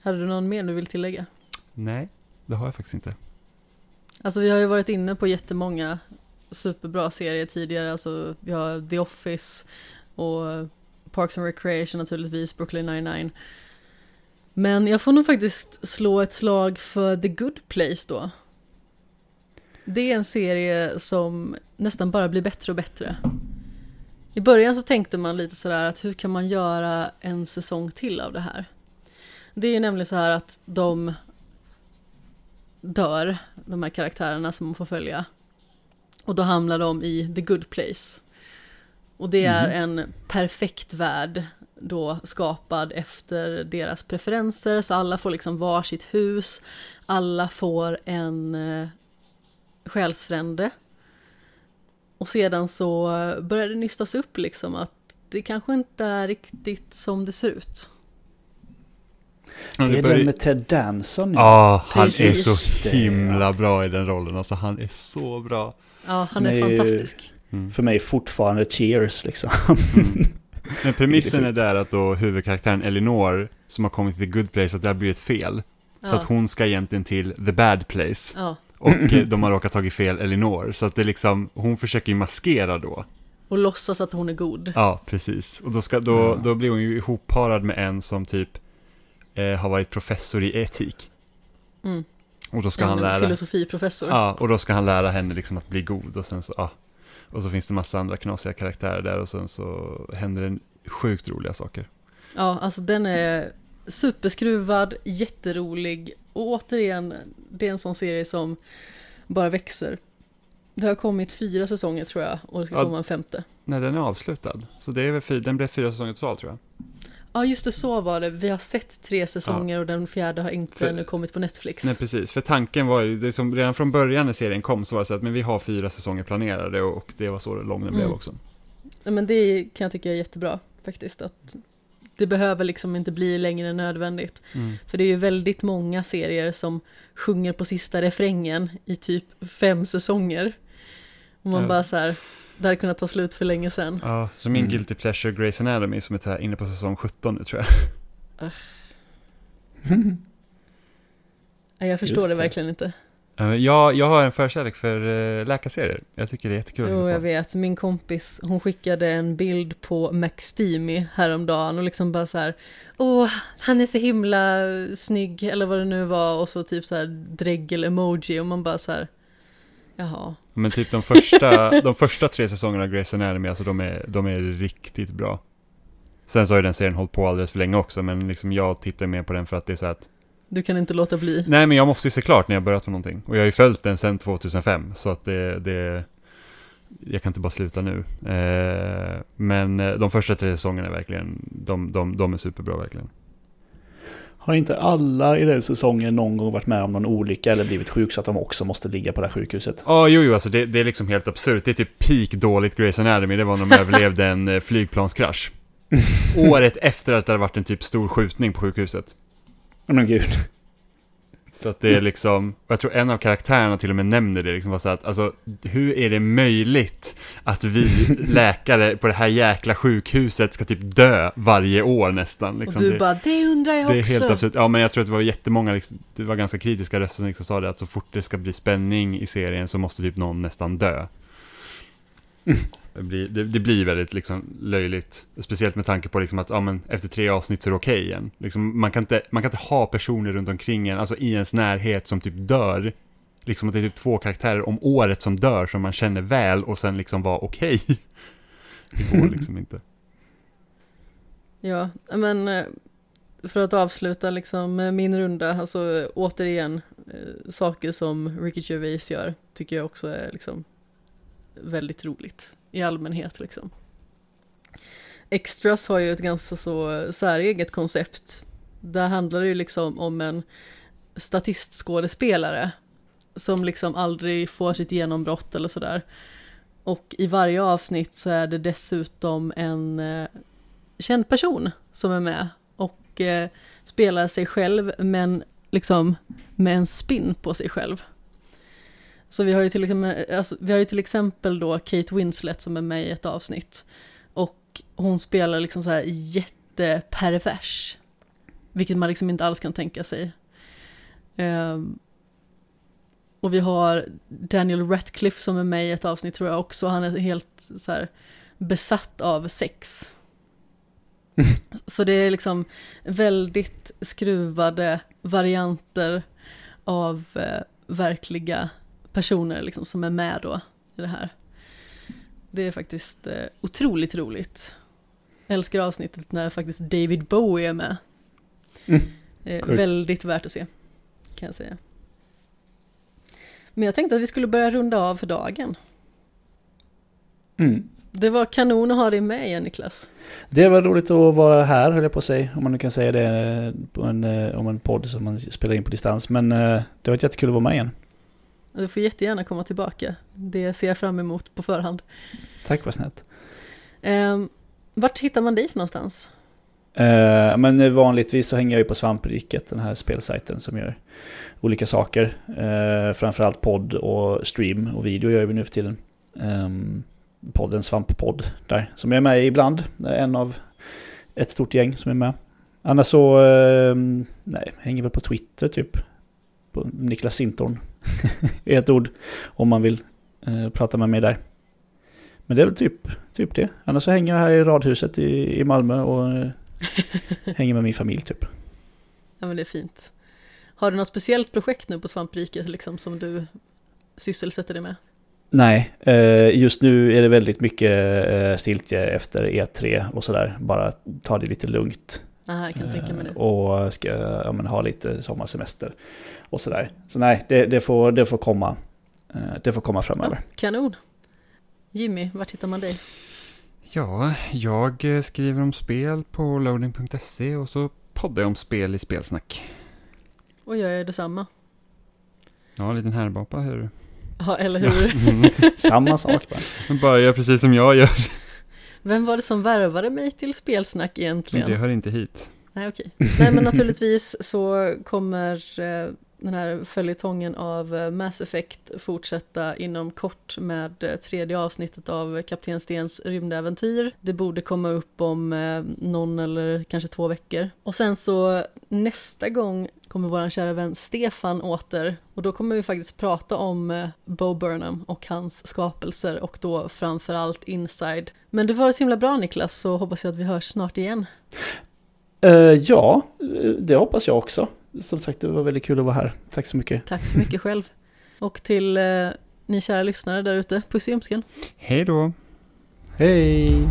A: Hade du någon mer du vill tillägga?
B: Nej, det har jag faktiskt inte.
A: Alltså vi har ju varit inne på jättemånga superbra serier tidigare. Alltså vi har The Office och Parks and Recreation naturligtvis, Brooklyn 99. Men jag får nog faktiskt slå ett slag för The Good Place då. Det är en serie som nästan bara blir bättre och bättre. I början så tänkte man lite sådär att hur kan man göra en säsong till av det här? Det är ju nämligen så här att de dör, de här karaktärerna som man får följa. Och då hamnar de i the good place. Och det är en perfekt värld då skapad efter deras preferenser, så alla får liksom varsitt hus, alla får en eh, själsfrände. Och sedan så börjar det nystas upp liksom att det kanske inte är riktigt som det ser ut.
C: Det är
B: börjar-
C: den med Ted Danson. ja.
B: Ja, han är så himla bra i den rollen. Alltså han är så bra.
A: Ja, han är
C: är ju-
A: fantastisk.
C: För mig fortfarande Cheers liksom. *laughs*
B: Men premissen är där att då huvudkaraktären Elinor, som har kommit till the good place, att det har blivit fel. Så
A: Ja.
B: att hon ska egentligen till the bad place.
A: Ja,
B: Och eh, de har råkat tagit fel Elinor. Så att det är liksom, hon försöker ju maskera då.
A: och låtsas att hon är god.
B: Ja, precis. Och då, ska, då, då blir hon ju ihopparad med en som typ eh, har varit professor i etik.
A: Mm.
B: Och då ska
A: en
B: han lära...
A: filosofiprofessor.
B: Ja, och då ska han lära henne liksom att bli god och sen så, ja. Och så finns det massa andra knasiga karaktärer där och sen så händer det sjukt roliga saker.
A: Ja, alltså den är superskruvad, jätterolig och återigen, det är en sån serie som bara växer. Det har kommit fyra säsonger tror jag och det ska
B: Ja.
A: komma en femte.
B: Nej, den är avslutad. Så det är väl den blev fyra säsonger totalt tror jag.
A: Ja, just det, så var det. Vi har sett tre säsonger och den fjärde har inte
B: För-
A: ännu kommit på Netflix.
B: Nej, precis. För tanken var ju, det som redan från början när serien kom så var det så att men vi har fyra säsonger planerade och, det var så lång den blev
A: Mm.
B: också.
A: Ja, men det kan jag tycka är jättebra faktiskt. Att det behöver liksom inte bli längre än nödvändigt. För det är ju väldigt många serier som sjunger på sista refrängen i typ fem säsonger. Och man
B: Ja.
A: bara så här, det hade kunnat ta slut för länge sedan.
B: Ja, så min
C: Mm.
B: guilty pleasure Grey's Anatomy som är här inne på säsong 17 nu tror jag. *laughs*
A: Nej, jag förstår det
C: det.
A: verkligen inte.
B: Eh, Jag, jag har en förkärlek för uh, läkarserier. Jag tycker det är jättekul.
A: Jo, jag vet. Min kompis, hon skickade en bild på McSteamy häromdagen och liksom bara så här, åh, han är så himla snygg, eller vad det nu var, och så typ så här dregel-emoji, och man bara så här, jaha.
B: Men typ de första, *laughs* de första tre säsongerna av Grey's Anatomy, alltså de är, de är riktigt bra. Sen så har ju den serien hållit på alldeles för länge också, men liksom jag tittar mer på den för att det är så att
A: Du kan inte låta bli.
B: Nej, men jag måste ju se klart när jag börjat med någonting. Och jag har ju följt den sedan 2005, så att det, det jag kan inte bara sluta nu. Eh, men eh, de första tre säsongerna är verkligen, de, de, de är superbra verkligen.
C: Har inte alla i den säsongen någon gång varit med om någon olycka eller blivit sjuk så att de också måste ligga på det här sjukhuset?
B: Ja, jo, jo, alltså det, det är liksom helt absurt. Det är typ peak dåligt Grey's Anatomy, det var när de överlevde en eh, flygplanskrasch. *laughs* Året efter att det hade varit en typ stor skjutning på sjukhuset.
C: Men gud.
B: Så att det är liksom, och jag tror en av karaktärerna till och med nämner det, liksom bara så att, alltså, hur är det möjligt att vi *laughs* läkare på det här jäkla sjukhuset ska typ dö varje år nästan? Liksom.
A: och du
B: det,
A: bara, det undrar jag
B: det är
A: också.
B: helt absurt. Ja, men jag tror att det var jättemånga, liksom, det var ganska kritiska röster som liksom sa det, att så fort det ska bli spänning i serien så måste typ någon nästan dö. *laughs* Det blir, det, det blir väldigt liksom löjligt. Speciellt med tanke på liksom att ja, men efter tre avsnitt så är det okej igen. Liksom, man, kan inte, man kan inte ha personer runt omkring en, alltså i ens närhet som typ dör. Liksom att det är typ två karaktärer om året som dör som man känner väl och sen liksom vara okej. *laughs* Det går liksom *laughs* inte.
A: Ja, men eh, för att avsluta liksom min runda, alltså återigen, eh, saker som Ricky Gervais gör tycker jag också är liksom väldigt roligt i allmänhet liksom. Extras har ju ett ganska så säreget koncept. Där handlar det ju liksom om en statistskådespelare som liksom aldrig får sitt genombrott eller sådär. Och i varje avsnitt så är det dessutom en eh, känd person som är med och eh, spelar sig själv men liksom med en spin på sig själv. Så vi har ju till exempel, alltså, vi har ju till exempel då Kate Winslet som är med i ett avsnitt. Och hon spelar liksom så här jättepervers. Vilket man liksom inte alls kan tänka sig. Ehm, och vi har Daniel Radcliffe som är med i ett avsnitt tror jag också. Han är helt så här besatt av sex. *laughs* Så det är liksom väldigt skruvade varianter av eh, verkliga personer liksom som är med då i det här. Det är faktiskt eh, otroligt roligt. Jag älskar avsnittet när faktiskt David Bowie är med.
C: Mm,
A: Eh, väldigt värt att se, kan jag säga. Men jag tänkte att vi skulle börja runda av för dagen.
C: Mm.
A: Det var kanon att ha dig med igen Niklas.
C: Det var roligt att vara här, höll jag på att säga. Om man nu kan säga det på en, eh, om en podd som man spelar in på distans. Men eh, det var jättekul att vara med igen.
A: Du får jättegärna komma tillbaka. Det ser jag fram emot på förhand.
C: Tack vad snällt.
A: Um, vart hittar man dig för någonstans?
C: Eh, men vanligtvis så hänger jag ju på Svampriket, den här spelsajten som gör olika saker. Uh, framförallt podd och stream och video gör vi nu för tiden. Um, podden Svamppodd där, som jag är med i ibland. En av ett stort gäng som är med. Annars så, ehm, nej, hänger väl på Twitter typ. På Niklas Sintorn. *laughs* I ett ord. Om man vill eh, prata med mig där. Men det är väl typ, typ det. Annars så hänger jag här i radhuset i, i Malmö och eh, *laughs* hänger med min familj typ.
A: Ja men det är fint. Har du något speciellt projekt nu på Svampriket liksom som du sysselsätter dig med?
C: Nej, eh, just nu är det väldigt mycket eh, stiltje efter E3 och sådär. Bara ta det lite lugnt.
A: Aha, jag kan tänka mig det.
C: Eh, Och ska ja, men, ha lite sommarsemester och sådär. Så nej, det, det, får, det får komma. Eh, Det får komma framöver.
A: Ja, kanon. Jimmy, vart hittar man dig?
B: Ja, jag skriver om spel på loading.se och så poddar jag om spel i spelsnack.
A: Och jag är detsamma.
B: Ja, en liten härbapa hör du.
A: Ja, eller hur?
B: Mm. *laughs*
C: Samma sak?
B: Men bara gör precis som jag gör.
A: Vem var det som värvade mig till spelsnack egentligen?
B: Det hör inte hit.
A: Nej, okej. Nej, men naturligtvis så kommer eh, den här följetongen av eh, Mass Effect fortsätta inom kort med eh, tredje avsnittet av Kapten Stens rymdäventyr. Det borde komma upp om någon eller kanske två veckor. Och sen så nästa gång kommer vår kära vän Stefan åter och då kommer vi faktiskt prata om eh, Bo Burnham och hans skapelser och då framförallt Inside. Men det var så himla bra Niklas så hoppas jag att vi hörs snart igen.
C: Eh, ja, det hoppas jag också. Som sagt, det var väldigt kul att vara här. Tack så mycket.
A: Tack så mycket själv. Och till eh, ni kära lyssnare där ute, puss i ömsken.
B: Hej då!
C: Hej!